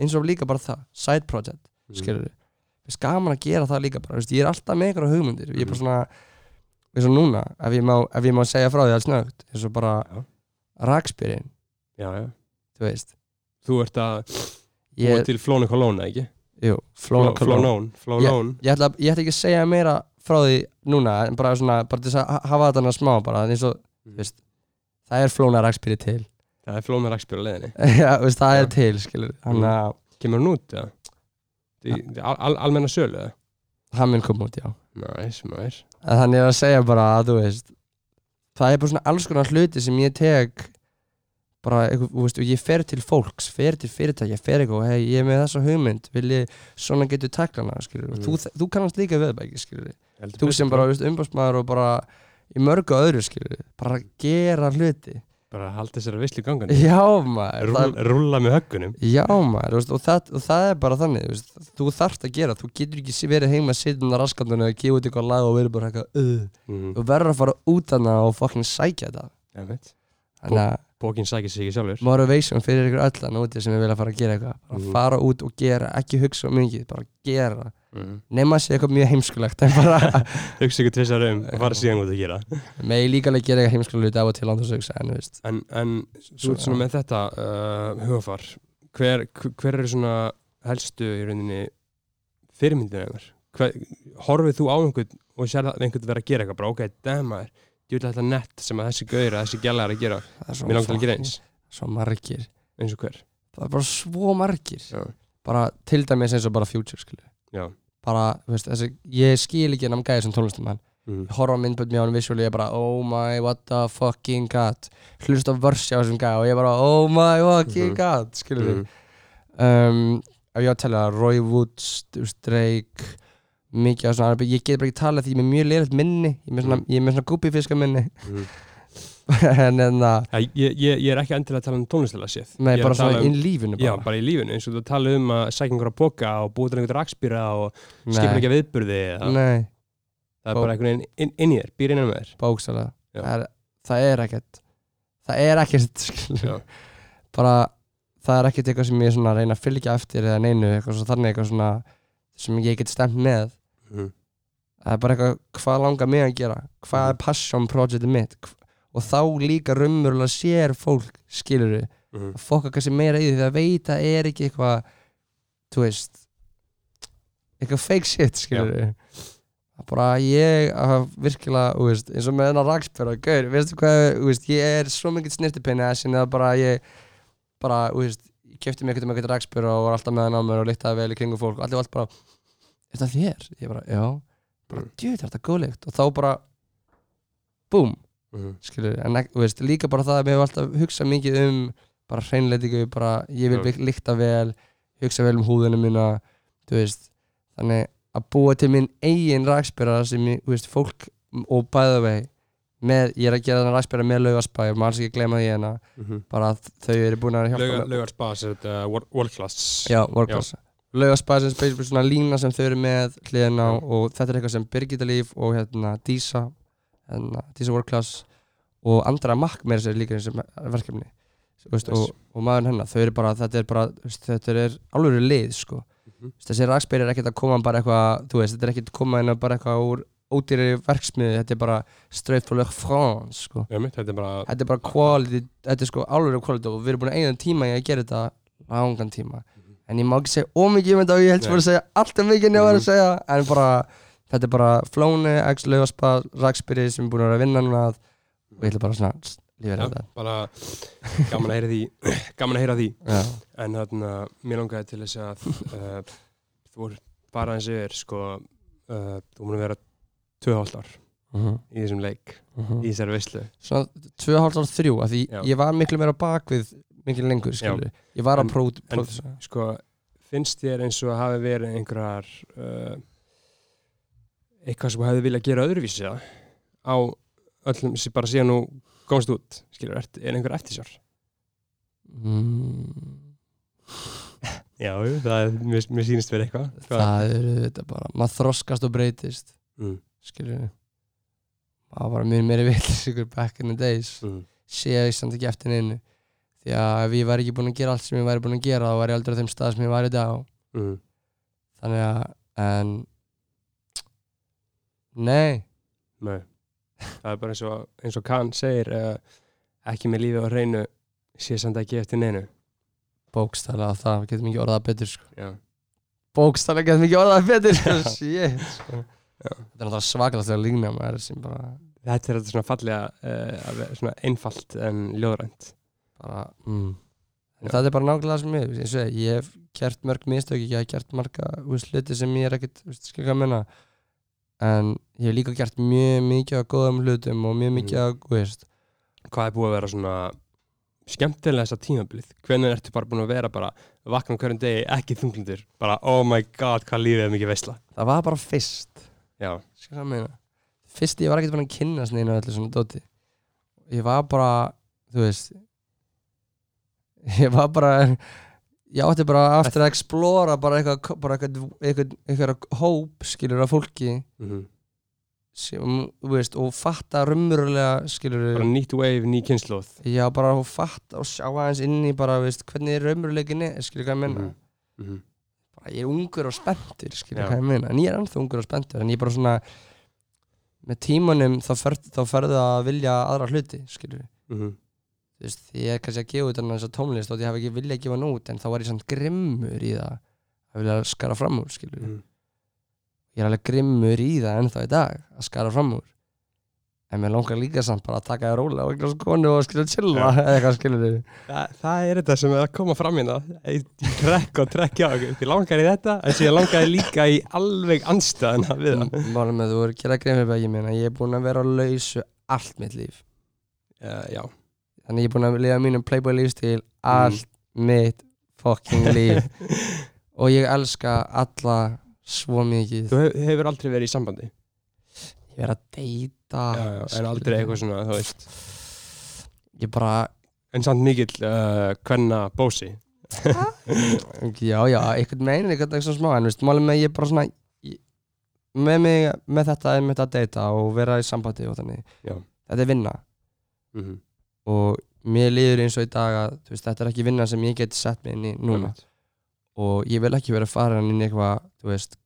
eins og líka bara það side project, skilur við finnst gaman að gera það líka bara, veist, ég er alltaf með einhverja hugmyndir, ég er bara Mhm. svona eins og núna, ef ég má, ef ég má segja frá því alls snögt, eins og bara já. þú veist. Þú ert að ég, búa til Flónu Kolóna, ekki? jú, flóna kolón Flónón Flónón. Ég ætla, ekki að segja meira frá því núna, en bara svona, bara til að ha- hafa þetta hana smá bara, eins og, þú veist það er flóna rakspyrir til. Það er Flónu Rækspjör á leiðinni. Já, þú veist, það Já. er til, skilur hann að, kemur hún út, eða? Í- í al, al, almenna sölu, eða? hann mun koma út, já. Næs, næs. Þannig að segja bara að, þú veist það er bara svona alls konar hluti sem ég tek bara, þú veist, og ég fer til fólks fer til fyrirtækja, fer eitthvað og hei, ég er með þessa hugmynd, vil ég, svona getur taklana, skilur, og Mm. þú, þú kannast líka skilur, Heldur þú sem bara, þú veist, umbásmaður og bara í mörgu öðru, skilur, bara gera hluti bara halda sér að vislu gangan já, maður, Rúlla, það, rúlla með höggunum. Já, maður, og, það, og það er bara þannig, þú veist, þú þarft að gera þú getur ekki verið heima sittin á raskandunni og gefa út eitthvað lag og verið bara eitthvað uh, mm. þú verður að fara út hana og fucking sækja þetta. Þannig að bókin sækir sig ekki sjálfur. Motivation fyrir ykkur öll að núti sem er vilja fara að gera eitthvað. Bara Mhm. fara út og gera, ekki hugsa um mikið bara gera, mm. nema að sé eitthvað mjög heimskulegt hugsa ykkur tvissar um og fara síðan út að gera. Megi líka alveg gera eitthvað heimskulegt af og til hugsa, en en, en Svo- svona með þetta uh, hugafar hver, hver eru svona helstu í rauninni fyrirmyndinu horfið þú á einhvern og sér það einhvern vera að gera eitthvað bara ok, damn maður ég vil þetta nett sem að þessi gauður þessi gæla er að gera. Er mér langt að gera eins. svo margir, eins og hver? Það er bara svo margir. Já, bara til dæmis eins og bara future skilur já, bara, veist, þessi, ég skil ekki ennum gæði sem tónlistumann mm. horfa á myndbönd með hann visually ég bara oh my what the fucking god. Hlust á vörsi á þessum gæð og ég bara oh my fucking Mhm. god skilur við mm. um, ef ég á að tala Roy Woods, Drake mikið af svona, ég get bara ekki talað því ég er með mjög leiritt minni, ég er með svona, Mm. er svona gúbifiska minni. Mm. en en það, Ja, ég, ég, ég er ekki endilega að tala um tónlistilega séð er bara tala svona um, í lífinu Já, bara, bara í lífinu, eins og þú tala um að sækja einhverja boka og búið til einhverja rakspýra og Nei. skipur ekki að viðburði eða, nei, það er Bó- bara einhvern veginn inn, inn í þér, býr innan með þér bókstælega Já. það er, það er ekkert það er ekkert bara, það er ekkert eitthvað sem ég svona reyna að fylgja eftir eða neinu, eitthvað svo þannig eitthvað svona sem ég get stemt með mm. það er bara eitthvað, hvað langar mig að gera? Hvað er passion projectið mitt? Og þá líka raunverulega sér fólk, skilur við Mm. að fokka kannski meira í því að er ekki eitthvað þú veist eitthvað fake shit, skilur við bara ég að virkilega, veist, eins og með þennan rakspjöra gaur, veistu hvað, veist, ég er svo mikið snirtipinni að sinni að bara ég bara, þú veist, kefti mig eitthvað með eitthvað rakspjöra og var alltaf með hann á mér og líktaði vel í kringum fólk og allir var allt bara, er þetta þér? ég bara, já, bara, Mm. er þetta góðlegt og þá bara, búm Mm. skilur, en þú veist, líka bara það að mér hef alltaf hugsað mikið um bara hreinleitingu, bara ég vil Já. mm. líkta vel hugsa vel um húðina mína þú veist, þannig að búa til minn eigin rakspyrra sem ég, þú veist, fólk og bæða vei með, ég er að gera þennan rakspyrra með laugaspæ, maður sé ekki gleyma því hérna Mm bara að þau eru búin að hjálpa Laugar, mér laugar spas er þetta world, world class Já, workclass Laugaspæ sem spesifikt svona lína sem þau eru með hliðin á og þetta er eitthvað sem Birgitta Líf og hérna Dísa hérna, Dísa Workclass og Andra Makk með þessi líka þessi verkefni. Veist, Yes. og, og maður hennar, þau eru bara, þetta er bara þetta er alveg lið sko. Þú veist, þessi rakspyr er ekkert að koma bara eitthvað þú veist, þetta er ekkert að koma inn bara eitthvað úr ódýri verksmiði, þetta er bara straight le France sko. Já, mitt, þetta er bara þetta er bara quality, þetta er sko alveg quality og við erum búin að eigða tíma í að gera þetta langan tíma en ég má ekki segja ómikið um þetta og ég held Nei. bara að segja alltaf mikið en ég var að Mhm. segja en bara, þetta er bara Flóni, X, Laugaspa, Rakspyri sem er búin að vera að vinna núna og ég ætla bara svona lífið Já, þetta bara gaman að heyra því gaman að heyra því Já, en þarna, mér langaði til þess að uh, þú voru bara eins og er sko, uh, þú múin að vera 2,5 ár mhm, í þessum leik mhm. í þessari Svona 2,5 ára þrjú af því Já. ég var miklu meira bak miklu lengur ég var að próf, en- próf sko, finnst þér eins og hafi verið einhverjar uh, eitthvað sem hefði viljað gera öðruvísi á öllum sem bara síðan nú komst út, skilur, er, er einhver eftirsjár? mm, Já, það er, mér, mér sýnist verið eitthvað. Hvað? það eru þetta bara maður þroskast og breytist mm. skilur maður var mjög meiri vill back in the days. Mm. sé ég samt ekki eftir neinu því að ef ég væri ekki búinn að gera allt sem ég væri búinn að gera þá væri ég aldrei á þeim stað sem ég væri í dag. Mm. þannig að en nei. Nei, það er bara eins og, eins og Kahn segir uh, ekki með lífið á hreinu sé samt ekki eftir neinu. Bókstælega það, getum ekki orðað betur sko. Já, bókstælega getum ekki orðað betur shit sko. Þetta er náttúrulega svakalegt að lína maður sem bara, þetta er þetta svona fallega uh, svona einfalt en ljóðrænt bara mm. það er bara nákvæmlega sem ég, ég, segi, ég hef gert mörg mistök ég hef gert marga hluti sem ég er ekkert þú veist, skilja hvað að menna en ég hef líka gert mjög mikið af góðum hlutum og mjög mikið af, þú veist. Hvað er búið að vera svona skemmtilega þessa tímabilið? Hvernig ertu bara búin að vera bara vakna um hverjum degi, ekki þunglindur bara oh my god, hvað lífið er mikið veisla? Það var bara fyrst. Fyrst ég var ekkert búin að kynast neina öllu svona dóti. Ég var bara þú veist ég var bara ég átti bara aftur að explora bara eitthvað bara eitthvað, eitthvað, eitthvað hóp skilur af fólki mm sem, þú veist, og fatta raunverulega skilur bara nýtt wave, ný kynnslóð já bara og fatta og sjá aðeins inn í bara veist, hvernig raunveruleikin er skilur hvað ég menna Mhm. Mhm. bara, ég er ungur og spenntur skilur Já. hvað ég meina en ég er ennþá ungur og spenntur en ég er bara svona með tímanum þá, fer, þá ferðu að vilja aðra hluti skilur Mhm. Þú veist, ég er kannski að gefa út þessa tónlist og ég hef ekki viljað að gefa hann út en þá var ég samt grimmur í það að vilja skara fram úr skilur Mhm. ég er alveg grimmur í það ennþá í dag að skara fram úr. En mér langar líka samt bara að taka það rólega og eitthvað skonu og skilja chilla eða eitthvað skilur þið Þa, það er þetta sem er að koma fram hérna. Í trekk og trekk já þið langar í þetta en langar ég líka í alveg anstæðina við það Málum með þú er að gera grein fyrir bæki minna ég er búinn að vera á lausu allt mitt líf. Uh, já þannig ég er búinn að lifa mínum playboy lífstíl allt mitt fucking líf. Og ég elska alla svo mikið. Þú hef, hefur aldrei verið í sambandi? Ég er að deyta. Já, já, en aldrei eitthvað svona þú veist. Ég bara en samt mikill uh, hvenna bósi. Já já einhvern meginn veginn svona smá en veist málum með ég bara svona ég, með mig með þetta er mitt að deyta og vera í sambandi og þannig. Já. þetta er vinna. Mm -hmm. Og mér líður eins og í dag að veist, þetta er ekki vinna sem ég get sett mig inn í núna. Og ég vil ekki vera farin inn í eitthvað þú veist,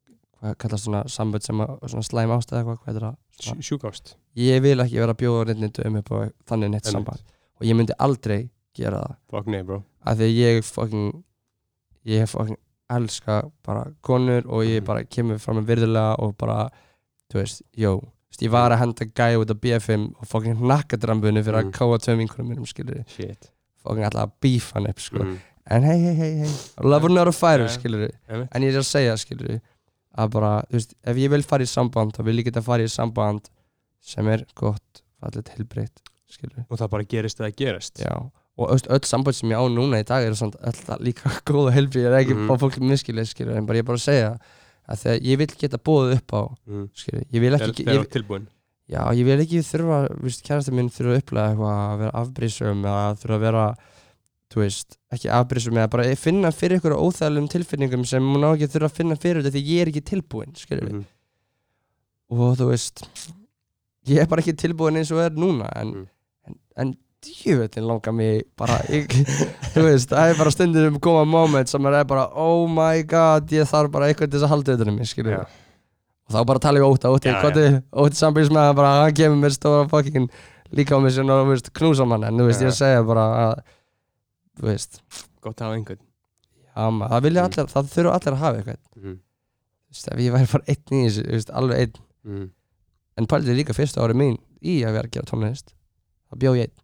hvað kallast svona samböld sem að, svona slæm ástæð eitthvað, hvað er það? Sjúkást. Ég vil ekki vera að bjóða neitt um upp á þannig neitt samband. Og ég myndi aldrei gera það. Fuck nei bro. Af því að ég fucking ég fucking elska bara konur og ég Mhm. bara kemur fram með virðulega og bara, þú veist, jó ég var að henda gæja út af BFM og fucking hnakkadrambunni fyrir að káa tveim vinkunum mínum skilur fucking alltaf að bífa hann upp sko. mm. en hei hei hei hei love or not a Ja. skilur en ég er að segja skilur að bara, þú veist, ef ég vil fara í samband þá vil ég geta fara í samband sem er gott, fallet, heilbreytt skilur og það bara gerist eða gerist Já, og öll, öll samband sem ég á núna í dag eru svona alltaf líka góða helbrið, ég er ekki mm. fólk miskilið, skilur, en bara ég er bara að segja að þegar ég vil geta búið upp á, mm. skilur, ég vil ekki, þegar þú tilbúin já, ég vil ekki þurfa, viðst, kærasta minn þurfa að upplega eitthvað að vera afbrísum eða þurfa að vera, þú veist, ekki afbrísum eða bara finna fyrir ykkur óþægilegum tilfinningum sem hún á ekki að þurfa að finna fyrir þetta því ég er ekki tilbúin, skilur, mm. og þú veist, ég er bara ekki tilbúin eins og er núna, en, Mm. en, en djöfullin langar mig bara ég, þú veist, það er bara stundir um koma moment sem er bara oh my god, ég þarf bara eitthvað til þess að halda auðvitað mig, skilur Já. og þá bara tala ég óta, óti, óti, óti að bara hann kemur með stóra fucking líka á mig sem þú veist, knúsa mann en þú veist, Já. ég segja bara að þú veist, gott að hafa einhvern já maður, það vilja Mm. allir það þurfa allir að hafa eitthvað, mm. þú veist, ef ég væri bara einn í þessu, þú veist, alveg einn Mm. en pælið líka fyrsta ári mín í að vera að gera tónlist þá bjó ég einn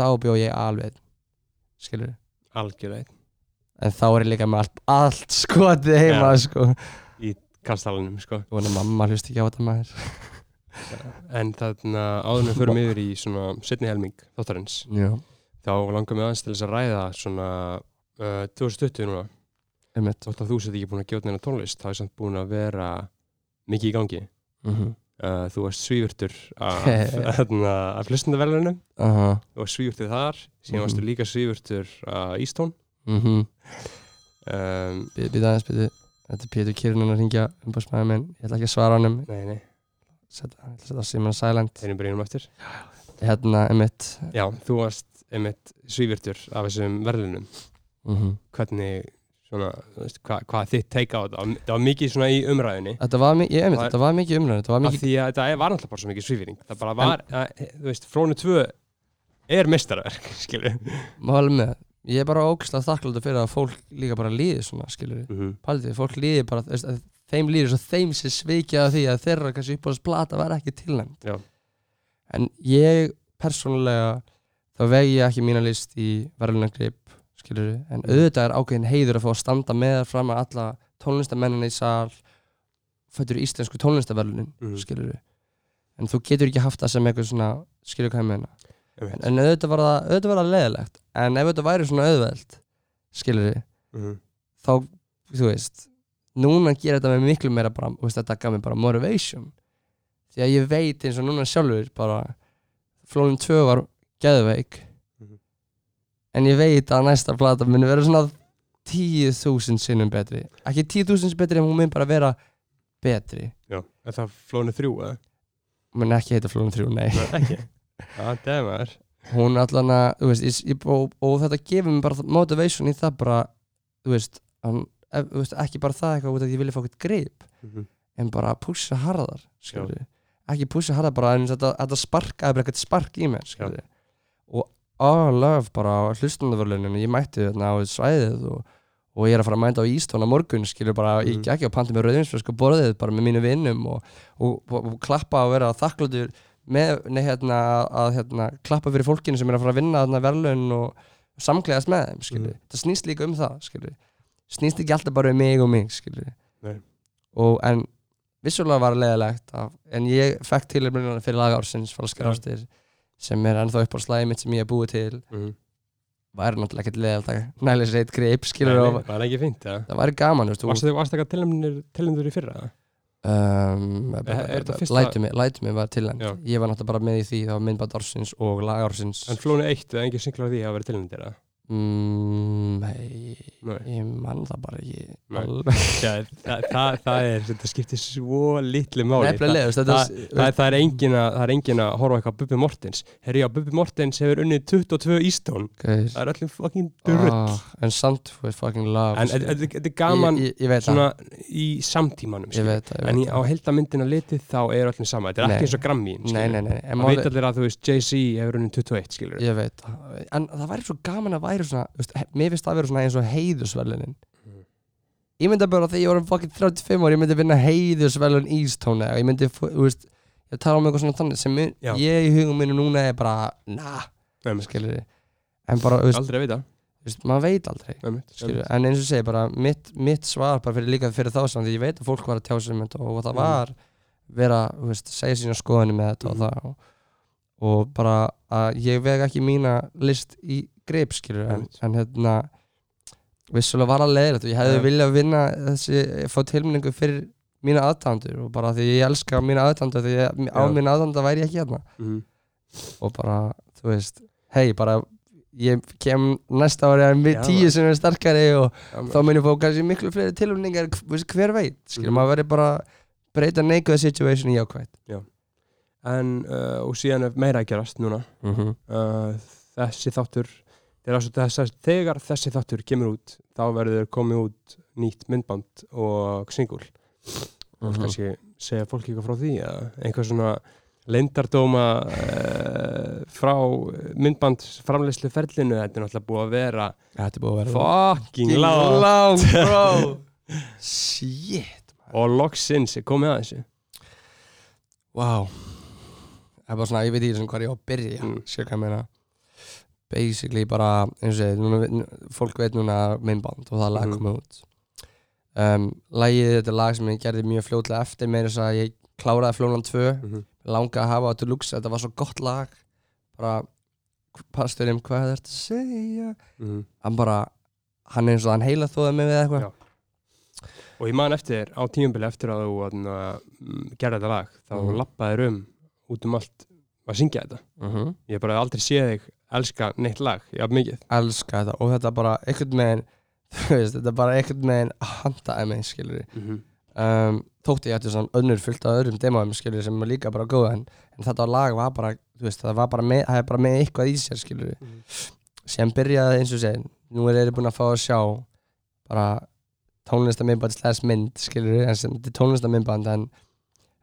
þá bjó ég alveg skilur algjörlega en þá er ég líka með allt, allt skotið heima Já. sko. Kastalunum sko. Og hann mamma hlust ekki á þetta maður. En þarna áður en við förum yfir í svona setni helming þáttarins já, þá langar mig aðeins til þess að ræða svona uh, 2020 núna. Þótt að þú sett ekki búin að gjóta neina tónlist þá er samt búin að vera mikið í gangi. Mm -hmm. Uh, þú varst svífurtur af, þarna, af hlustendavelunum aha. Þú varst svífurtur þar síðan Mhm. varstu líka svífurtur af Ístón mhm. Býð aðeins býð þetta er Pétur Kyrnan að ringja umbúrsmæði minn. Ég ætla ekki að svara honum. Nei, nei, ætla að setja Simon Silent þeirnum byrjunum eftir hérna, einmitt. Já, þú varst einmitt svífurtur af þessum verðlunum mm hvernig svona, veist, hva, hvað þitt teika á þetta. Það var mikið svona í umræðinni þetta var, ég, einmitt, þetta var mikið umræðin þetta var mikið því að þetta var náttúrulega bara svo mikið svífyring það bara var, að, þú veist, Flónu 2 er mestaraverk, skilur mál með ég er bara ógæslega þakkláttur fyrir að fólk líka bara líði svona, skilur mm -hmm. Paldið, fólk líði bara, veist, þeim líður svo þeim sem sveikja af því að þeirra kannski uppáðast plata var ekki tilnæmt en ég persónulega þá vegi ég ekki mína list í verðlunagrip skilur en auðvitað er ákveðin heiður að fá að standa með fram að alla tónlistamennina í sal fættur í íslensku tónlistaverlunin Mhm. skilur en þú getur ekki haft það sem eitthvað svona skilur hvað ég meina? En, mm en auðvitað var það, auðvitað var það leðilegt en ef þetta væri svona auðveld skilur -hmm. þá, þú veist núna gerir þetta með miklu meira bara, veist, þetta gaf mér bara motivation. Því að ég veit eins og núna sjálfur bara, flónum 2 var geðveik. Mhm. En ég veit að næsta plata muni vera svona 10.000 sinnum betri. Ekki 10.000 sinnum betri en hún mun bara vera betri. Já, er það Flónu 3 eða? hún mun ekki heita flónum 3, nei. Ekki. Já, það er maður. Hún allan að, þú veist, ég, ég, og, og þetta gefur mér bara motivation í það bara, þú veist, hann, ef, þú veist ekki bara það eitthvað út af því ég vilja fá eitthvað grip mm -hmm. en bara að pússa harðar ekki pússa harðar bara en þetta, þetta sparkaði bara eitthvað spark í mér og love bara á hlustundavörlunum ég mætti þarna á svæðið og, og ég er að fara að mæta á Ístón á morgun skilur bara, ég Mhm. gekk á panti með rauðinsflösku borðið bara með mínu vinnum og, og, og, klappa og vera þakkláttur með, nei, hérna, að, hérna, klappa fyrir fólkinu sem er að fara að vinna þarna verðlaun og samklæðast með þeim skilur. Mm. það snýst líka um það skilur. snýst ekki alltaf bara um mig og mig skilur. Nei. og en vissulega var leðilegt af, en ég fekk tilumrununa fyrir lagársins falskar Já. ástir sem er ennþá upp á slæði mitt sem ég hef búið til Mhm. væri náttúrulega ekkert leðilegt að nælis reitt grip skilur Nei, og er ekki fínt, ja. það væri gaman þú veist, Varstu þig varstu eitthvað tilnæmdur í fyrra? Um, þetta fyrsta- lætu mig, var Já. ég var náttúrulega bara með í því það var myndband ársins og lag ársins En flónu eitt, eða engin singlar af því að vera tilnæmdur, eða? Mm, hei, Nei. ég mann það bara ekki Nei. Já, það, það, það er, þetta skiptir svo litlu máli. Þetta það, það, það, er engin að, það er engin að horfa eitthvað Bubbi Mortens. Herri, já, Bubbi Mortens hefur unnið 22 Ístón Það er öllum fucking drull. Ah, en samt fucking love En skilur. þetta er gaman ég, ég, ég svona í samtímanum veit En á heldamyndina litið þá er öllum sama. Þetta er Nei. ekki eins og Grammy það nei, nei, nei, veit allir að þú veist Jay-Z hefur unnið 21 skilur ég veit það. En það væri svo gaman að væri svona þú veist, mér finnst það að vera svona eins og heiðusverlunin Mhm. ég myndi bara þegar ég var um fucking 35 ára ég myndi vinna heiðusverlun Ístóni og ég myndi, þú veist ég tala um eitthvað svona þannig sem Já. ég í hugum minu núna er bara na, Nei, skilur þið en bara, þú veist, Aldrei að vita þú veist, maður veit aldrei Nei, skilur, en eins og ég segi bara mitt, mitt svar bara fyrir líka fyrir þá samt því ég veit að fólk var að tjá sig um þetta og það Mhm. var vera, þú veist, segja sína skoðinu með þetta Mhm. og það og, og bara að ég veg ekki mína list í grip skilur en, en hérna vissulega var að leiðilegt og ég hefði Ja. viljað vinna þessi, fá tilmynningu fyrir mína aðtændur og bara því ég elska mína aðtændur því ég, á Já. mína aðtændur væri ég ekki hérna Mhm. og bara, þú veist hei, bara ég kem næsta ári að Já, tíu sem er sterkari og Já, þá mun ég fá kannski miklu fleiri tilhörningar hver veit, skilur Mhm. maður verið bara breyta neikvæða situation í ákvæð En, uh, og síðan er meira að gerast núna mm -hmm. uh, Þessi þáttur þess, þegar þessi þáttur kemur út þá verður komið út nýtt myndband og singul Mhm. kannski segja fólki eitthvað frá því einhver svona leyndardóma uh, frá myndband framleyslu ferlinu þetta er náttúrulega búið að vera Þetta er búið að vera fucking lág Shit og loksins er komið að þessu Wow Það er bara svona, ég veit ekki hvað ég á að byrja Mm. Sér hvað ég meina Basically bara, eins og ég segi, núna, nú- fólk veit núna myndband og það lag Mhm. komið út um, Lagið, þetta er lag sem ég gerði mjög fljótlega eftir meira þess að ég kláraði Flónan 2 mm -hmm. langa að hafa á Deluxe, þetta var svo gott lag bara pasturinn, hvað er þetta að segja Mhm. hann bara, hann er eins og hann heila þóða mig við eitthvað og ég man eftir á tíumbili eftir að þú uh, gerði þetta lag þá Mhm. lappaðir um út um allt að syngja þetta mm -hmm. ég hef bara aldrei séð þig elska neitt lag jafn mikið. Elska þetta og þetta bara einhvern veginn þú veist, þetta bara einhvern veginn handaði mig, skilur mm -hmm. um, þótti ég ætti svona önnur fullt af öðrum demoðum, skilur sem er líka bara góða en, en þetta lag var bara, þú veist, það var bara með, það er bara með eitthvað í sér, skilur Mhm. sem byrjaði eins og segja nú er þeir búin að fá að sjá bara tónlistamindband slags mynd skilur en sem þetta er tónlistamindband en,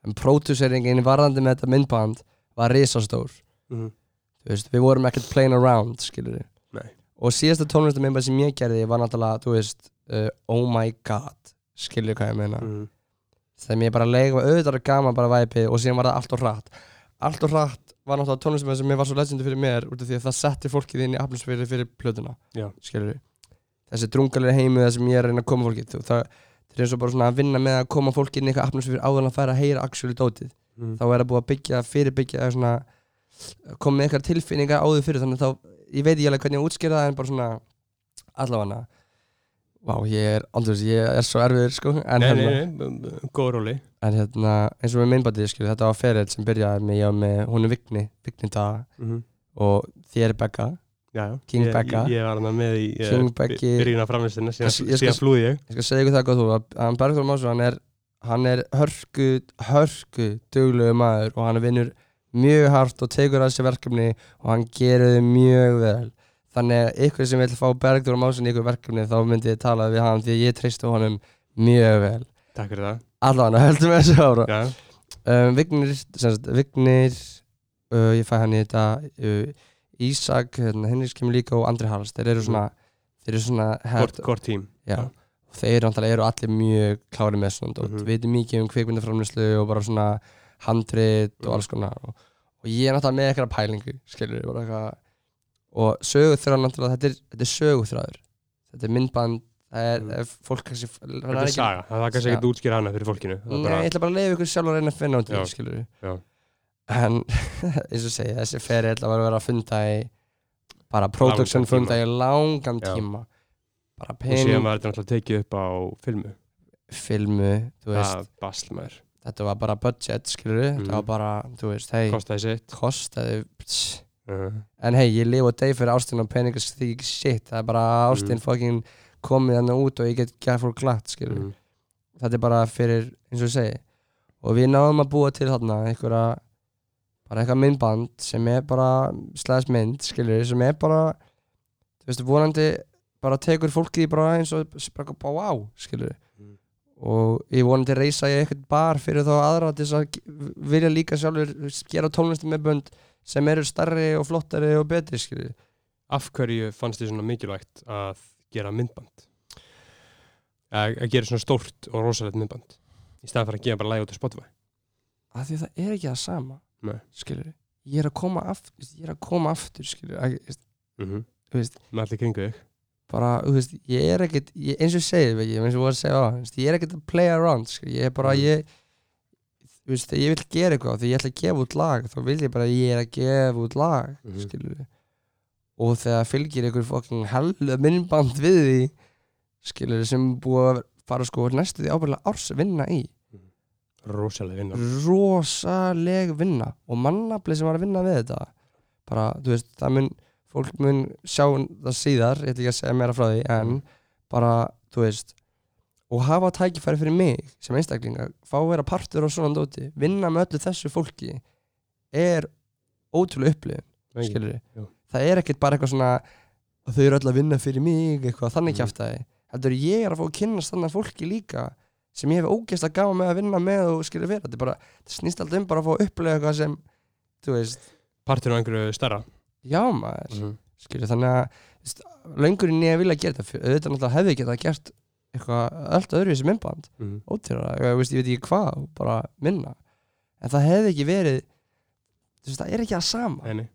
en pródúseringin varðandi með þetta myndband var risastór. Mm þú veist, við vorum ekkert playing around skilur Nei. og síðasta tónlistamindband sem ég gerði var náttúrulega, þú veist uh, oh my god, skilur hvað ég meina -hmm. þegar mér bara leik var auðvitað gaman bara væpið og síðan var það allt og hratt allt og hratt var náttúrulega tónlistamindband sem mér var svo legendu fyrir mér út af því að það setti fólkið inn í atmosféri fyrir plötuna Já. skilur við þessi drungalega heimu það sem ég er að reyna að koma fólki þú, það, er eins og bara svona að vinna með að koma fólki inn í eitthvað áður en að færa að heyra actually dótið Mm þá er það búið að byggja, fyrirbyggja svona koma með eitthvað tilfinningar áður fyrir þannig að þá, ég veit ekki alveg hvernig ég útskýra það en bara svona allavega Vá, ég er, aldrei, ég er svo erfiður sko en, Nei, hérna, nei, nei, góð róli en hérna, eins og með minnbandið skilur, þetta var ferið sem byrjaði með, ég var með hún er Vigni, Vigni Daga mm -hmm. og þér Begga Já. King ég, Becca. Ég, ég var hann með í byrjun af framlýstina síðan, Ég- ég flúði ég ég skal segja ykkur það góð þú að Bergþór Másson hann er, hann er hörku hörku duglegu maður og hann vinnur mjög hart og tekur að sér verkefni og hann gerir þau mjög vel. Þannig að ykkur sem vil fá Bergþór Másson í ykkur verkefni þá myndi ég tala við hann því að ég treystu honum mjög vel. Takk fyrir það. Allan, höldum við þessu ára. Já, um, Vignir, sagt, Vignir uh, ég fæ hann í þetta uh, Ísak, hérna, Henriks kemur líka og Andri Haralds, þeir eru svona þeir eru svona hvort, hvort tím Já, og þeir eru allir mjög klári með svona og Mhm. veitum mikið um kvikmyndaframlýslu og bara svona handrit og alls konar og, og og ég er náttúrulega með eitthvað pælingu skilur eitthvað. Og söguþráð náttúrulega, þetta er, þetta er söguþráður. Þetta er myndband það er, Mm. fólk kannski Þetta er saga, það kannski ekkert útskýra hana fyrir fólkinu Nei, bara- ég ætla bara að leiða ykkur sjálf að reyna að finna út í Já. En eins og segja, þessi að vera að vera að funda í bara production funda í langan tíma. Bara Og síðan pening, var þetta náttúrulega tekið upp á filmu. Filmu þú veist, maður þetta var bara budget, skilur Mm. þetta var bara, þú veist, hei Kostaði sitt kostaði, pss. uh, en hei, ég lifa og deg fyrir ástin og peningar því ekki shit, það er bara ástin Mm. fucking komið hann út og ég get gæð fólk glatt, skilur mm. þetta er bara fyrir, eins og ég segi og við náðum að búa til þarna einhverja bara eitthvað myndband sem er bara slæðis mynd, skilur sem er bara þú veist, vonandi bara tekur fólkið bara eins og bara wow, skilur Mm. Og ég vonandi reysa ég eitthvað bar fyrir þá aðra til þess að vilja líka sjálfur gera tónlisti með bönd sem eru starri og flottari og betri, skilur Af hverju fannst þið svona mikilvægt að gera myndband? Að, að gera svona stórt og rosalegt myndband í staðan fyrir að gefa bara læg út á Spotify? Af því að það er ekki það sama skilur, ég er að koma aftur ég er að koma aftur, skilur að, þú veist, með allir kringu þig bara, þú veist, ég er ekkert eins og ég segi, veit ég, eins og ég var að segja á ég er ekkert að play around, skil, ég er bara Mm. ég, þú veist, ég vil gera eitthvað þegar ég ætla að gefa út lag, þá vil ég bara ég er að gefa út lag, Mhm. skilur og þegar fylgir einhver fokking hellu minnband við því skilur sem búið að fara sko næstu því ábyrðlega árs vinna í. Rosalega vinna. Rosaleg vinna. Og mannafli sem var að vinna við þetta bara, þú veist, það mun fólk mun sjá það síðar ég ætla ekki að segja meira frá því, en bara, þú veist og hafa tækifæri fyrir mig sem einstakling að fá að vera partur á svona dóti vinna með öllu þessu fólki er ótrúlega upplifun skilur Jú. það er ekkert bara eitthvað svona að þau eru öll að vinna fyrir mig eitthvað þannig Mhm. kjæftæði heldur ég er að fá að kynnast þannig fólki líka sem ég hef ógeðst að gafa með að vinna með og skilur vera, þetta er bara það snýst alltaf um bara að fá að upplega eitthvað sem þú veist, partur á einhverju starra já maður mm. skilur, þannig að löngurinn ég vilja gera þetta, auðvitað náttúrulega hefði ég getað gert eitthvað allt öðru í þessu myndband Mm. ótrúlega, ég, ég veit ekki hvað bara minna, en það hefði ekki verið þú veist, það er ekki það sama Nei, nei.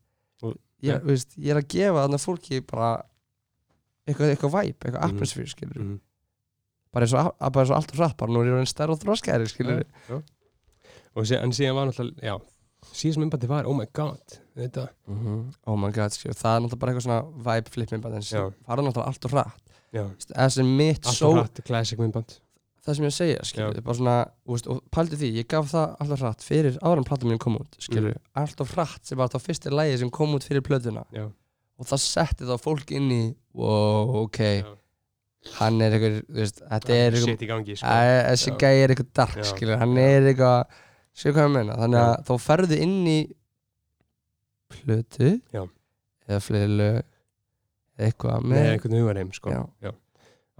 ég, þú veist, ég er að gefa þarna fólki bara eitthvað, eitthvað væp, eitthvað Mhm. atmosfér skilur, Mm. bara eins og, bara eins og allt og hratt, bara nú er ég stærð og þroskæri skilur, já. og síðan var náttúrulega já, síðan myndbandi var, oh my god þetta, oh my god, skilur, það er náttúrulega bara eitthvað svona væp flip myndband, en sem farið náttúrulega allt og hratt, já, það sem mitt allt og hratt classic myndband. Það sem ég segja, skilur, bara svona veist, og pældi því, ég gaf það alltaf hratt fyrir en platan mín kom út, skilur, allt of hratt sem var þá fyrsti lægi sem kom út fyrir plötuna. Já, og það setti þá fólk inn í wow, ok, já. hann er eitthvað, þú veist, þetta Það er eitthvað sko. Þessi gæi er eitthvað dark skilur, hann er eitthvað skilur hvað ég meina, þannig að Já. þá ferðu inn í plötu Já. eða fleiri lög eitthvað með með einhvern hugarheim sko. Já.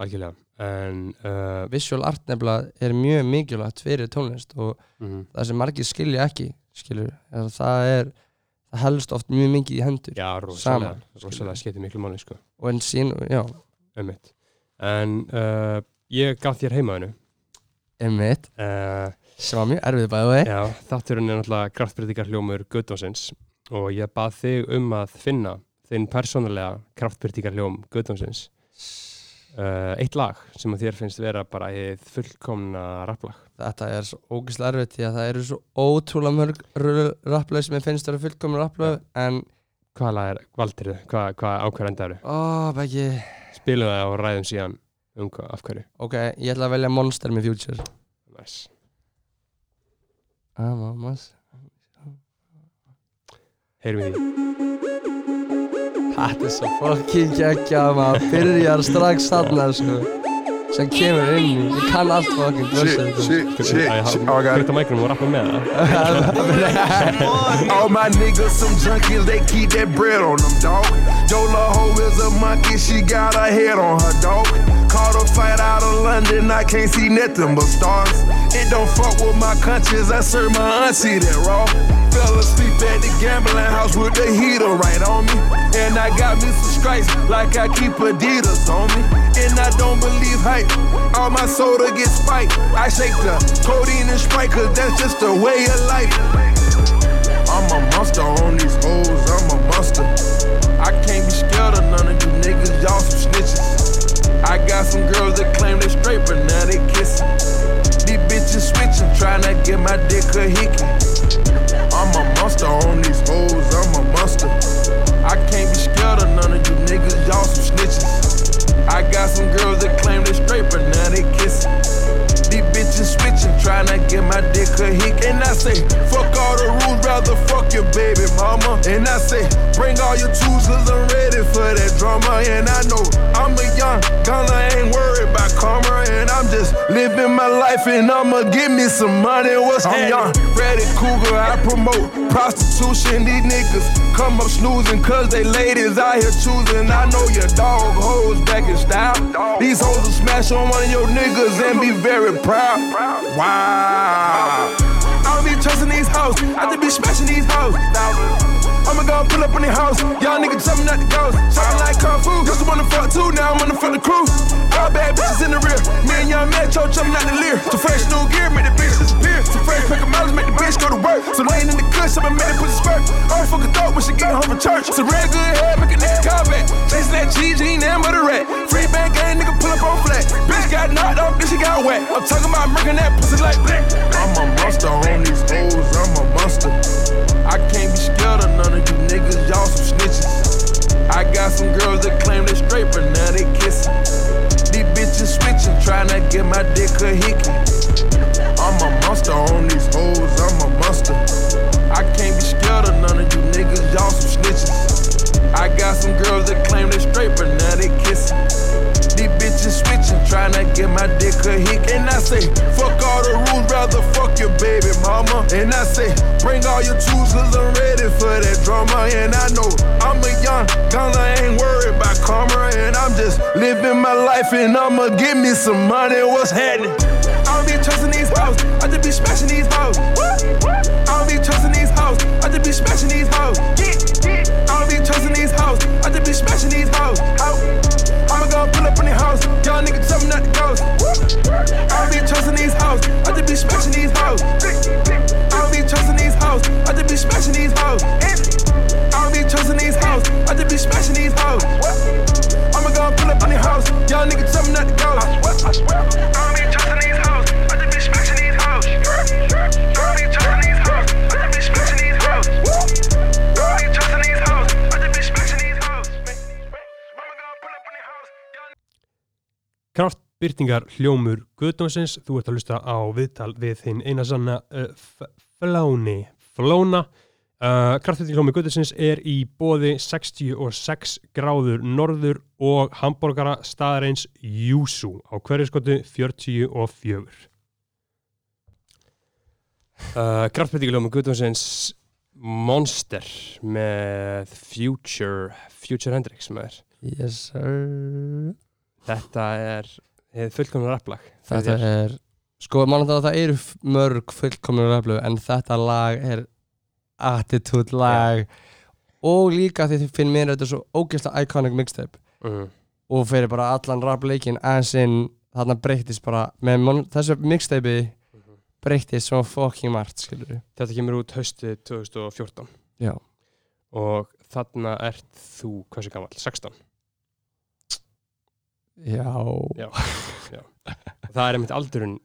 algjörlega. En uh, visual art nefnilega er mjög mikilvægt fyrir tónlist og mm, það sem margir skilja ekki skilur, er að það er það helst oft mjög mikið í hendur. Já, rosalega Saman, rosalega skiptir miklu máli sko. og en sín, já, einmitt. En uh, ég gaf þér heimaðinu einmitt. Uh, sem var mjög erfið bæði já, þátturinn er náttúrulega kraftbyrtingar hljómur Guðdónsins og ég bað þig um að finna þinn persónulega kraftbyrtingar hljóm Guðdónsins uh, eitt lag sem að þér finnst vera bara eða fullkomna rapplag þetta er svo ógeðslega erfitt því að það eru svo ótrúlega mörg rapplöð sem ég finnst vera fullkomin rapplöð en, hvað lag er, valdir þau, hvað, hvað ákvæðanda eru? Ó, Beggi. Spilum það og ræðum síðan um hvað, af hverju? Ok, ég ætla að velja Monster með Future. Nice. Heyrum við því Þetta er svo fucking geggjað maður. Byrjar strax þarna sko sem kemur inn í, ég kann allt fucking blössa Shit, shit, shit, Æ, shit. Oh, I got it. Hluta mækrum og rappa með það All my niggas some junkies, they keep that bread on them, dog. Yola Ho is a monkey, she got her head on her, dog. Caught a fight out of London, I can't see nothing but stars. It don't fuck with my conscience, I serve my auntie that raw. Fell asleep at the gambling house with the heater right on me. And I got me some stripes like I keep Adidas on me. And I don't believe hype, all my soda gets spiked. I shake the codeine and Sprite, cause that's just the way of life. I'm a monster on these hoes, I'm a monster. I can't be scared of none of you niggas, y'all some snitches. I got some girls that claim they straight, but now they kissing. These bitches switching, tryna get my dick a hickey. On these hoes, I'm a monster. I can't be scared of none of you niggas, y'all some snitches. I got some girls that claim they straight, but now they kissing. These bitches switching, tryna get my dick a hick. And I say, fuck all the rules, rather fuck your baby mama. And I say, bring all your tools, cause I'm ready for that drama. And I know I'm a young gunner, ain't worried about karma. And I'm just living my life, and I'ma give me some money. What's I'm young, Freddy Cougar, I promote prostitution. These niggas come up snoozing, cause they ladies out here choosing. I know your dog hoes back in style. These hoes will smash on one of your niggas and be very proud. Wow. I don't be trusting these hoes. I just be smashing these hoes. I'ma go pull up in the house. Y'all niggas jumping out the ghost. Shopping like Kung Fu. Used to wanna fuck too, now I'm wanna fuck the crew. All bad bitches in the rear. Me and young Metro jumping out the leer. To fresh new gear, make the bitch disappear. To fresh pack of miles, make the bitch go to work. So laying in the kush, I'ma make it put spurt. Fuck a thought when she get home from church. So real good head, make a nigga call. Chasing that ain't nothing but a rat. Free band gang, nigga pull up on flat. Bitch got knocked off, bitch she got wet. I'm talking about murking that pussy like black. I'm a monster on these hoes, I'm a monster. I can't be scared of none of you niggas, y'all some snitches. I got some girls that claim they straight, but now they kissing. These bitches switching, tryna get my dick a hickey. I'm a monster on these hoes, I'm a monster. I can't be scared of none of you niggas, y'all some snitches. I got some girls that claim they straight, but. Bitches switching, tryna get my dick a hick. And I say, fuck all the rules, rather fuck your baby mama. And I say, bring all your tools, cause I'm ready for that drama. And I know I'm a young gun, I ain't worried about karma. And I'm just living my life, and I'ma give me some money. What's happening? I don't be trusting these hoes, I just be smashing these hoes. I don't be trusting these hoes, I just be smashing these hoes. House, y'all niggas jumping out the ghost. I don't be trusting these hoes, I just be smashing these hoes. I don't be trusting these hoes, I just be smashing these hoes. I don't be trusting these hoes, I just be smashing these hoes. I'ma go pull up on the house, y'all niggas jumping out the ghost. I don't be Kraftbyrtingar hljómur Guðdómsins, þú ert að hlusta á viðtal við þinn eina sanna uh, Fláni, Flóna. Uh, Kraftbyrtingar hljómur Guðdómsins er í bóði 66 gráður norður og hambúrgara staðareins Júsú á hverju skotu 44 uh, Kraftbyrtingar hljómur Guðdómsins Monster með Future Future Hendrix með þér Yes sir Þetta er fullkomna rapplag Þetta er Sko, mann að það eru mörg fullkomnur raflu en þetta lag er attitude lag. Og líka því þið finn mér þetta svo ógeðslega iconic mixtape. Mm. og fyrir bara allan rafleikin aðeins inn þarna breyttist bara með þessu mixtape breyttist svo fucking margt skilur Þetta kemur út haustið 2014 Já. og þarna ert þú hversu gammal? 16 Já, Já, já. Það er einmitt aldurinn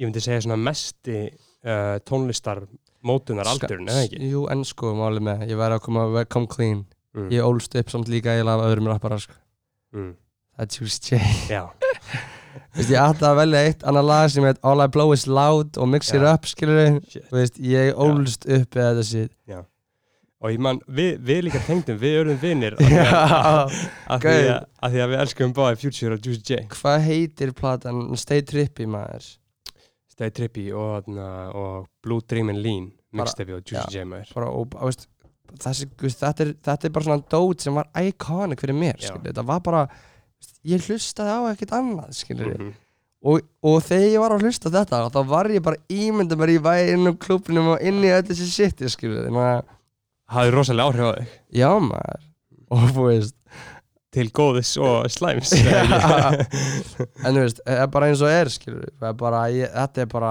ég myndi segja svona mesti uh, tónlistar mótunar aldurinn, eða ekki? Jú, en sko, málið með, ég væri að koma come clean Mm. Ég ólst upp samt líka eiginlega af öðrum rappara sko. Mm. Er Juice J Já, Veist, ég ætla að velja eitt annar lag sem heit All I Blow Is Loud og Mix It Já. Up skilur við, shit veist, ég ólst upp eða þetta shit Og ég man, við, við líka tengdum, við erum vinnir af af því að- við elskum báði Future og Juicy J. Hvað heitir platan Stay Trippy maður? Stay Trippy og, og Blue Dream and Lean mixtape og Juicy J maður. bara, og, veist, þessi, þetta, er, þetta er bara svona dót sem var iconic fyrir mér þetta var bara ég hlustaði á ekkert annað skilur Mhm. og, og þegar ég var að hlusta þetta þá var ég bara ímynda mér í um klubnum og inn í öll þessi shit skilur, þannig að Hafði rosalega áhrif á þig. Já maður. Og þú veist til góðis og slæms Já. en þú veist, það er bara eins og er skilur er bara, ég, þetta er bara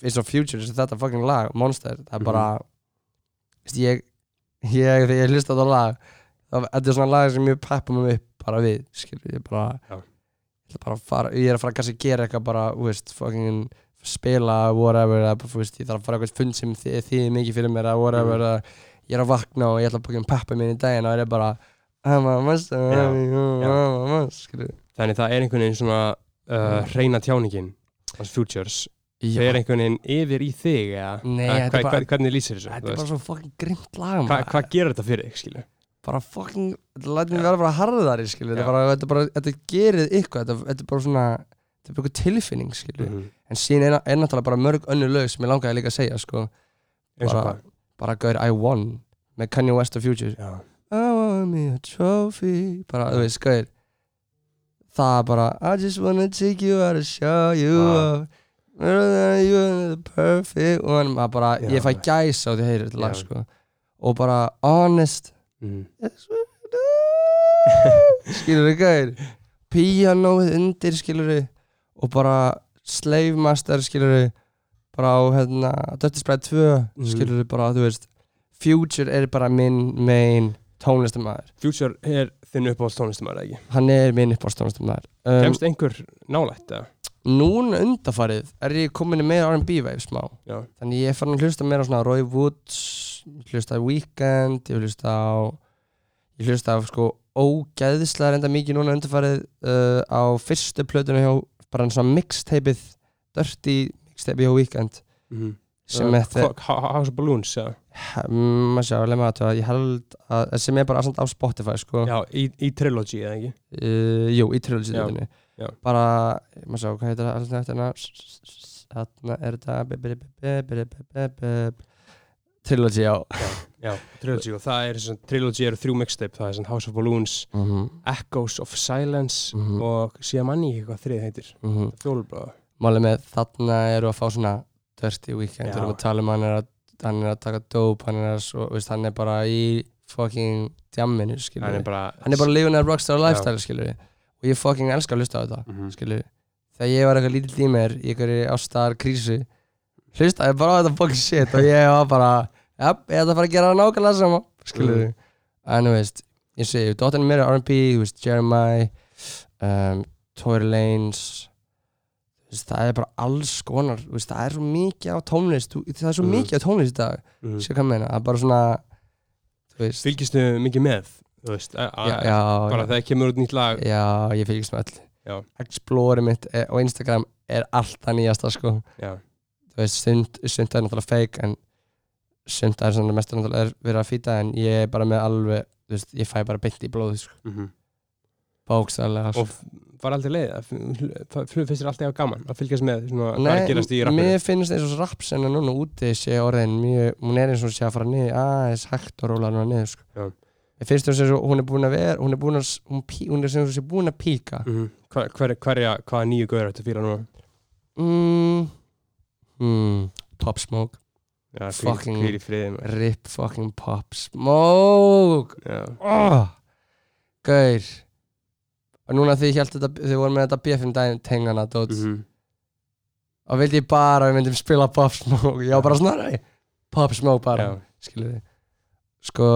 eins og Future, þetta fucking lag, Monster. Það er bara veist, ég, ég, þegar ég hlusta á það lag. Þetta er svona lag sem ég peppa mig upp bara við, skilur, ég bara ég bara fara, ég er að fara kannski að gera eitthvað bara, þú veist, fucking spila, whatever, eða veist, ég þarf að fara eitthvað fund sem þið, þið mikið fyrir mér, eða whatever, Mm. eða ég er að vakna og ég ætla að fucking peppa mér í daginn og ég er bara I'm a monster, Já, I'm a monster, skilur Þannig það er einhvern veginn svona uh, hreina tjáningin hans futures. Það er einhvern veginn yfir í þig eða Nei, Eða hva, bara- hva, hvernig lýsir þessu? Þetta er bara veist? svo fucking grimt lag Hva. Hvað gerir þetta fyrir þig, skilu? bara fucking, þetta lætur mig vera bara harðari skilur, þetta er bara, þetta er bara, þetta gerið eitthvað, þetta, þetta bara svona þetta er bara tilfinning, skilur Mhm. en síðan er, náttúrulega bara mörg önnur lög sem ég langaði líka að segja, sko Eins og bara? Bara gaur I won með Kanye West og Future. Já, I want me a trophy. Bara, þú veist, gaur það bara, I just wanna take you out and show you Já. off You're the perfect one. Maður bara, Já. ég fæ gæs á því að heyra þetta lag, sko. Og bara, honest. Mhm. That's what I do. skilur þið gæðir píanóið undir skilur þið og bara Slave Master skilur þið bara á hérna Dirty Sprite 2 Mhm. skilur bara þú veist Future er bara minn main tónlistamæður Future er þinn uppáhalds tónlistumar ekki? Hann er minn uppáhalds tónlistamæður um, Kemst einhver nálægt eða? núna undarfarið er ég komin í meira R&B vibe smá. Já, þannig ég er farin að hlusta meira á svona Roy Woods hlusta á Weekend ég hlusta á ég hlusta á sko ógeðslega reynda mikið núna undarfarið uh, á fyrstu plötunum hjá bara svona mixtapeið dirty mixtapeið hjá Weekend. Sem er þe- Ho- Ho- House of Balloons, já. Mm, maður sjá, lemma að það ég held að sem er bara aðsamt á Spotify sko. Já, í, í Trilogy eða ekki? Uh, jú, í trilogy bara, maður sjá, hvað heitir það alls eftir hana þarna er þetta trilogy, já. Já, Trilogy og það er svona, Trilogy eru þrjú mixtape, það er svona House of Balloons mm -hmm. Echoes of Silence Mhm. og síðan manni ekki hvað þrið heitir. Fjólubráða Málið með þarna eru að fá svona dirty weekend, við erum að tala um hann er að hann er að taka dope, hann er svo, veist, hann er bara í fucking djamminu, skilur Hann er bara hann er bara living that rockstar lifestyle, skilur og ég fucking elska að hlusta á þetta Mhm. skilur þegar ég var eitthvað lítill í mér í einhverju ástar krísu hlusta ég bara á þetta fucking shit. Og ég var bara ja, ég ætla að fara að gera það nákvæmlega sama skilur Mhm. en þú veist, ég segi, dóttirinn mér er R&B þú veist, Jeremiah um, Tory Lanez veist, það er bara alls konar veist, það er svo mikið á tónlist það er svo Mhm. mikið á tónlist í dag Mhm. sér hvað meina, það er bara svona Fylgistu mikið með, veist já, já, Bara já. þegar kemur út nýtt lag Já, ég fylgist með Já. Explore mitt er, á Instagram er alltaf nýjasta sko stund, stund er náttúrulega fake en stund er svona mest náttúrulega er verið að fýta en ég er bara með alveg ég fæ bara beint í blóð sko. mhm bókstæðlega og var aldrei leið að flug finnst þér alltaf eitthvað gaman að fylgjast með er rappinu? mér finnst eins og rapsena núna úti sé orðin mjög, hún er eins og sé að fara niður aðeins hægt og róla núna niður sko. Mér finnst þess að hún er búin að vera hún er búin að, hún, hún er sem sé búin að píka. Mm hver, hver, hverja, hvaða nýju gauður ættu að fíla núna? Mm, mm, Pop Smoke. Já, Fucking- friði maður. Rip fucking Pop Smoke. Oh, Gaur Og núna því ég held þetta Þið voru með þetta BFM daginn tengana dót mhm. Og vildi ég bara að við myndum spila Pop Smoke. Ég var bara svona nei, Pop Smoke bara. Þið Sko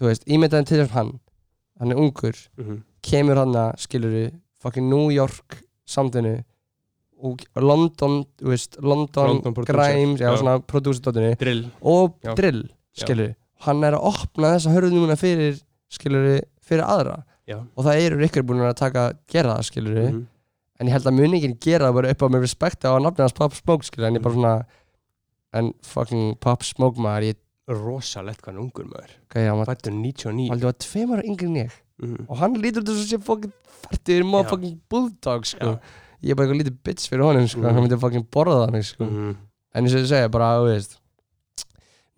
Þú veist, ímyndaðin til þess hann Hann er ungur mhm. Kemur hann að, skilur þið Fucking New York Samtinu Og London, þú veist London, London Grimes, já, já. svona Producer-dótinu Drill. Og Já. drill skilur hann er að opna þessa hörðu núna fyrir skilur fyrir aðra Já. Og það eru ykkur búin að taka gera það skilur mhm. en ég held að muningin gera það bara upp á með respekta á nafnið hans Pop Smoke skilur en ég bara svona en fucking Pop Smoke maður ég Rosalegt hvað hann er ungur maður. Hann Fættur 99 aldrei var tveim ára yngri en ég. Mhm. og hann lítur þess að sé fucking færtur maður fucking bulldog sko. Já. ég er bara eitthvað lítið bitch fyrir honum sko. Mhm. hann myndi fucking borða það mig sko. Mhm. en eins og ég segja bara veist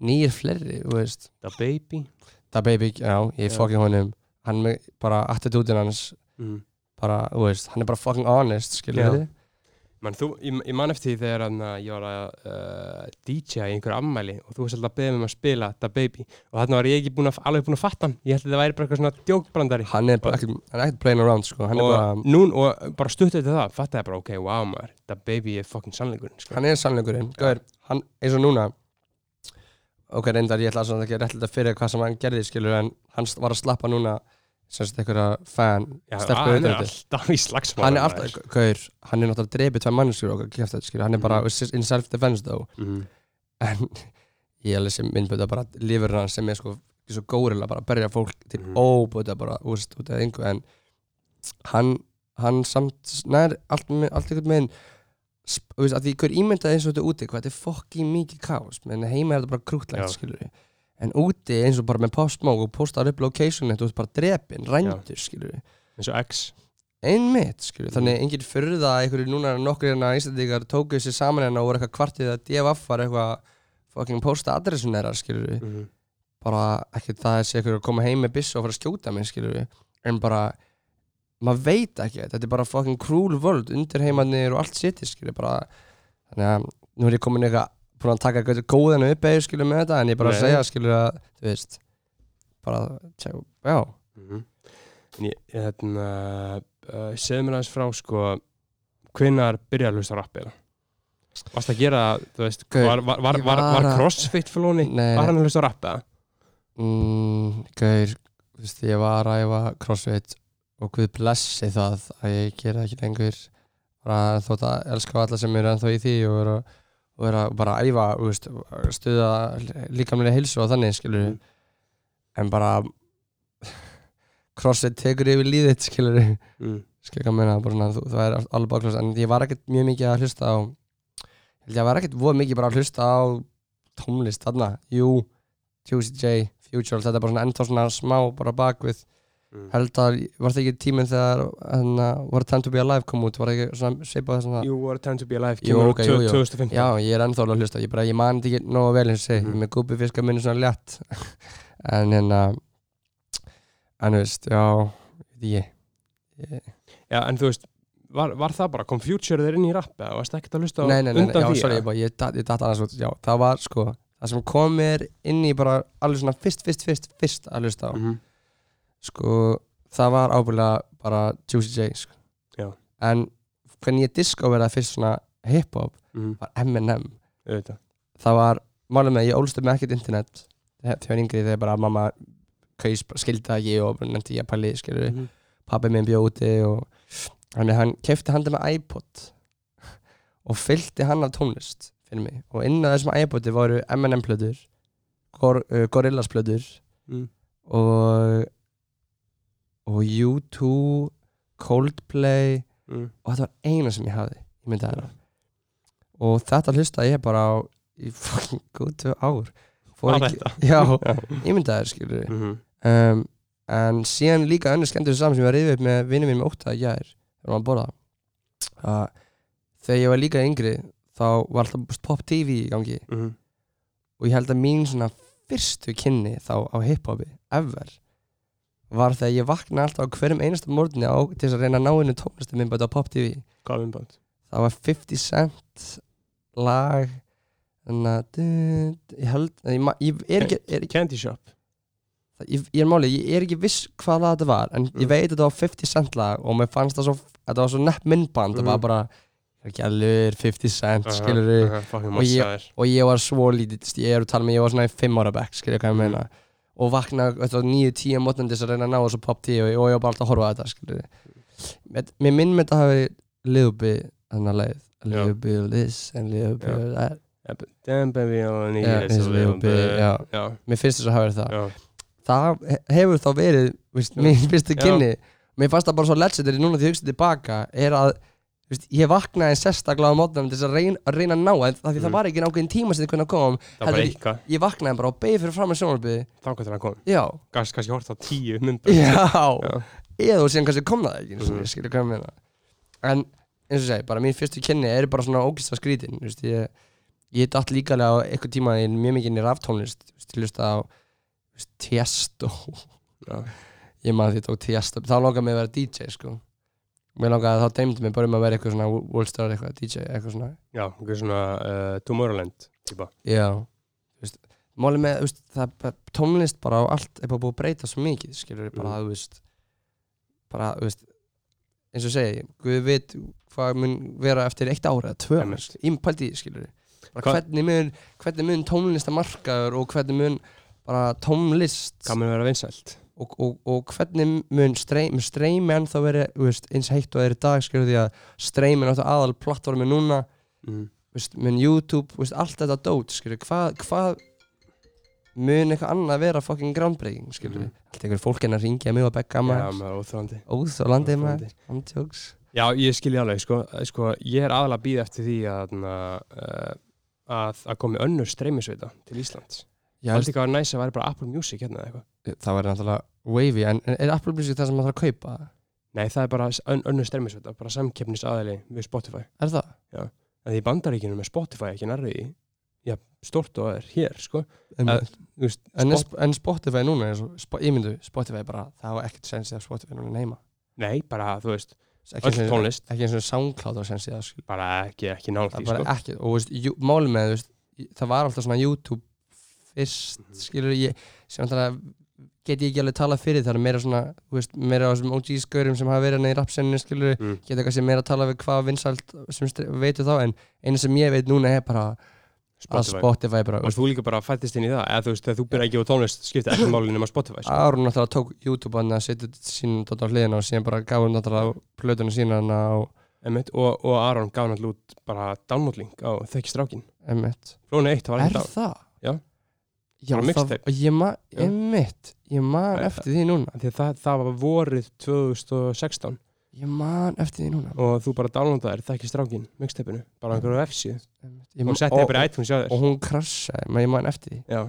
nýjir fleiri þú veist. The Baby. Það baby, já, ég Já. fokkin honum Hann með bara attitútin hans Mhm. bara, þú veist, hann er bara fucking honest skilur Já. þið Man, þú, ég, ég man eftir því þegar hann, uh, ég var að uh, DJ í einhverju ammæli og þú varst alltaf að beða mig um að spila The Baby. Og þarna var ég ekki búin að, alveg búin að fatta hann. Ég held að það væri bara eitthvað svona djókbrandari Hann er bara ekkert, hann er ekkert playing around sko. Hann er og, bara, nún, og bara stuttið til það fattaði bara, ok, wow maður The Baby er fucking sannleikurinn sko. hann er sannleikurinn. Gauður, hann, eins og núna ok, reyndar ég ætla að ekki réttlega fyrir hvað sem hann gerði skilur en hann var að slappa núna semst einhverja fan Já, stelpu hann er alltaf í slagsmál hann er alltaf, gaur, hann er náttúrulega drepið tvær mannskjur og kæft þetta skilur, hann er bara in self-defense though mm. en ég alveg sem myndböta bara lífur hann sem er sko svo górilla bara að berja fólk til Mhm. óböta bara úrst út af einhver en hann, hann samt nær allt, með- allt einhvern veginn veist, að því hver ímyndaði eins og þetta úti hvað þetta er fokki mikið kaos. Menn heima er þetta bara krútlegt skilur en úti eins og bara með postmók og postar upp locationet og þú ert bara drepin, rændur skilur eins og X. Einmitt skilur, þannig enginn fyrir það að einhverju núna nokkur hérna íslendingar tókuð sér saman hérna og voru eitthvað kvartið að DFF var eitthvað fucking posta adressun þeirra skilur mm. bara ekki það að sé eitthvað að koma heim með byssu og fara að skjóta mig skilur en bara maður veit ekki, þetta er bara fucking cruel world undir heimanir og allt sitt skilur bara þannig að nú er ég komin eitthvað búin að taka eitthvað góðan upp eða skilur með þetta en ég bara að Nei. segja skilur að þú veist bara, tjá, já Mm. En ég, hérna uh, segðu mér aðeins frá sko hvinnar byrjar að hlusta á rappi eða? Varst að gera, þú veist, var, var, var, var, að- crossfit flóni, var hann að hlusta á rappi eða? Mm, gaur, þú veist, ég var að æfa crossfit og Guð blessi það að ég gera ekki lengur bara þótt að elska alla sem eru ennþá í því og vera, og vera bara að æfa veist, stuða líkamlega heilsu og þannig skilur Mm. en bara crossfit tekur yfir líðið skilur Mm. skilur hvað meina, bara svona, þú, það er alveg bakloss en ég var ekkert mjög mikið að hlusta á ég var ekkert voð mikið bara að hlusta á tónlist þarna, jú Juicy J, Future, þetta er bara ennþá svona smá bara bakvið. Held að, var það ekki tíminn þegar hana, var Time to be Alive kom út, var það ekki svona svipað svona, You were time to be alive, Jú, kemur út jú, jú. 2015 já, ég er ennþá alveg að hlusta, ég bara, ég man þetta ekki nógu vel eins og segi, Mhm. mm. með gúpi fiska minni svona létt en hérna en þú veist, já ég, ég Já, en þú veist, var, var það bara, kom Future þeir inn í rapp eða varst ekkert að hlusta nei, nei, nei, nei, undan já, því? sorry, eða? ég, bara, ég, datt- ég datt aðeins út, já, það var sko það sem kom mér inn í bara alveg svona fyrst, fyrst, fyrst, fyrst að hlusta á Mhm. Sko, það var ábyggilega bara Juicy J sko. En hvernig ég discoverði fyrst svona hip-hop Mhm, var M&M það var, málum með, ég ólst upp með ekkert internet þegar ég yngri þegar bara mamma kaus, skildi það ekki og nefndi ég að pæli, skilur Mhm. pappi minn bjóð úti og þannig hann kefti handa með iPod og fyllti hann af tónlist fyrir mig og inn á þessum iPodi voru M&M plöður Gor, uh, Gorillaz plöður Mm. og og U2 Coldplay Mm. og þetta var eina sem ég hafði ég myndi það og þetta hlustaði ég bara á í fucking góð tvö ár. Ekki- já, ég myndi það skilur Mhm. um, en síðan líka önnur skemmtur saman sem ég var reyðið upp með vinnum minn með ótt að ég er að þegar ég var líka yngri þá var alltaf pop tv í gangi. Mhm. og ég held að mín svona fyrstu kynni þá á hiphopi ever var þegar ég vaknaði alltaf á hverjum einasta morgunni á, til þess að reyna að ná einu tónlistu minn bara á pop tv Hvað vinnband? það var 50 cent lag þannig að du- ég held ég, ég, er ekki, er, Candy Shop ég, ég er málið, ég er ekki viss hvað lag þetta var en ég Mm. veit að þetta var 50 cent lag og mér fannst það svo, þetta var svo nepp myndband það Mhm. var bara, ekki alveg 50 cent skilur við uh, Fucking Og ég- og ég var svo lítið, ég er að tala með ég var svona í 5 ára bekk, skilja hvað ég Mhm. meina og vakna 9-10 mótnandi þess að reyna að ná þessu pop 10 og, og ég var bara alltaf að horfa að þetta skilja mér minn með þetta hafi bit, þannig að leið bit of this and bit of that. Yeah, but Damn baby, I only need Yeah, it it's a a little little bit, bit. já. Já, mér finnst þess að hafa verið það. Já. Það he- hefur þá verið mín fyrstu kynni. Mér fannst það bara svo legendary núna því ég hugsa tilbaka er að veist, ég vaknaði sérstaklega á mótnum til að reyna að, reyna að ná en það, því Mm. það var ekki nákvæmn tíma sem þið kunna kom Það var eitthvað. ég vaknaði bara og beigði fyrir fram með sjónarbyði Þá hvað til að koma já, Gast kannski hort á tíu myndband já, Já. eða og síðan kannski kom það ekki mm. skilur hvað ég meina. En eins og segi, bara mín fyrstu kynni er bara svona ógist að skrítin veist, ég, ég datt líkalega á eitthvað tíma í mjög mikið inn í ég á veist, Tiesto. Já. ég maður því tók Tiesto þá langaði mig að vera DJ sko mér langaði þá deymdi mig bara um að vera eitthvað svona Wallstar eitthvað DJ eitthvað svona Já, eitthvað svona uh, Tomorrowland típa já veist, máli með veist, það, er bara- tónlist bara á allt er bara búið að breyta svo mikið skilur bara Mm. þú veist bara þú veist eins og segi Guð veit hvað mun vera eftir eitt ára eða tvö ára pældi í skilur hvernig mun, hvernig mun tónlistamarkaður og hvernig mun bara tónlist Hvað mun vera vinsælt? Og, og, og hvernig mun streym, streymi ennþá verið eins heitt og það er í dag skilur því að streymi er náttúrulega aðal plattformi núna. Mm. veist, mun YouTube, veist, allt þetta dót skilur, hvað hva mun eitthvað annað vera fucking groundbreaking skilur, Mhm. allt einhver fólk en að ringja mig og begga Já, maður, óþrandi óþólandi maður. Andjóks Já, ég skilji alveg, sko, sko ég er aðalega að býða eftir því að, uh, að, að komi önnur streymisveita til Íslands Það er líka að næs að væri bara Apple Music hérna eða eitthvað? Það væri náttúrulega wavy, en, er Apple Music það sem maður þarf að kaupa? Nei, það er bara ön, önnur streymisveita, bara samkeppnis aðili við Spotify. Er það? En því í bandaríkinu með Spotify ekki nærri í Já, stórt og er hér, sko. En, Að- veist, en, Spot- en Spotify núna er spo, ég myndu, Spotify bara, það hafa ekkert sens í að Spotify núna er heima Nei, bara, þú veist, öll tónlist. ekki eins og SoundCloud á sens í það skil. bara ekki, ekki það er bara sko. ekki, og veist, jú- málið með það var alltaf svona YouTube fyrst, skilur ég sem alltaf get ég ekki alveg talað fyrir það er meira svona, þú veist, meira á þessum OG-skaurum sem hafa verið hann í rapsenninu, skilur Mm. geta kannski meira að tala við hvað vinsælt sem veitu þá, en einu sem ég veit núna er bara að Spotify bara, Og þú líka bara fættist inn í það Eða þú veist, þegar þú byrjar ekki á tónlist skipti ekki máli nema Spotify, sko Aron náttúrulega tók YouTube hann að setja sín dótt á hliðina og síðan bara gaf hann náttúrulega plötuna sína hann á Einmitt, og, og Aron gaf náttúrulega út bara downloadlink á þekkistrákin M1 Flónu 1, það var Er ekki down það? Já. Já, það, ég man, Já. M1 Ég man Æ, eftir því núna Því að það, það var vorið 2016 Ég man eftir því núna. Og þú bara downloadaðir þekkistrákin mixtapeinu, bara einhverju F-síðu Ég og settið bara í iTunes og þér. hún krassaði, maður ég man eftir því. Já,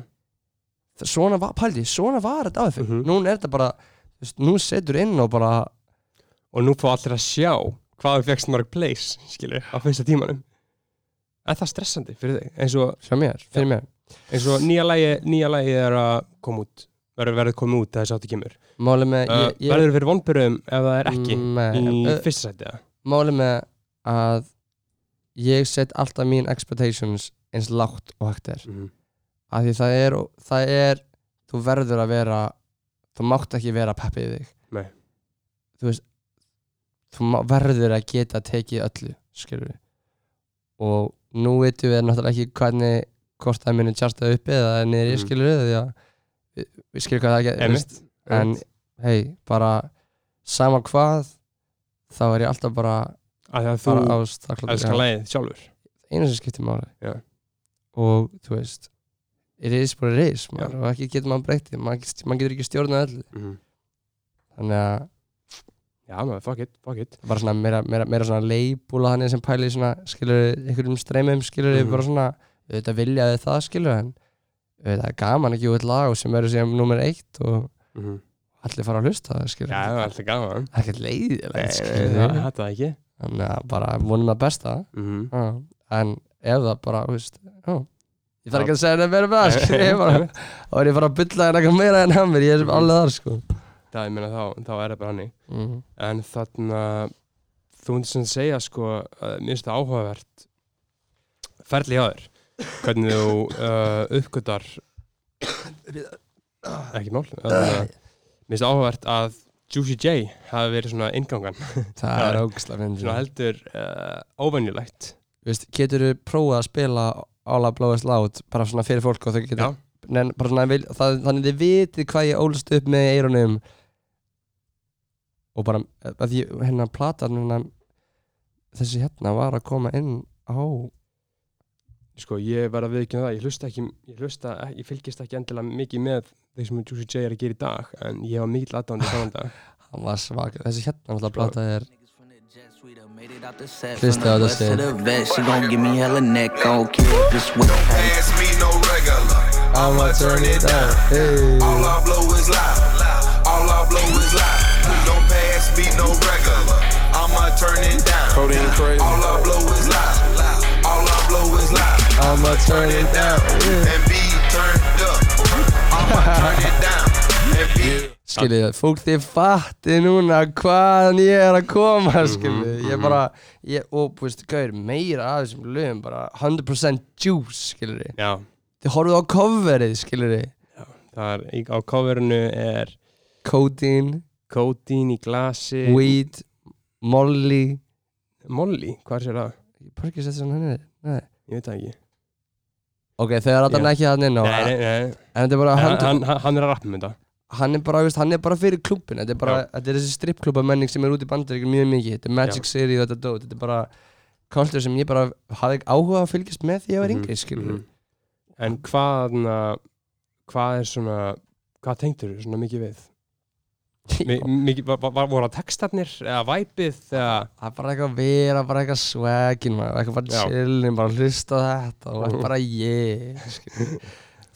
Það- Svona var, pældi, svona var þetta aðeins Mhm. Nún er þetta bara, nú setur inn og bara og nú fá allir að sjá hvað þú fegst marg plays, skilur, á fyrsta tímanum. Er það stressandi fyrir þig? Eins og, Sjá mér, fyrir mér eins og nýja lægi, nýja lægi er að koma út verður verið komið út þegar þess áttu kemur Málið með uh, ég, ég, Verður fyrir vonbyrðum ef það er ekki Nei, í uh, fyrsta sæti eða? Málið með að ég set alltaf mín expectations eins lágt og hægt er Mhm. af því það er, það er þú verður að vera þú mátt ekki vera peppið þig Nei. þú veist þú má, verður að geta tekið öllu skilur við og nú veitum við náttúrulega ekki hvernig hvort það muni tjarta upp eða niður Mhm. mm. skilur við því að við, skilur hvað það ekki Einmitt, en hei, bara sama hvað þá er ég alltaf bara, að bara þú elskar lægið sjálfur einu sem skiptir máli Já. og þú veist it is what it is og ekki getur maður breytið maður, maður getur ekki stjórnað öllu Mhm. þannig að Já, maður, fuck it, fuck it það var svona meira, meira, meira svona leibúla hann sem pæli svona skilur einhverjum streymum skilur Mhm. bara svona auðvitað viljaði það skilur en auðvitað er gaman ekki út lag sem eru síðan nummer eitt og Mhm. allir fara að hlusta það skilur Já, það er alltaf gaman það er ekkert leiðilegt skilur það þetta ekki þannig að bara vonum að besta Mhm. Já, en ef það bara, veist, já Ég þarf ekki að segja henni að vera með það, sko, ég bara, þá er ég bara að bylla henni eitthvað meira en hann ég er Mhm. alveg þar, sko. Það, ég meina, þá, þá er það bara hannig Mm. En þarna þú myndir sem segja, sko að mér finnst það áhugavert ferli hjá þér hvernig þú uh, uppgötar ekki mál uh, mér finnst áhugavert að Juicy J hafi verið svona ingangan Það er ógæslega svona heldur uh, veist, getur þú prófað að spila All I Blow Is Loud, bara svona fyrir fólk og þau getur, Nen, svona, það, þannig þið vitið hvað ég ólst upp með eirunum og bara, að því, hérna, platan, hérna, þessi hérna var að koma inn á, sko, ég verð að viðkynna það ég hlusta ekki, ég hlusta, ég fylgist ekki endilega mikið með þeir sem Juicy J er að gera í dag en ég var mikill aðdándi saman dag hann var svak, þessi hérna, plata er, Hlisti Hlusti á þetta stig. She gon' give me hella neck, I don't care if it's with Pass me no regular. I'ma turn it down, hey. All I blow is loud. All I blow is loud. Don't pass me no regular. I'ma turn it down. All I blow is loud. I'ma turn it down, yeah. And be turned up. I'ma turn it down. And be skiljið, fólk þið fatti núna hvaðan ég er að koma skiljið, ég mhm. bara ég, og veist, gauður, meira af þessum lögum bara 100% juice, skiljið Já, þið horfðu á coverið, skiljið það er, í- á coverinu er codeine, Codeine í glasi. Weed. Molly. Molly, hvað er sér það? ég bara ekki sett svona henni, nei. Ég veit það ekki ok, þau er alltaf ekki þannig inn á Nei, nei, nei, en þetta er bara, hann, hann, hann, er að rappa um þetta. Hann er bara, veist, hann er bara fyrir klubbin þetta er bara, þetta er þessi strippklubba menning sem er út í bandaríkjum mjög mikið. Þetta er Magic City og þetta dót, þetta er bara culture sem ég bara hafði áhuga að fylgjast með því ég var Mhm, yngri, skilur mhm. En hvað na, hvað er svona hvað tengdur svona mikið við? Mi, mikið, voru það textarnir eða væpið eða? Það er bara eitthvað að vera, bara eitthvað maður, eitthvað bara chillin, bara hlusta þetta og bara skilur.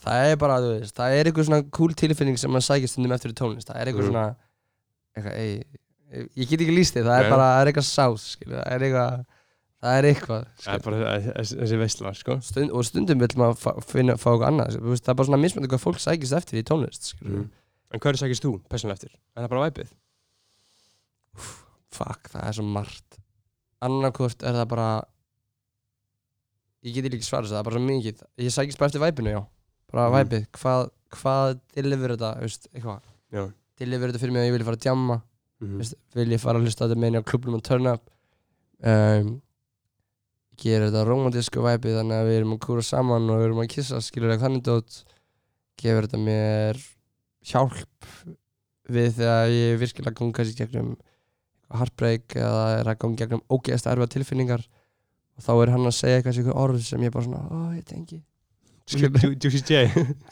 það er bara, þú veist, það er eitthvað svona cool tilfinning sem maður sækir stundum eftir í tónlist. Það er eitthvað Mhm. svona eitthvað, ei, ég get ekki líst því, það er bara, eitthvað sás skilur, það er eitthvað það er eitthvað það er bara þessi- þessi veistla sko. Stund, og stundum vil maður fá eitthvað annað það er bara svona mismöndi mm. En hverju sækist þú persónulega eftir? Er það bara væpið? fuck, það er svo margt annarkvort er það bara ég geti líka svarað þessu, það er bara svo mikið ég sækist bara eftir væpinu, já bara Mhm. væpið, hvað, hvað deliver þetta veist, eitthvað, Já deliver þetta fyrir mig að ég vilja fara að djamma mm. veist, vil ég fara að hlusta þetta meini á klubnum og turn up um, gera þetta romantísku væpið þannig að við erum að kúra saman og við erum að kissa skilur hjálp við þegar ég virkilega ganga kannski gegnum heartbreak eða er að ganga gegnum ógeðast erfa tilfinningar og þá er hann að segja eitthvað eitthvað orð sem ég bara svona, ó ég tengi. Ju- Juicy J?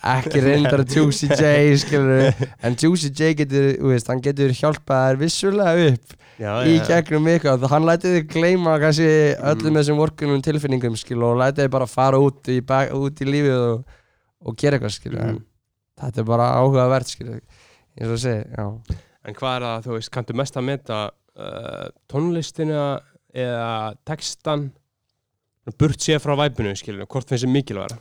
Ekki reyndar Juicy J skilur en Juicy J getur, veist, hann getur hjálpað þér vissulega upp Já, í gegnum eitthvað. Hann læti þig gleyma kannski öllum Mm. þessum vorkunum tilfinningum skil og læti þig bara fara út í, út í lífið og, og gera eitthvað skil Mhm. Þetta er bara áhugavert skil eins og að segja, já En hvað er það, þú veist, kanntu mest að meta uh, tónlistina eða textan burt séð frá væpinu, skilur hvort finnst þið mikilvægra?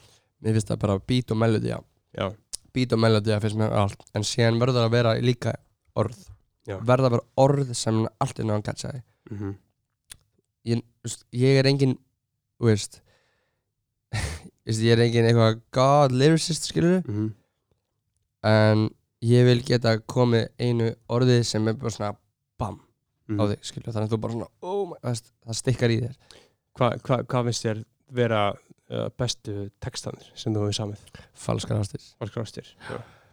mér finnst það bara beat og melody já. Já, beat og melody finnst mér allt en síðan verður það að vera líka orð Já. verður að vera orð sem allt er náðan catcha mm -hmm. ég, ég er engin þú veist ég er engin eitthvað god lyricist skilur Mhm. En ég vil geta komið einu orði sem er bara svona bam Mhm. á þig skilur þannig að þú bara svona oh my, veist, það stikkar í þér Hvað hva, hva finnst þér vera uh, bestu textanir sem þú hefur samið? falskar ástir Valskar ástir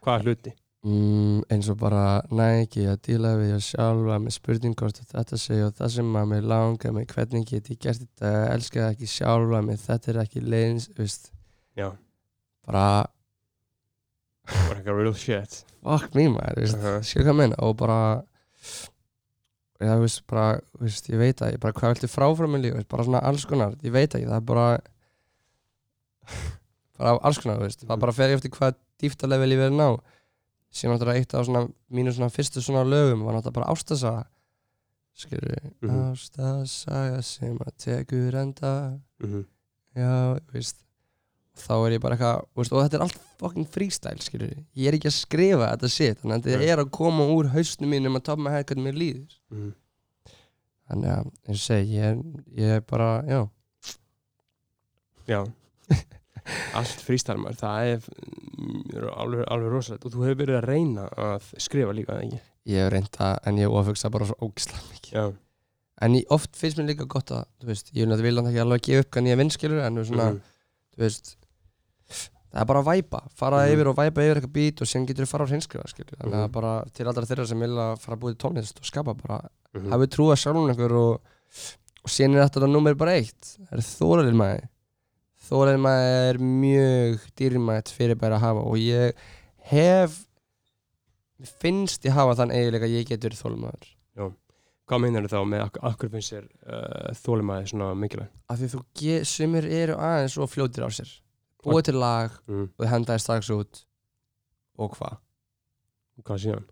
Hvaða hluti? mm, eins og bara næ ekki að díla við og sjálfa með spurning hvort að þetta segja og það sem að mig langar mig hvernig get ég gert þetta elska það ekki sjálfa mig þetta er ekki leiðins veist, Já, bara bara eitthvað real shit. Fuck me maður veist, Uh-huh. skilur hvað minna og bara já, veist, bara, veist, ég veit að bara hvað viltu fráfram í lífi, bara svona alls konar ég veit ekki, það er bara bara alls konar, veist. Það bara fer ég eftir hvað dýftarlevel ég verið ná. Sem náttúrulega eitt af svona mínu svona fyrstu svona lögum var náttúrulega bara ástasaga skilur við, Mhm. ástasaga sem að tekur enda. Mm -hmm. já, þú veist þá er ég bara eitthvað, veist, og þetta er allt fucking freestyle, skilur við, ég er ekki að skrifa þetta shit, þannig að þetta er að koma úr hausnum mínum að toppa með hæð hvernig mér líður. Mhm. þannig að, eins og segi, ég, er- ég er bara, já. Já. Allt frístarmar, það er mm, alveg, alveg rosalegt. Og þú hefur verið að reyna að skrifa líka, eða ekki? ég hef reynt það, en ég ofugsa bara svo ógislega mikið. Já. En ég, oft finnst mér líka gott að, þú veist, ég vil náttúrulega ekki alveg gefa upp hvernig ég vinn, skilur, en þú veist, Mhm. þú veist það er bara að væpa, fara Mhm. yfir og væpa yfir eitthvað bít og síðan getur þú fara á hreinskrifa, skilur þannig að Mhm. bara til allra þeirra sem vilja fara að búið tónlist og skapa bara Mhm. hafið trúið sjálfum einhver og, og síðan er þetta nummer bara eitt það er þóraðil maður er mjög dýrmætt fyrir bara að hafa og ég hef finnst ég hafa þann eiginlega að ég getur þólmaður Hvað meinar þá með ak akkur finnst þér uh, þólumæði svona mikilvæg? af því þú sér búið til lag Mm. og henda þér strax út og hvað Hvað síðan?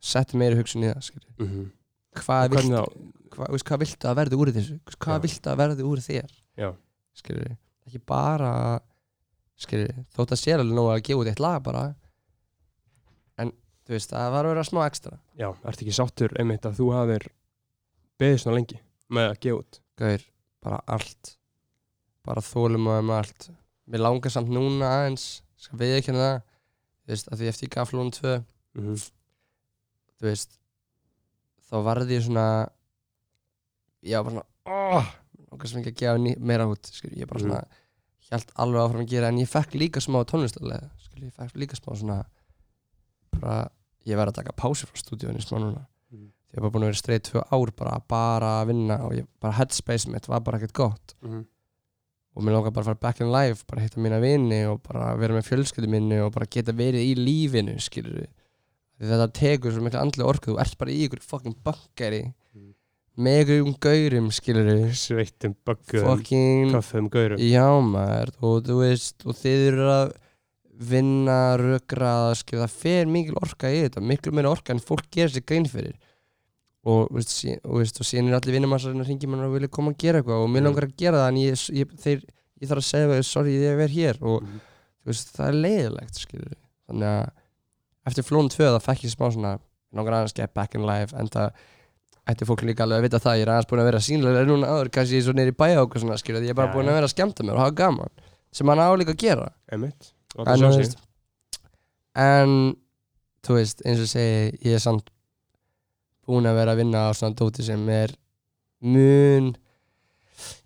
sett meiri hugsun í það. Mm -hmm. hvað, vilt, þá? hvað, viltu að verði úr þessu hvað Já. viltu að verði úr þér skilur ekki bara skilur þótt að sé alveg nóg að gefa út eitt lag bara en þú veist það var að vera smá ekstra Já, ertu ekki sáttur einmitt að þú hafðir beðið svona lengi með að gefa út? Gaur, bara allt bara þólum að með allt mér langar samt núna aðeins skal við ekki það þú veist að því eftir ég gaf flónum 2 Mm -hmm. þú veist þá varði ég svona ég var bara svona oh, langar sem ekki að gefa meira út skilur, ég bara svona held alveg áfram að gera en ég fekk líka smá tónlistarlega skil, ég fekk líka smá svona bara, ég verði að taka pási frá stúdíunni smá núna Mm. ég var bara búin að vera streið tvö ár bara, bara að vinna og ég, bara headspace mitt var bara ekkert gott Mhm. Og mér langar bara að fara back in life bara hitta mína vini og bara vera með fjölskyldu minni og bara geta verið í lífinu skilur við þetta tekur svo mikla andlega orku þú ert bara í ykkur fucking bankari Mm. með ykkur um gaurum skilur við böggum, fucking kaffum, gaurum. Já maður og þú veist og þið eru að vinna, rökraða skilur það fer mikil orka í þetta miklu meira orka en fólk gerir sér grein fyrir og, síðan er allir vinnumassarinn að ringi mann og vilja koma að gera eitthvað og mér Mm. langar að gera það en ég, ég, þeir, ég þarf að segja það, sorry ég er hér. Og Mhm. þú veist, það er leiðilegt skilur þannig að eftir flón 2 það fekk ég smá svona langar aðeins get back in life en það ætti fólk líka alveg að vita það ég er aðeins búin að vera sínlega núna áður kannski ég er svo neyri bæja okkur svona skilur ég er bara Já, búin að vera að skemmta mér og hafa gaman sem hann á líka að gera. En, en þú veist, eins og segi ég er samt búin að vera að vinna á svona dóti sem er mun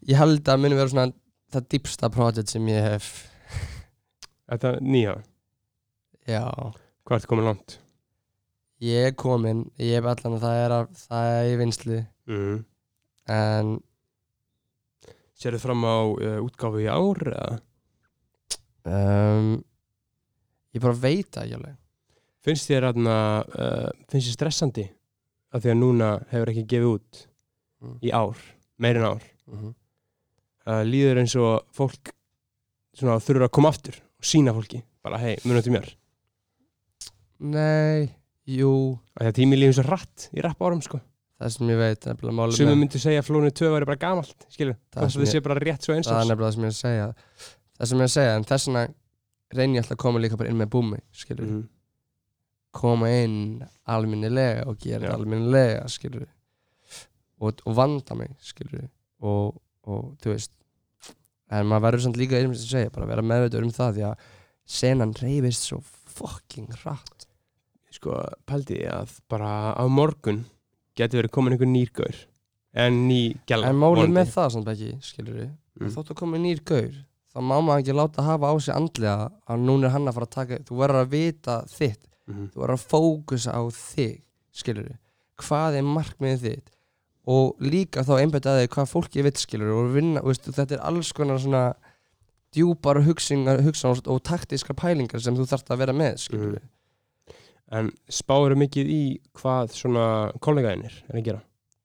ég held að muni vera svona það dýpsta project sem ég hef Þetta nýja, já, hvað ertu komin langt? ég er komin ég hef allan að það er, að, það er í vinslu Mm. en Sérðu fram á uh, útgáfu í ár eða? um, ég bara veit það ekki alveg Finnst þér aðna, uh, finnst þér stressandi að því að núna hefur ekki gefið út Mm. í ár, meir en ár. Mm -hmm. uh, líður eins og fólk svona þurfa að koma aftur og sína fólki, bara hei, munum til mér. Nei, jú. Að það tími lífum svo rætt í rapp árum sko. Það sem ég veit nefnilega málið Sumir með- myndi segja að flónu 2 væri bara gamalt skilur, Það það sé bara rétt svo eins það er nefnilega það sem ég er að segja. Það sem ég er að segja, en þess vegna reyni ég alltaf að koma líka bara inn með búmi skilur, Mhm. Koma inn alminnilega og gera þetta alminnilega skilur og, og vanda mig skilur og, og þú veist en maður verður samt líka einmitt að segja bara vera meðveitur um það því að senan reyfist svo fucking hratt. Sko, pældi ég að bara á morgun geti verið komin einhver nýrgaur en ný gæla en málið með það samt ekki skilur Mm. þótt að koma nýr gaur þá má maður ekki láta hafa á sig andlega að núna er hann að fara að taka þú verður að vita þitt Mhm. þú verður að fókusa á þig skilur við, hvað er markmiðið þitt? Og líka þá einbætt að þig hvað fólki vill skilur við og vinna, veist, þetta er alls konar svona djúpar hugsingar, hugsan og taktískar pælingar sem þú þarft að vera með skilur við en spáður mikið í hvað svona kollegaðinir er að gera?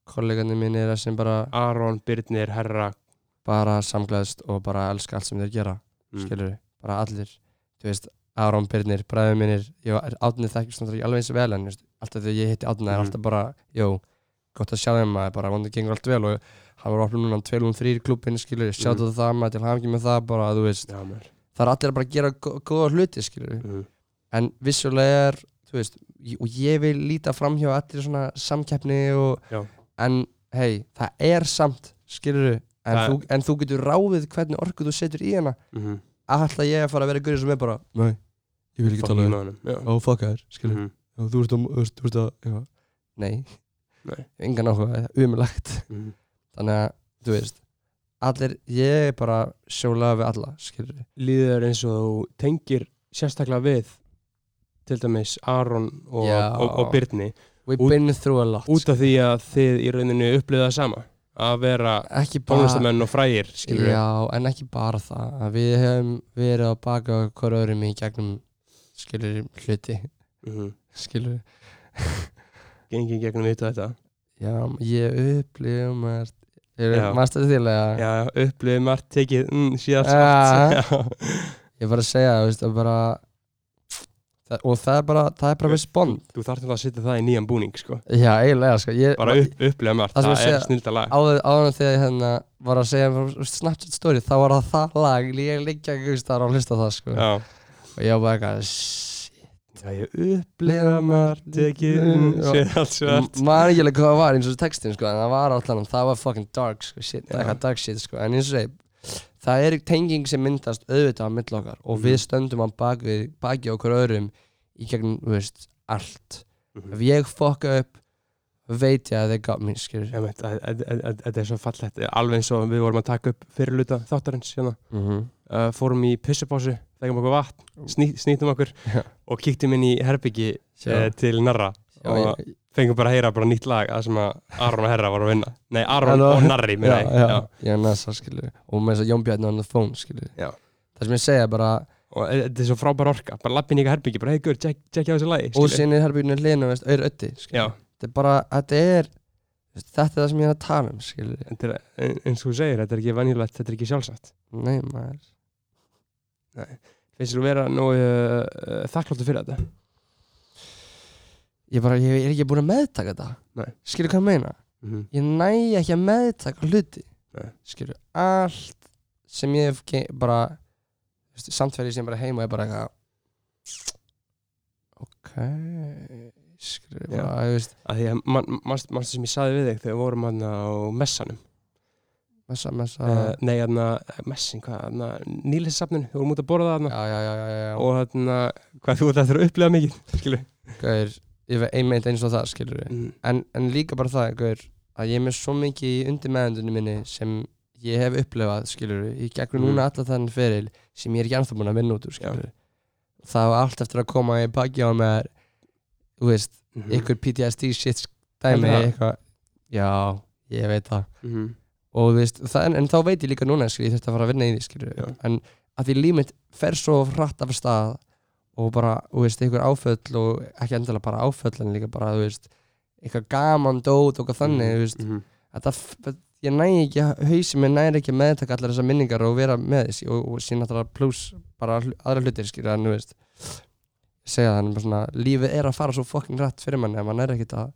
Kollegarnir mínir er sem bara, Aron, Birnir, Herra. Bara samglæðst og bara elska allt sem þeir gera mm. skilur við, bara allir. Þú veist, Aron mínir ég var átnið svona ekki alveg eins og vel en just, alltaf þegar ég hitti átnið er Mhm. alltaf bara jó, gott að sjá þeim maður bara vonandi gengur allt vel og hann var opnum núna 203 klubin skilur, sjáttu Mhm. það maður til hafingi með það bara, þú veist, maður það er allir að bara gera gó- góða hluti skilur mm. en vissulega er þú veist, og ég vil líta fram hjá allir svona samkeppni og, Já. en hei, það er samt skilur en, en þú getur ráðið hvernig orku þú setur í hana Mm alltaf ég að fara að vera ég vil ekki tala um Já. Ó, fuck þér, skilur mm. Þú veist að, þú veist, að. Nei, Nei. engan áhuga, það umulagt Mhm. Þannig að, þú veist Allir, ég er bara sjólega við alla, skilur líður eins og þú tengir sérstaklega við til dæmis Aron og, og, og Birni We've Út- been through a lot út af því að þið í rauninu upplýða það sama að vera tónlistamenn og frægir skilur Já, en ekki bara það að Við hefum verið að baka hver öðrum í gegnum skilur hluti. Mm -hmm. skilur. Gengið gegnum vitu þetta. Já, ég upplifum að Já. Master þýrlega já, upplýðið margt tekið mm, síðan svart Ég er bara að segja, veist, að bara það, og það er bara, það er bara respond þú þarf til að setja það í nýjan búning sko. Já, eiginlega, sko ég, bara upp, upplýða margt, Það að er snilda lag. áður, þegar ég hérna var að segja frá Snapchat story, þá var það það lag ég liggja ekki að hlusta það sko. Já, og ég var bara eitthvað shit já ég upplýða margt mm, svart maður ekki alveg hvað það var eins og textin sko en það var alltaf, það var fucking dark sko shit, Já. eitthvað dark shit sko en eins og segi það er tenging sem myndast auðvitað á mill okkar og Mhm. við stöndum á bak við, baki okkur öðrum í gegnum, þú veist, allt Mhm. ef ég fokka upp veit ég að þeir got me, skilur Þetta er svo fallegt, alveg eins og við vorum að taka upp fyrirluta þáttarins hérna. mm -hmm. Uh, fórum í pussupásu, þegjum okkur vatn sný, snýtum okkur Já. og kíktum inn í herbyggi uh, til Narra Já, og ég- fengum bara að heyra bara nýtt lag að sem að Aron og Herra voru að vinna. Nei, Aron og Narri meina ég. já, er næsta skilur og með þess að Jón Bjarni on the phone skilur Já. það sem ég segja bara og e- þetta er svo frábær orka. Bara lappin í eitthvað herbyggi, bara hei guður, tjekkja á þessu lagi og skilur. sinni herbygginu hlýðinu veist, auður ötti þetta er bara þetta er þetta er það sem ég er að tala um er, en- eins og þú segir, þetta er ekki vanilegt þetta er ekki sjálfsagt. Nei maður finnst þú vera nú uh, uh, þakkláttu fyrir þetta? Ég bara ég er ekki búin að meðtaka þetta. Skilur hvað ég meina? Mm -hmm. ég næ ekki að meðtaka hluti. Skilur allt sem ég hef bara samtverði sem bara heima er bara eitthvað ok skilur bara þú veist. Að því að man- manstu manstu sem ég saði við þig þegar við vorum hann á messanum messa messa uh, nei, hann messin, hvað, hann nýlissafninu, við vorum út að borða það já já já já, já, já. og hann hvað þú ert eftir að upplega mikið skilur Gauður, ég veit einmitt eins og það skilur mm. en, en líka bara það Gauður, að ég er með svo mikið í undir meðendunum minni sem ég hef upplefað skilur í gegnum Mm. núna alla þannig feril sem ég er ekki ennþá búin að vinna út úr skilur það var allt eftir að koma í baki á mér þú veist, Mhm. ykkur PTSD shit dæmi eitthvað já, ég veit það Mhm. Og þú veist, það, en, en þá veit ég líka núna skilur, ég þurfti að fara að vinna í því skilur en að því límit fer svo hratt af stað og bara, þú veist, einhver áföll og ekki endilega bara áföll en líka bara, þú veist, eitthvað gaman dót og eitthvað þannig, þú veist. Mhm. þetta, f- ég næ ekki, hausi mér næri ekki að meðtaka allar þessar minningar og vera með þessi og, og síðan náttúrulega pluss bara aðra hlutir, skilur, en þú veist segja það, en bara svona lífið er að fara svo fucking rætt fyrir manni að mann er ekkert að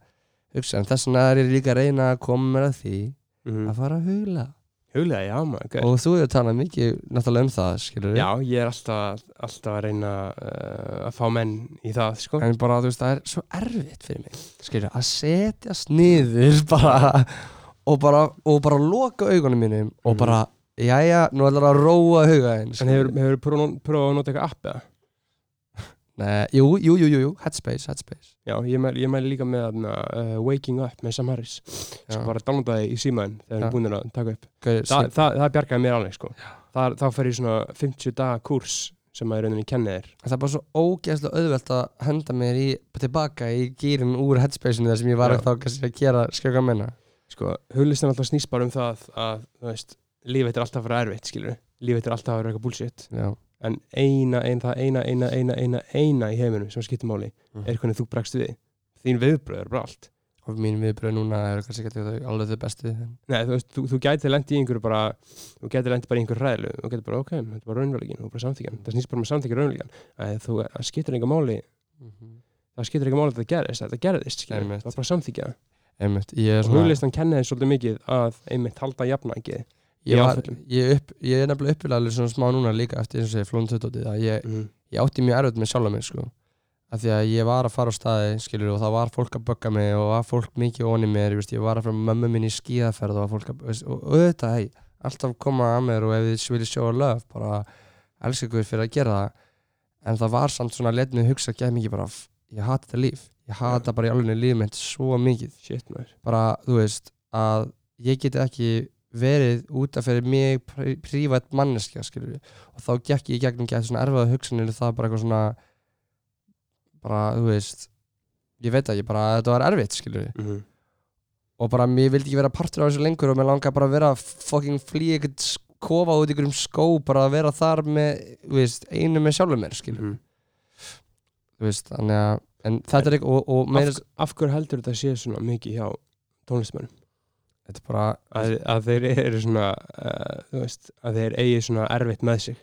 hugsa, en þess vegna er ég líka að reyna að koma að því Mhm. að fara að hugla huglega, já maður okay. og þú hefur talað mikið náttúrulega um það, skilur já, ég er alltaf, alltaf að reyna uh, að fá menn í það sko. en bara, þú veist, það er svo erfitt fyrir mig skilur, að setjast niður bara og bara, og bara loka augunum mínum og Mhm. bara, jæja, nú ætlar að róa huga einn en hefur, prófað prófað að nota eitthvað app eða? Nei, jú, jú, jú, jú, Headspace, Headspace. Já, ég mæli, ég mæli líka með uh, Waking Up með Sam Harris Já. sko bara downloada það í símaðin þegar við erum búin að taka upp. Þa, það, það bjargaði mér alveg sko. það, þá fer ég svona 50 daga kurs sem að í rauninni kenni þér. Það er bara svo ógeðslega auðvelt að henda mér í, tilbaka í gýrin úr Headspace-inu þar sem ég var Já. þá kannski að gera skjöka menna sko, huglistin alltaf snýst bara um það að, þú veist, lífið er alltaf að vera erfitt skilur, lífið er alltaf að vera eitthvað bullshit. Já, en eina, eina, það eina, eina, eina, eina, eina í heiminum sem skiptir máli Mhm. er hvernig þú bregst við. Þín viðbröð er bara allt. Og mín viðbröð núna er kannski ekki alveg þau bestu en- Nei, þú, þú, þú gæti lendi í einhverju bara þú gæti lendi bara í einhverju ræðlu þú gæti bara, ok, þetta bara raunverulegin og bara samþykjan það snýst bara um að samþykja raunverulegan þú, það skiptir enga máli. Það skiptir enga máli að þetta gerðist. Skilur, Einmitt. það var bara samþykja Einmitt, ég er og huglistan kenni þið svolítið mikið að einmitt halda jafnækið ég, var, ég, upp, ég er nefnilega uppilega svona smá núna líka eftir eins og ég flóðum tötótið að ég, mm. ég átti mjög erfitt með sjálfa mig sko. Af því að ég var að fara á staði skilur og það var fólk að bögga mig og var fólk mikið onni mér, ég, ég var að fara með mömmu minni í skíðaferð og var fólk að veist, og auðvitað, hei, alltaf koma að mér og ef þið viljið sjóa löf, bara elska ykkur fyrir að gera það. En það var samt svona let mig hugsa gæð mikið bara, ég hata þetta líf. Ég hata bara í alveg lífið mitt svo mikið. Shit bara, þú veist, að ég geti ekki verið út af fyrir mig prí- prívat manneskja, skilur og þá gekk ég í gegnum gett svona erfaða hugsanir það bara eitthvað svona bara, þú veist ég veit ekki, bara að þetta var erfitt, skilur mm -hmm. og bara mér vildi ekki vera partur á þessu lengur og mér langaði bara að vera fucking flýja ekkert kofa út í einhverjum skó bara að vera þar með, veist, einu með sjálfur mér, skilur Mhm. þú veist, þannig að en þetta er ekki, og, og af, af hverju heldur þetta sé svona mikið hjá tónlistmennum bara, að, að þeir eru svona uh, veist, að þeir eigi svona erfitt með sig.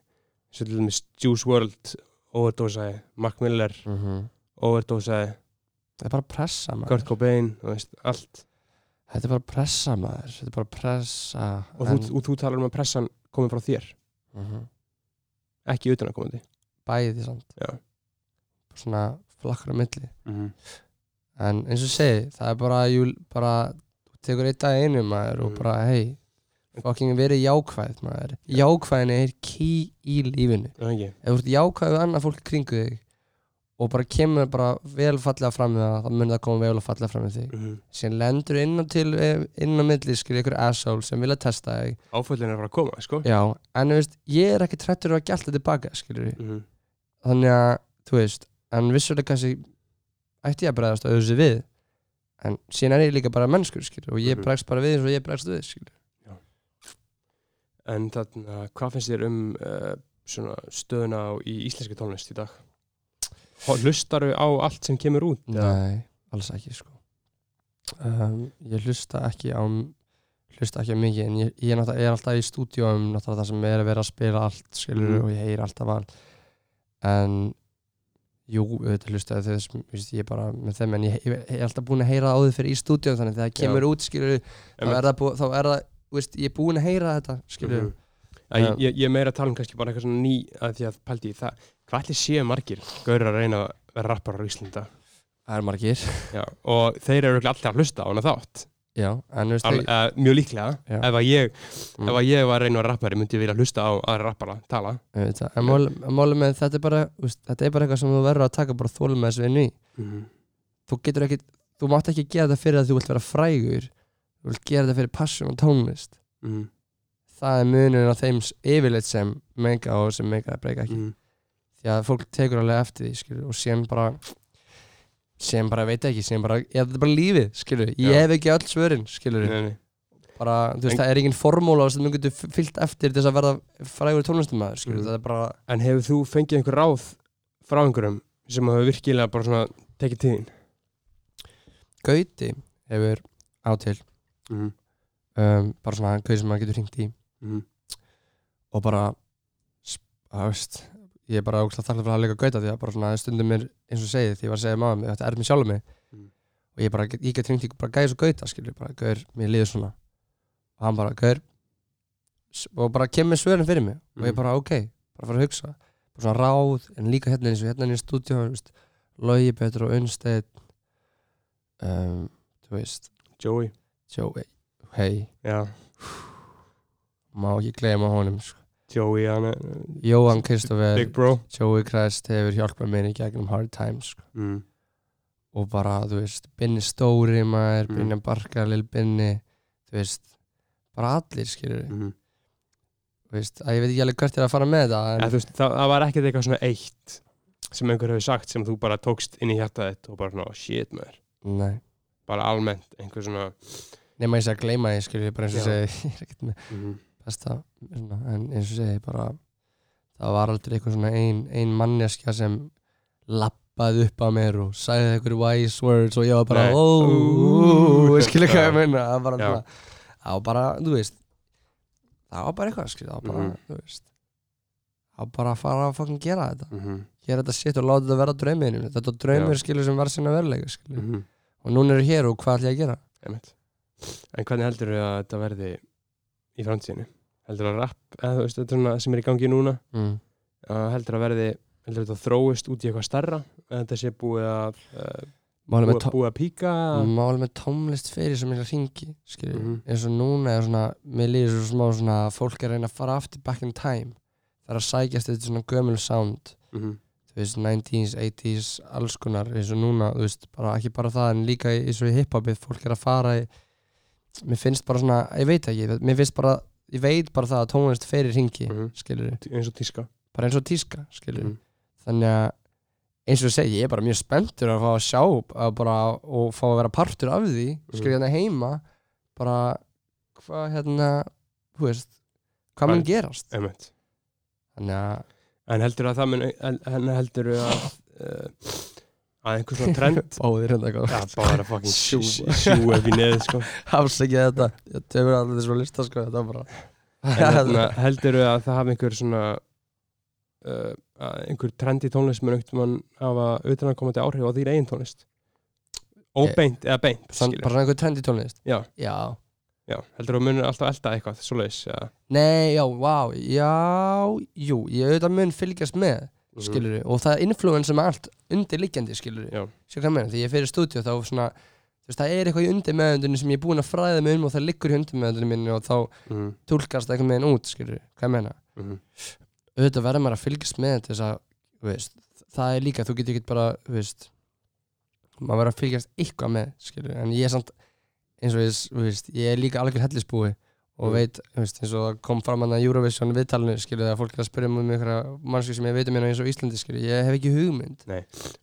Svo til dæmis Juice WRLD overdósaði, Mac Miller mm overdósaði, þetta er bara pressa maður. Kurt Cobain veist, allt. Þetta er bara pressa maður, þetta er bara pressa og, þú, og þú talar um að pressan komi frá þér. Mhm. ekki utan að komandi Bæði samt. Já. Svona flakkar á milli. Mm -hmm. En eins og segi, það er bara, jú, bara tekur eitt dag einu maður og Mm. bara hei fucking verið jákvæð maður. Jákvæðin er key í lífinu. Ekki? Ef þú ert jákvæð við annað fólk kringu þig og bara kemur bara vel fallega fram með það, þá mun það koma vel og fallega fram með þig. Mhm. síðan lendur inn á til inn á milli skilur ykkur asshole sem vilja testa þig. Áföllin er að fara að koma, sko. Já, en þú veist, ég er ekki trættur að gælta tilbaka skilur Mhm. þannig að, þú veist en vissulega kannski ætti ég að bregðast auðvitað við en síðan er ég líka bara mennskur skilur og ég Mhm. bregst bara við eins og ég bregst við skilur En þarna, hvað finnst þér um uh, stöðuna á, í íslenski tónlist í dag? Hlustaru á allt sem kemur út? Nei, alls ekki sko um, Ég hlusta ekki á hlusta ekki mikið en ég, ég, er alltaf í stúdíóum náttúrulega það sem er að vera að spila allt skilur Mhm. og ég heyr alltaf allt en jú, auðvitað hlusta þess ég er bara með þeim en ég, er alltaf búin að heyra það áður fyrir í stúdíóum þannig þegar það kemur út skilur þá er það, þá er það veist, ég er búin að heyra þetta skilur Mhm. Að ég, ég, er meira að tala um kannski bara eitthvað svona ný að því að pældi það hvað ætli séu margir gauður að reyna að vera rappar á Íslanda það er margir. Já, og þeir eru alltaf að hlusta á hana þátt já, en þú veist ég, uh, mjög líklega. Ef að, ég, Mm. ef að ég var vera rappari myndi ég vilja hlusta á aðra rappara tala. En mál- en málið með þetta er bara veist, þetta er bara eitthvað sem þú verður að taka bara þólum með þessu inn í. Mm þú getur ekki, þú mátt ekki gera þetta fyrir að þú vilt vera frægur. Þú vilt gera þetta fyrir passion og tónlist. -hmm. það er munurinn á þeim s- yfirleitt sem mega og sem mega breyka ekki. Mm. því að fólk tekur alveg eftir því skilur, og síðan bara síðan bara veit ekki, síðan bara ja, þetta er bara lífið, skilur, ég hef ekki öll svörin skilur, Nei, nei. bara, þú veist, En- það er engin formúla sem þú getur fyllt eftir þess að verða frægur tónlistumæður, skilur, Mhm. það er bara En hefur þú fengið einhver ráð frá einhverjum sem hafa virkilega bara svona tekið tíðin? Gauti hefur á til Mm. um, bara svona gauti sem maður getur hringt í Mm. og bara sp- að veist ég er bara ógslag þakklátt fyrir að leika gauta því að bara svona stundum er eins og segið því ég var að segja maður mig þetta er mér sjálf mig. Mm. og ég bara ég get hringt í bara gæði svo gauta skilur bara gaur mér líður svona. Og hann bara gaur og bara kemur svörin fyrir mig. Og ég Mhm. bara ok bara fara að hugsa. Bara svona ráð en líka hérna eins og hérna í stúdíu veist, Logi Petur og Unnstedt um, þú veist. Joey. Joey hei Já, má ekki gleyma honum sko. Joey hann Jóhann Kristoffer Big bro Joey Crest hefur hjálpað mér í gegnum hard times sko. mm. og bara, þú veist, Binni Stóri maður, Mm. Binni Barka, Lil Binni þú veist, bara allir skilur Mm. þú veist að ég veit ekki alveg hvert er að fara með það en, Ja, veist, það, það var ekkert eitthvað svona eitt sem einhver hefur sagt sem þú bara tókst inn í hjartað þitt og bara svona, "Oh, shit maður nei, bara almennt, einhver svona nema ég sé að gleyma því skilur við, bara eins og segi ég er ekkert með mm. Besta svona, en eins og segi bara það var aldrei eitthvað svona ein, ein manneskja sem lappaði upp að mér og sagði eitthvað wise words og ég var bara Nei. óóóó, Ú. skilur hvað ég meina það var bara, það var bara, þú veist það var bara eitthvað, skilur það var bara, Mhm. þú veist það var bara að fara að fucking gera þetta Mm gera þetta shit og láta þetta vera drauminu þetta draumur Já. skilur sem var sinna veruleika skilur -hmm. og núna eru hér og hvað ætla ég að gera En hvernig heldur þau að þetta verði í framtíðinu? Heldur að rapp, eða þú veist, þetta sem er í gangi núna mm. uh, heldur að verði, heldur þetta þróist út í eitthvað starra þetta sé búið að uh, Málið með búið, búið að píka Máli með tónlist fyrir sem ég ringi skilur, Mhm. eins og núna er svona mér líður svo smá svona að fólk er að reyna að fara aftur back in time það er að sækjast þetta svona gömul sound mm -hmm. þú veist, 90s, 80s, alls konar eins og núna, þú veist, bara, ekki bara það en líka eins og í hiphopið, fólk er að fara í, mér finnst bara svona, ég veit ekki mér finnst bara, ég veit bara það að tónlist fyrir ringi, mm Mhm. skilur eins og tíska bara eins og tíska, skilur Mhm. þannig að eins og ég segi, ég er bara mjög spenntur að fá að sjá að bara, og fá að vera partur af því skilur hérna heima bara hvað hérna þú veist, hvað mun Hvað- gerast Einmitt. þannig að En heldur að það mun, en heldur að uh, að einhver svona trend báðir hérna eitthvað bara fucking sjú, Sjú. upp í neð sko. afsækja þetta, ég tefur allir þessu lista sko, þetta bara hérna, heldur að það hafi einhver svona uh, að einhver trend í tónlist mun einhvern mann hafa utanakomandi áhrif á þýr eigin tónlist Óbeint eða beint skilur. bara einhver trend í tónlist Já, já, já, heldur að munir alltaf elda eitthvað svoleiðis ja. nei, já, vá já, jú, ég auðvitað mun fylgjast með Mhm. skilur og það er influensa með allt undirliggjandi skilur Sér hvað meina, því ég fyrir stúdíu þá svona þú veist, það er eitthvað í undir meðundinu sem ég er búinn að fræða mig um og það liggur í undir meðundinu minni og þá mm tólkast það eitthvað meginn út, skilur hvað meina. -hmm. auðvitað verður maður að fylgjast með þess að veist, það er líka, þú getur ekki bara veist maður verður að fylgjast eitthvað með skilur, en ég er samt eins og veist, ég er líka algjör hellisbúi og Mm. veit, þú veist, eins og það kom fram hann að Eurovision viðtalinu, skilur, þegar fólk er að spyrja mig um einhverja mannski sem ég veit um hérna eins og Íslandi, skilur, ég hef ekki hugmynd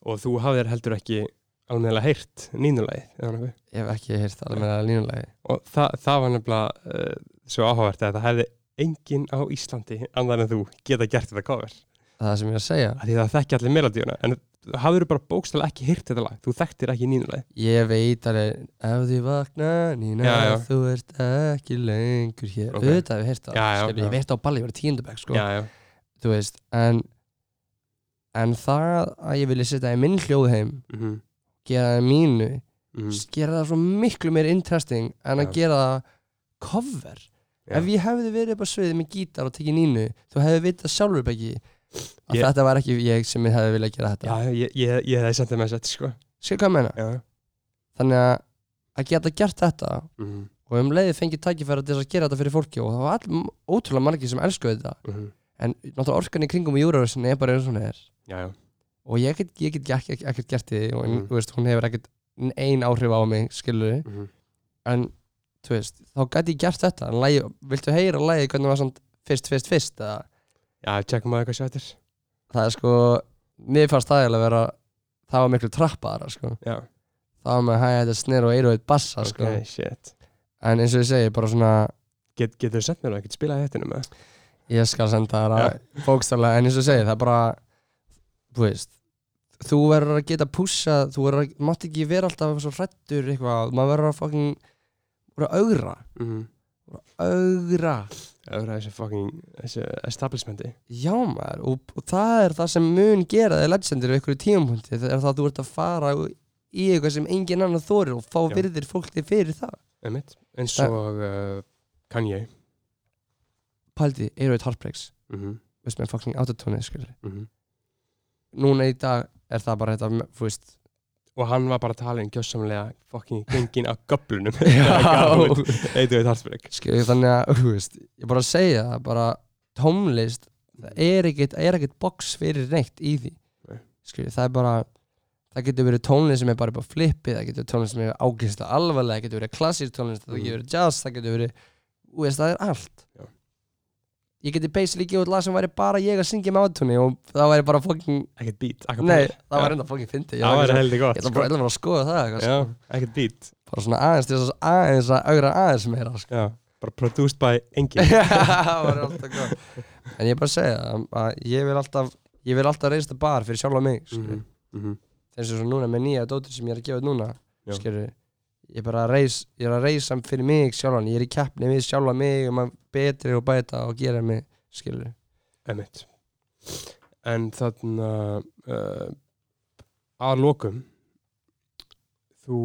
og þú hafðir heldur ekki alveg heyrt nýnulegið eða nokkuð. ég hef ekki heyrt alveg línulegi og það, það var nefnilega uh, svo áhugavert að það hefði enginn á Íslandi annar en þú geta gert þetta cover það sem ég að segja af því það þekki allir melodíuna en hafður bara bókstæðlega ekki heyrt þetta lag? Þú þekktir ekki nýnulegið Ég veit alveg, ef því vakna Nína, Já, já. þú ert ekki lengur hér. Ok. Auðvitað hef ég heyrt það, Já, já. ég veit á balli, ég var í tíundabæk sko, þú veist en, en það að ég vilja setja í minn hljóðheim mm -hmm. gera það mínu Mm gera það svo miklu meir interesting en að gera það cover. Ef ég hefði verið upp á sviði með gítar og tekið nínu þú hefði vitað sjálfur ekki að þetta var ekki ég sem hefði viljað gera þetta. Já, ég, ég, ég hefði sendið með þetta sko. Skil hvað ég meina? Já, þannig að að geta gert þetta mm og um leiði fengið tækifæra til þess að gera þetta fyrir fólki og það var all, ótrúlega margir sem elskuðu þetta. -hmm. en náttúrulega orkan í kringum í Eurovision er bara eins og hún er. Já, já, og ég get, ég get ekki, ekkert gert í því og Mhm. þú veist, hún hefur ekkert ein áhrif á mig, skilur -hmm. en þú veist, þá gæti ég gert þetta. En lagi, viltu heyra lagi hvernig var svona fyrst, fyrst, fyrst eða já, tjekkum maður eitthvað svættir það er sko, mér fannst það eiginlega vera það var miklu trappaðara sko. Já, það var með hæða þetta snir og eiru eitt bassa sko. Ok, shit. En eins og ég segi, bara svona Get, getur þú sent mér það, getur spilað þetta með ég skal senda það að bókstaflega en eins og ég segi, það er bara þú veist þú verður að geta pússa þú verður að, mátt ekki vera alltaf svo hrættur eitthvað, maður verður að fucking verður að augra, mm -hmm. Augra öðra þessi fucking þessi establishmenti já maður, og, og það er það sem mun gera þig legendir við ykkur tímapunkti, það er það að þú ert að fara í eitthvað sem engin annar þorir og fá virðir fólki fyrir það einmitt, eins og uh, Kanye pældi, Aeroid Heartbreaks mm -hmm. veist með fucking autotune skilur. Mm -hmm. núna í dag er það bara þetta, þú veist og hann var bara að tala um gjössamlega fucking gengin af göblunum Já. eitt og eitt hartsbreyk skilur, þannig að, þú veist, ég bara segja það, bara tónlist það er ekkert, er box fyrir neitt í því skilur, það er bara það getur verið tónlist sem er bara upp á flippi það getur verið tónlist sem er ágæst og alvarlega það getur verið klassísk tónlist, það Mhm. getur verið jazz það getur verið, þú veist, það er allt. Ég geti basically gefið lag sem væri bara ég að syngja með átunni og það væri bara fucking, ekkert beat nei, það var enda fucking fyndi það var heldur gott bara ég ætla bara að skoða það eitthvað, já, sko. ekkert beat. Bara svona aðeins til þess að aðeins að augra aðeins meira sko. já, bara produced by engin það var alltaf gott. En ég er bara að segja að- ég vil alltaf ég vil alltaf reista bar fyrir sjálfa mig mm Mhm, mhm. eins og svo núna með nýja dóttir sem ég er að gefa núna skilur ég er bara að reis ég er að reisa fyrir mig sjálfan. Ég er í keppni við sjálfa mig um að betri og bæta og gera mig skilur Einmitt. En þarna uh, að lokum þú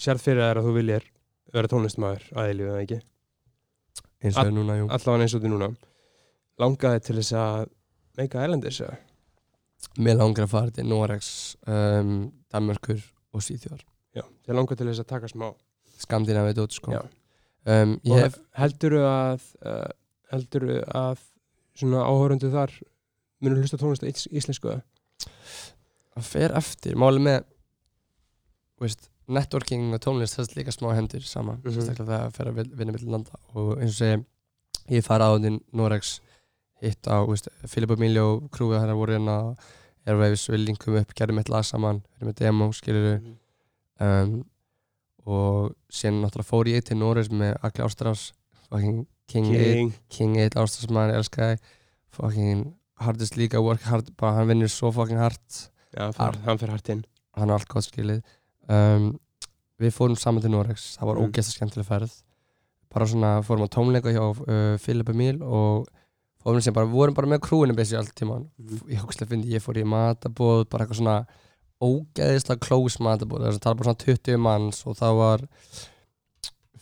sérð fyrir þér að þú viljir vera tónlistmaður aðeilíu eða ekki? Eins og er núna jú. allavega eins og því núna. Langaði til þess að meika erlendis eða? mér langar að fara til Norex um, Danmörkur og Svíþjóðar Já, þið langaði til þess að taka smá Skandinavi dót sko. Um, ég hef heldurðu að uh, heldurðu að svona áhörundu þar munur hlusta tónlist á ís- íslensku? Það fer eftir. Máli með þú veist, networking og tónlist þess líka smá hendur saman. Sérstaklega þegar það fer að vin- vinna millir landa. Og eins og segi ég fara á til Norex hitt á þú veist, Filip Emilio krúið hérna voru hérna Airwaves við linkum upp, gerðum eitt lag saman við erum með demo, skilur um, og síðan náttúrulega fór ég til Norex með Akli Ástrás fucking King, King. King 1 Ástrás maður, elskaði fucking hardest líka, work hard bara hann vinnur svo fucking hard Já, hann, hann fyrir hart inn hann er allt gott skilið um, við fórum saman til Norex það var Mm. mm. ógeðslega skemmtileg ferð bara svona fórum á tónleika hjá uh, Philip Emil og fórum sem bara, vorum bara með krúinu besi allt tíman Mhm. ég hókslega fyndi, ég fór í matabóð bara eitthvað svona ógeðislega close matabóð, það var bara svona 20 manns og það var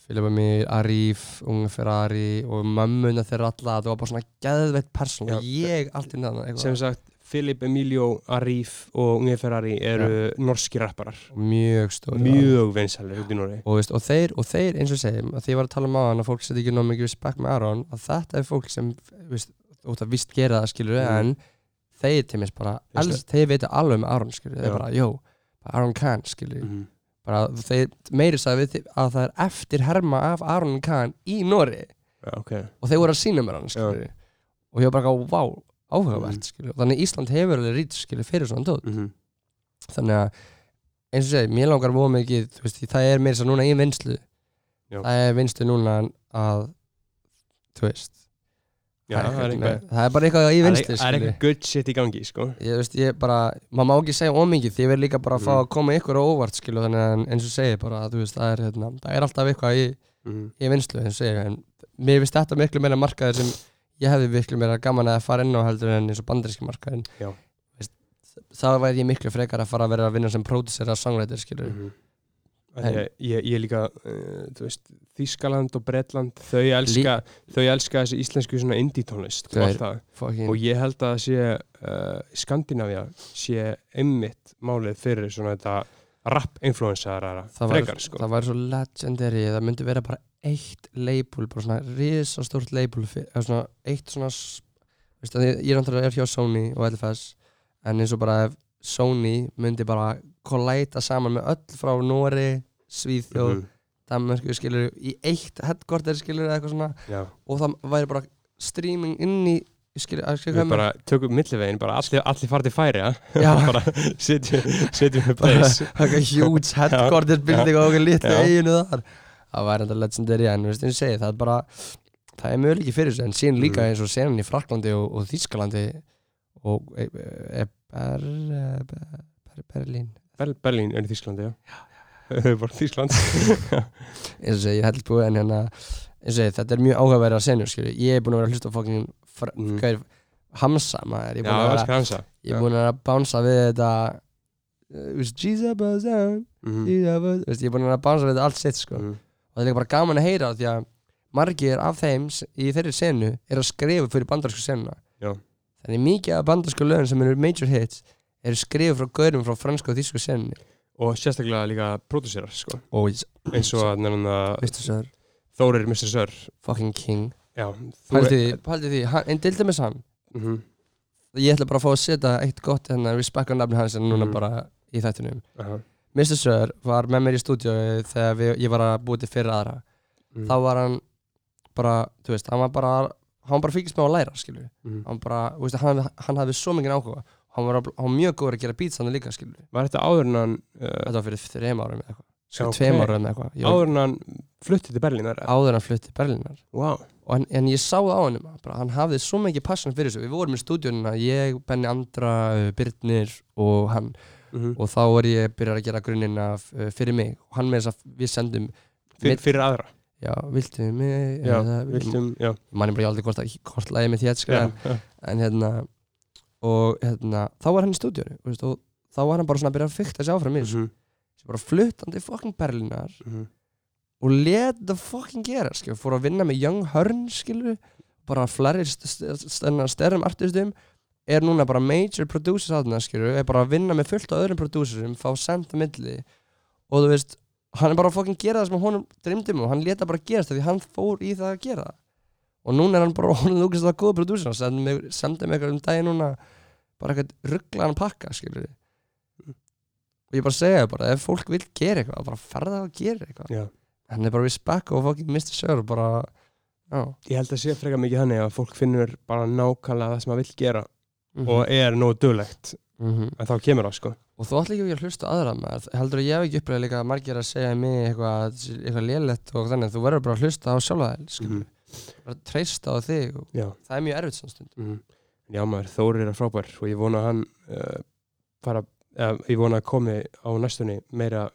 Philip Emil, Arif, Unge Ferrari og mömmuna þeirra alla það var bara svona geðveitt persón og ég allt í næðan sem sagt Filip Emilio, Arif og Unge Ferrari eru norski rapparar. Mjög stór mjög vinsælir út í Nóri og, og, og þeir eins og segi að því ég var að tala um á hann að fólk setja ekki nóg mikið respekt með Aron að þetta er fólk sem veist, út að vist gera það skilur Mm. en þeir til mér bara, alls, þeir veitir alveg með Aron skilur, þeir bara, bara Aron Khan skilur, Mhm. bara þeir meiri sagði við að það er eftir herma af Aron Khan í Nóri Já, ok. Og þeir voru að sína mér hann skilur og ég var bara vá, áhugavert Mhm. skilur, þannig að Ísland hefur alveg rít skilur fyrir svona tótt Mhm. þannig að eins og segi, mér langar voru mikið þú veist, það er mér svo núna í vinslu Já. það er vinslu núna að þú veist Já, það er eitthvað- eitthvað það er bara eitthvað í vinslu það er eitthvað good shit í gangi, sko ég veist, ég bara, maður má ekki segja ómikið því ég verð líka bara að fá Mhm. að koma ykkur á óvart skilu, þannig að eins og segi bara, þú veist, það er, hérna, það er alltaf eitthvað í, Mhm. í vinslu, eins og segi en mér finnst þetta miklu meira markaður sem ég hefði miklu meira gaman að fara inn á heldur en eins og bandaríski markaðin þá væri ég miklu frekar að fara að vera að vinna sem pródusser að songwriter skilur Mhm. Af að Ég, ég líka, uh, þú veist, Þískaland og Bretland, þau elska, þau elska þessi íslensku svona indie tónlist og ég held að sé, uh, Skandinavia sé einmitt málið fyrir svona þetta væri, frekar, sko. það væri svo legendary það myndi vera bara eitt label bara svona risastórt label svona eitt svona veist, ég, ég er náttúrulega er hjá Sony og LFS en eins og bara ef Sony myndi bara kollæta saman með öll frá Nóri, Svíþjóð Mhm. Danmörku skilur í eitt headquarter skilur eða eitthvað svona Já, og það væri bara streaming inn í skilur, að skilur við bara tökum millivegin, bara allir, allir farið til færi, ja? Já. bara setjum, við place. eitthvað huge headquarter building og litlu Já. eiginu þar það væri enda legendary en veist, eins og segi, það er bara það er möguleiki fyrir þessu en síðan líka Mm. eins og senan í Fraklandi og, og Þískalandi og e, e, e, ber, Berlín Ber Berlín er í Þísklandi, já. Höfuborg Þískland. eins og segi, ég held búið en hérna og segi, þetta er mjög áhugaverið að senur skilur. ég er búin að vera að hlusta fokkin Mm. mm. Hamsa maður, ég er Já, það vera skal hansa. ég er búin að vera að bánsa við þetta uh, veist, Jesus buzz down Mhm. Jesus buzz veist, ég er búin að vera að bánsa við þetta allt sitt sko Mhm. og það er líka bara gaman að heyra því að margir af þeim í þeirri senu er að skrifa fyrir bandarsku senuna Já. þannig mikið af bandarsku lögum sem eru major hits eru skrifa frá gaurum frá fransku og þýsku senunni Og sérstaklega líka pródúserar, sko. og Eins og að nefna Þórir Mr. Sör. fucking king pældi því, en dildi með hann Mhm. ég ætla bara að fá að setja eitt gott hérna, respect á nafni hans en núna Mhm. bara í þættunum Aha. Mr. Sir var með mér í stúdíu þegar við, ég var að búið til fyrir aðra Mhm. þá var hann bara, þú veist, hann var bara hann bara fylgist með að læra, skilur Mhm. hann bara, þú veist, hann, hann hafði svo mikið áhuga hann var, hann var mjög góður að gera beats hann líka, skilur Var þetta áður en hann, uh, þetta var fyrir þreim árum eða eitthvað Já, sko, ok. tveim árum eða eitthvað Ég var- áður en hann flutti til Berlínar? áður hann flutti til Berlínar Wow. og hann, en ég sá það á hann bara, hann hafði svo mikið passion fyrir þessu við vorum í stúdíunina, ég, Benni Andra uh, Birnir og hann Mhm. og þá var ég byrjar að gera grunnina uh, fyrir mig og hann með þess að við sendum Fyr, fyrir aðra? já, viltu mig Já, eða- viltum, já. manni bara aldrei hvort, að- hvort lagi með því sko, Já, en, já. en hérna og hérna, þá var hann í stúdíunni veist, og þá var hann bara svona að byrja að fykta sig áfram í þessu. Mhm, sem bara fluttandi fucking Berlínar mhm. og let það fucking gera skilur, fór að vinna með Young Hearn skilur, bara fleri stærnum artistum. Er núna bara major producers aðna skilur, er bara að vinna með fullt af öðrum producerum fá senda milli. Og þú veist, hann er bara að fucking gera það sem honum dreymdum og hann leta bara gerast það því hann fór í það að gera það og núna er hann bara, hann er lúkast það góða producer hann sendi mig, eitthvað um daginn núna bara eitthvað rugglaðan pakka skilur og ég bara segja það bara, ef fólk vil gera eitthvað bara ferða að gera eitthvað Já. hann er bara respect og fucking Mr. Sir bara, já Ég held að sé frekar mikið þannig að fólk finnur bara nákvæmlega það sem það vill gera Mhm. og er nógu duglegt Mhm. en þá kemur það sko og þú ætla ekki að hlusta aðra maður heldur að ég hef ekki upplegað líka margir að segja mig eitthvað, eitthvað lélegt og þannig þú verður bara að hlusta á. Mhm. Bara að treysta á þig og Já, það er mjög erfitt svona stund mhm. Já maður, Þórir er frábær og ég vona að hann uh, fara, eða, ég vona að komi á næstunni meira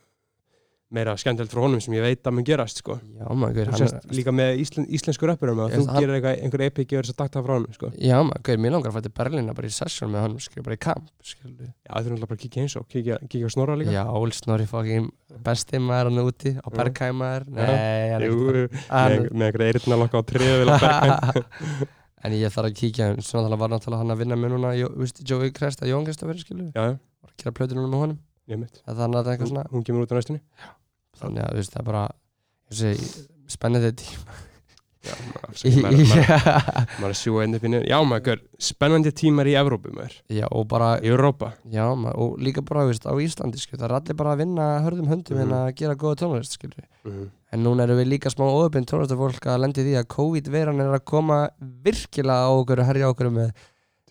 meira skemmtilegt frá honum sem ég veit að mun gerast sko. Já maður, hann líka með íslen, íslensku rappurum að þú hann- gerir eitthvað, einhver epik og er þess að takta frá honum sko. Já maður, mér langar að fæta Berlína bara í session með honum, skilur, bara í kamp skilur. Já, þú erum alltaf bara að kíkja eins og kíkja, kíkja snorra líka. Já, Snorri fucking besti maður hann úti á Já. Bergheim maður nei, hann er ekki með, Hann- einhverja eyrna lokka á bergheim en ég þarf að kíkja svona var náttúrulega hann að að Já, já, að ég mitt þannig að það er eitthvað svona hún kemur út á næstunni þannig að þú veist það er bara spennandi tíma. Já, maður, er að sjúga einn upp í niður Já, maður, spennandi tímar í Evrópu maður. Já, og bara Í Europa. Já, maður, og líka bara, veist, á Íslandi, skil, það er allir bara að vinna hörðum höndum Mhm. en að gera góða tónlist, mm En núna erum við líka smá óöfinn tónlistafólk að lendi því að COVID-veran er að koma virkilega á okkur og herja okkur með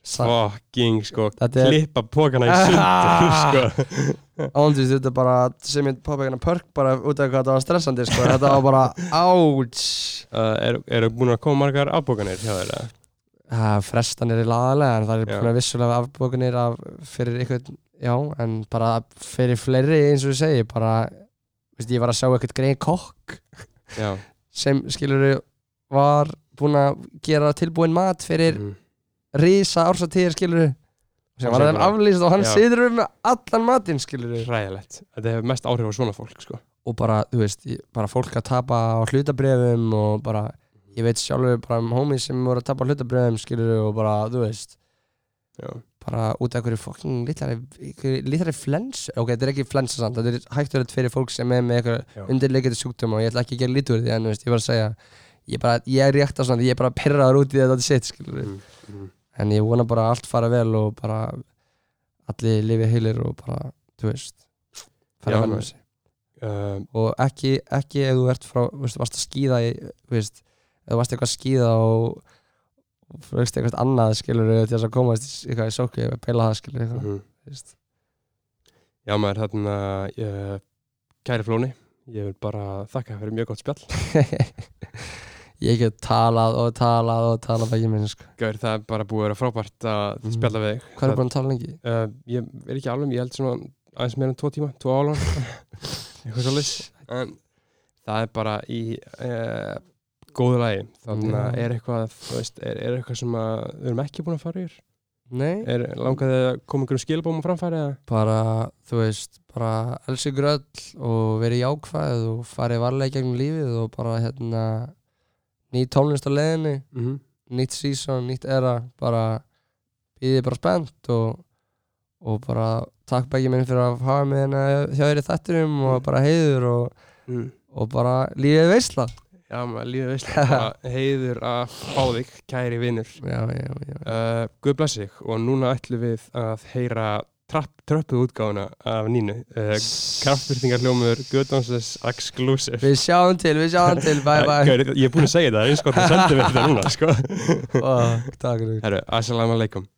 Fucking, sko, klippa pókana í sundur, sko ándvist, þetta bara sem ég poppa hérna pörk bara út af hvað þetta var stressandi, sko, þetta var bara áts uh, Eru er búin að koma margar afbókanir hjá þér, eða? Það frestan er í laðalega en það er búin að vissulega afbókunir af fyrir eitthvað, já, en bara fyrir fleiri eins og ég segi, bara, veist, ég var að sjá eitthvað greið kokk Já. sem skilur var búinn að gera tilbúin mat fyrir mm. risa ársatíðir skilur sem var þeim aflýst og hann Já. situr um með allan matinn skilur Ræðilegt Þetta hefur mest áhrif á svona fólk, sko og bara, þú veist, ég- bara fólk að tapa á hlutabrefum og bara ég veit sjálfur bara um homies sem voru að tapa á hlutabrefum skilur og bara, þú veist Já, bara út af einhverju fokking litlari, einhverju litlari flens ok, þetta er ekki flensa samt, þetta er hægt verið fyrir fólk sem er með Já. eitthvað undirleikandi sjúkdóma og ég ætla ekki að gera lítið úr því en þú veist, ég var að segja ég, bara, ég er rétt að svona, ég er bara perraður út í þetta sitt, skilur mm. Mm. En ég vona bara að allt fara vel og bara allir lifi heilir og bara, þú veist fara vel með þessi Uh, og ekki, ekki ef þú ert frá, veist, varst að skýða í, veist, ef þú varst eitthvað að skýða og, og veist eitthvað annað skilur til þess að komast í- eitthvað í sókvi eða peila það skilur eitthvað, mm. veist. Já, maður, þarna uh, Kæri Flóni Ég vil bara þakka fyrir mjög gott spjall ég get talað og talað og talað ekki minn sko. Gaur, það er bara búið að vera frábært að Mhm. spjalla við þig. Hvað er búin að tala lengi? Uh, ég er ekki alveg, ég held svona aðeins meira en tvo tíma, tvo álun eitthvað svolítið en það er bara í uh, góðu lagi. Þannig að er eitthvað þú veist, er, er eitthvað sem að við erum ekki búin að fara yfir? Nei, er langaði að koma einhverjum skilabóma framfæri eða? Bara, þú veist bara elsi gröll og verið jákvæð og farið varlega í gegnum lífið og bara hérna nýtt tónlist á leiðinni mm -hmm. nýtt season, nýtt era bara býðið bara spennt og, og bara takk bækið minn fyrir að hafa mig hérna hjá þér í þættinum og bara heiður og, mm. og bara lífið veistla Já, maður veist bara heiður að fá þig, kæri vinnur já, já, já, uh, Guð blessi og núna ætlum við að heyra trapp, tröppuð útgáfuna af Nínu. Uh, kraftbyrtingar hljómur Guðdómsess Exclusive. Við sjáum til, við sjáum til bye bye. Gaur, Ég er búin að segja þetta, eins og það sendur við þetta núna sko. Fuck, takk assalamu alaikum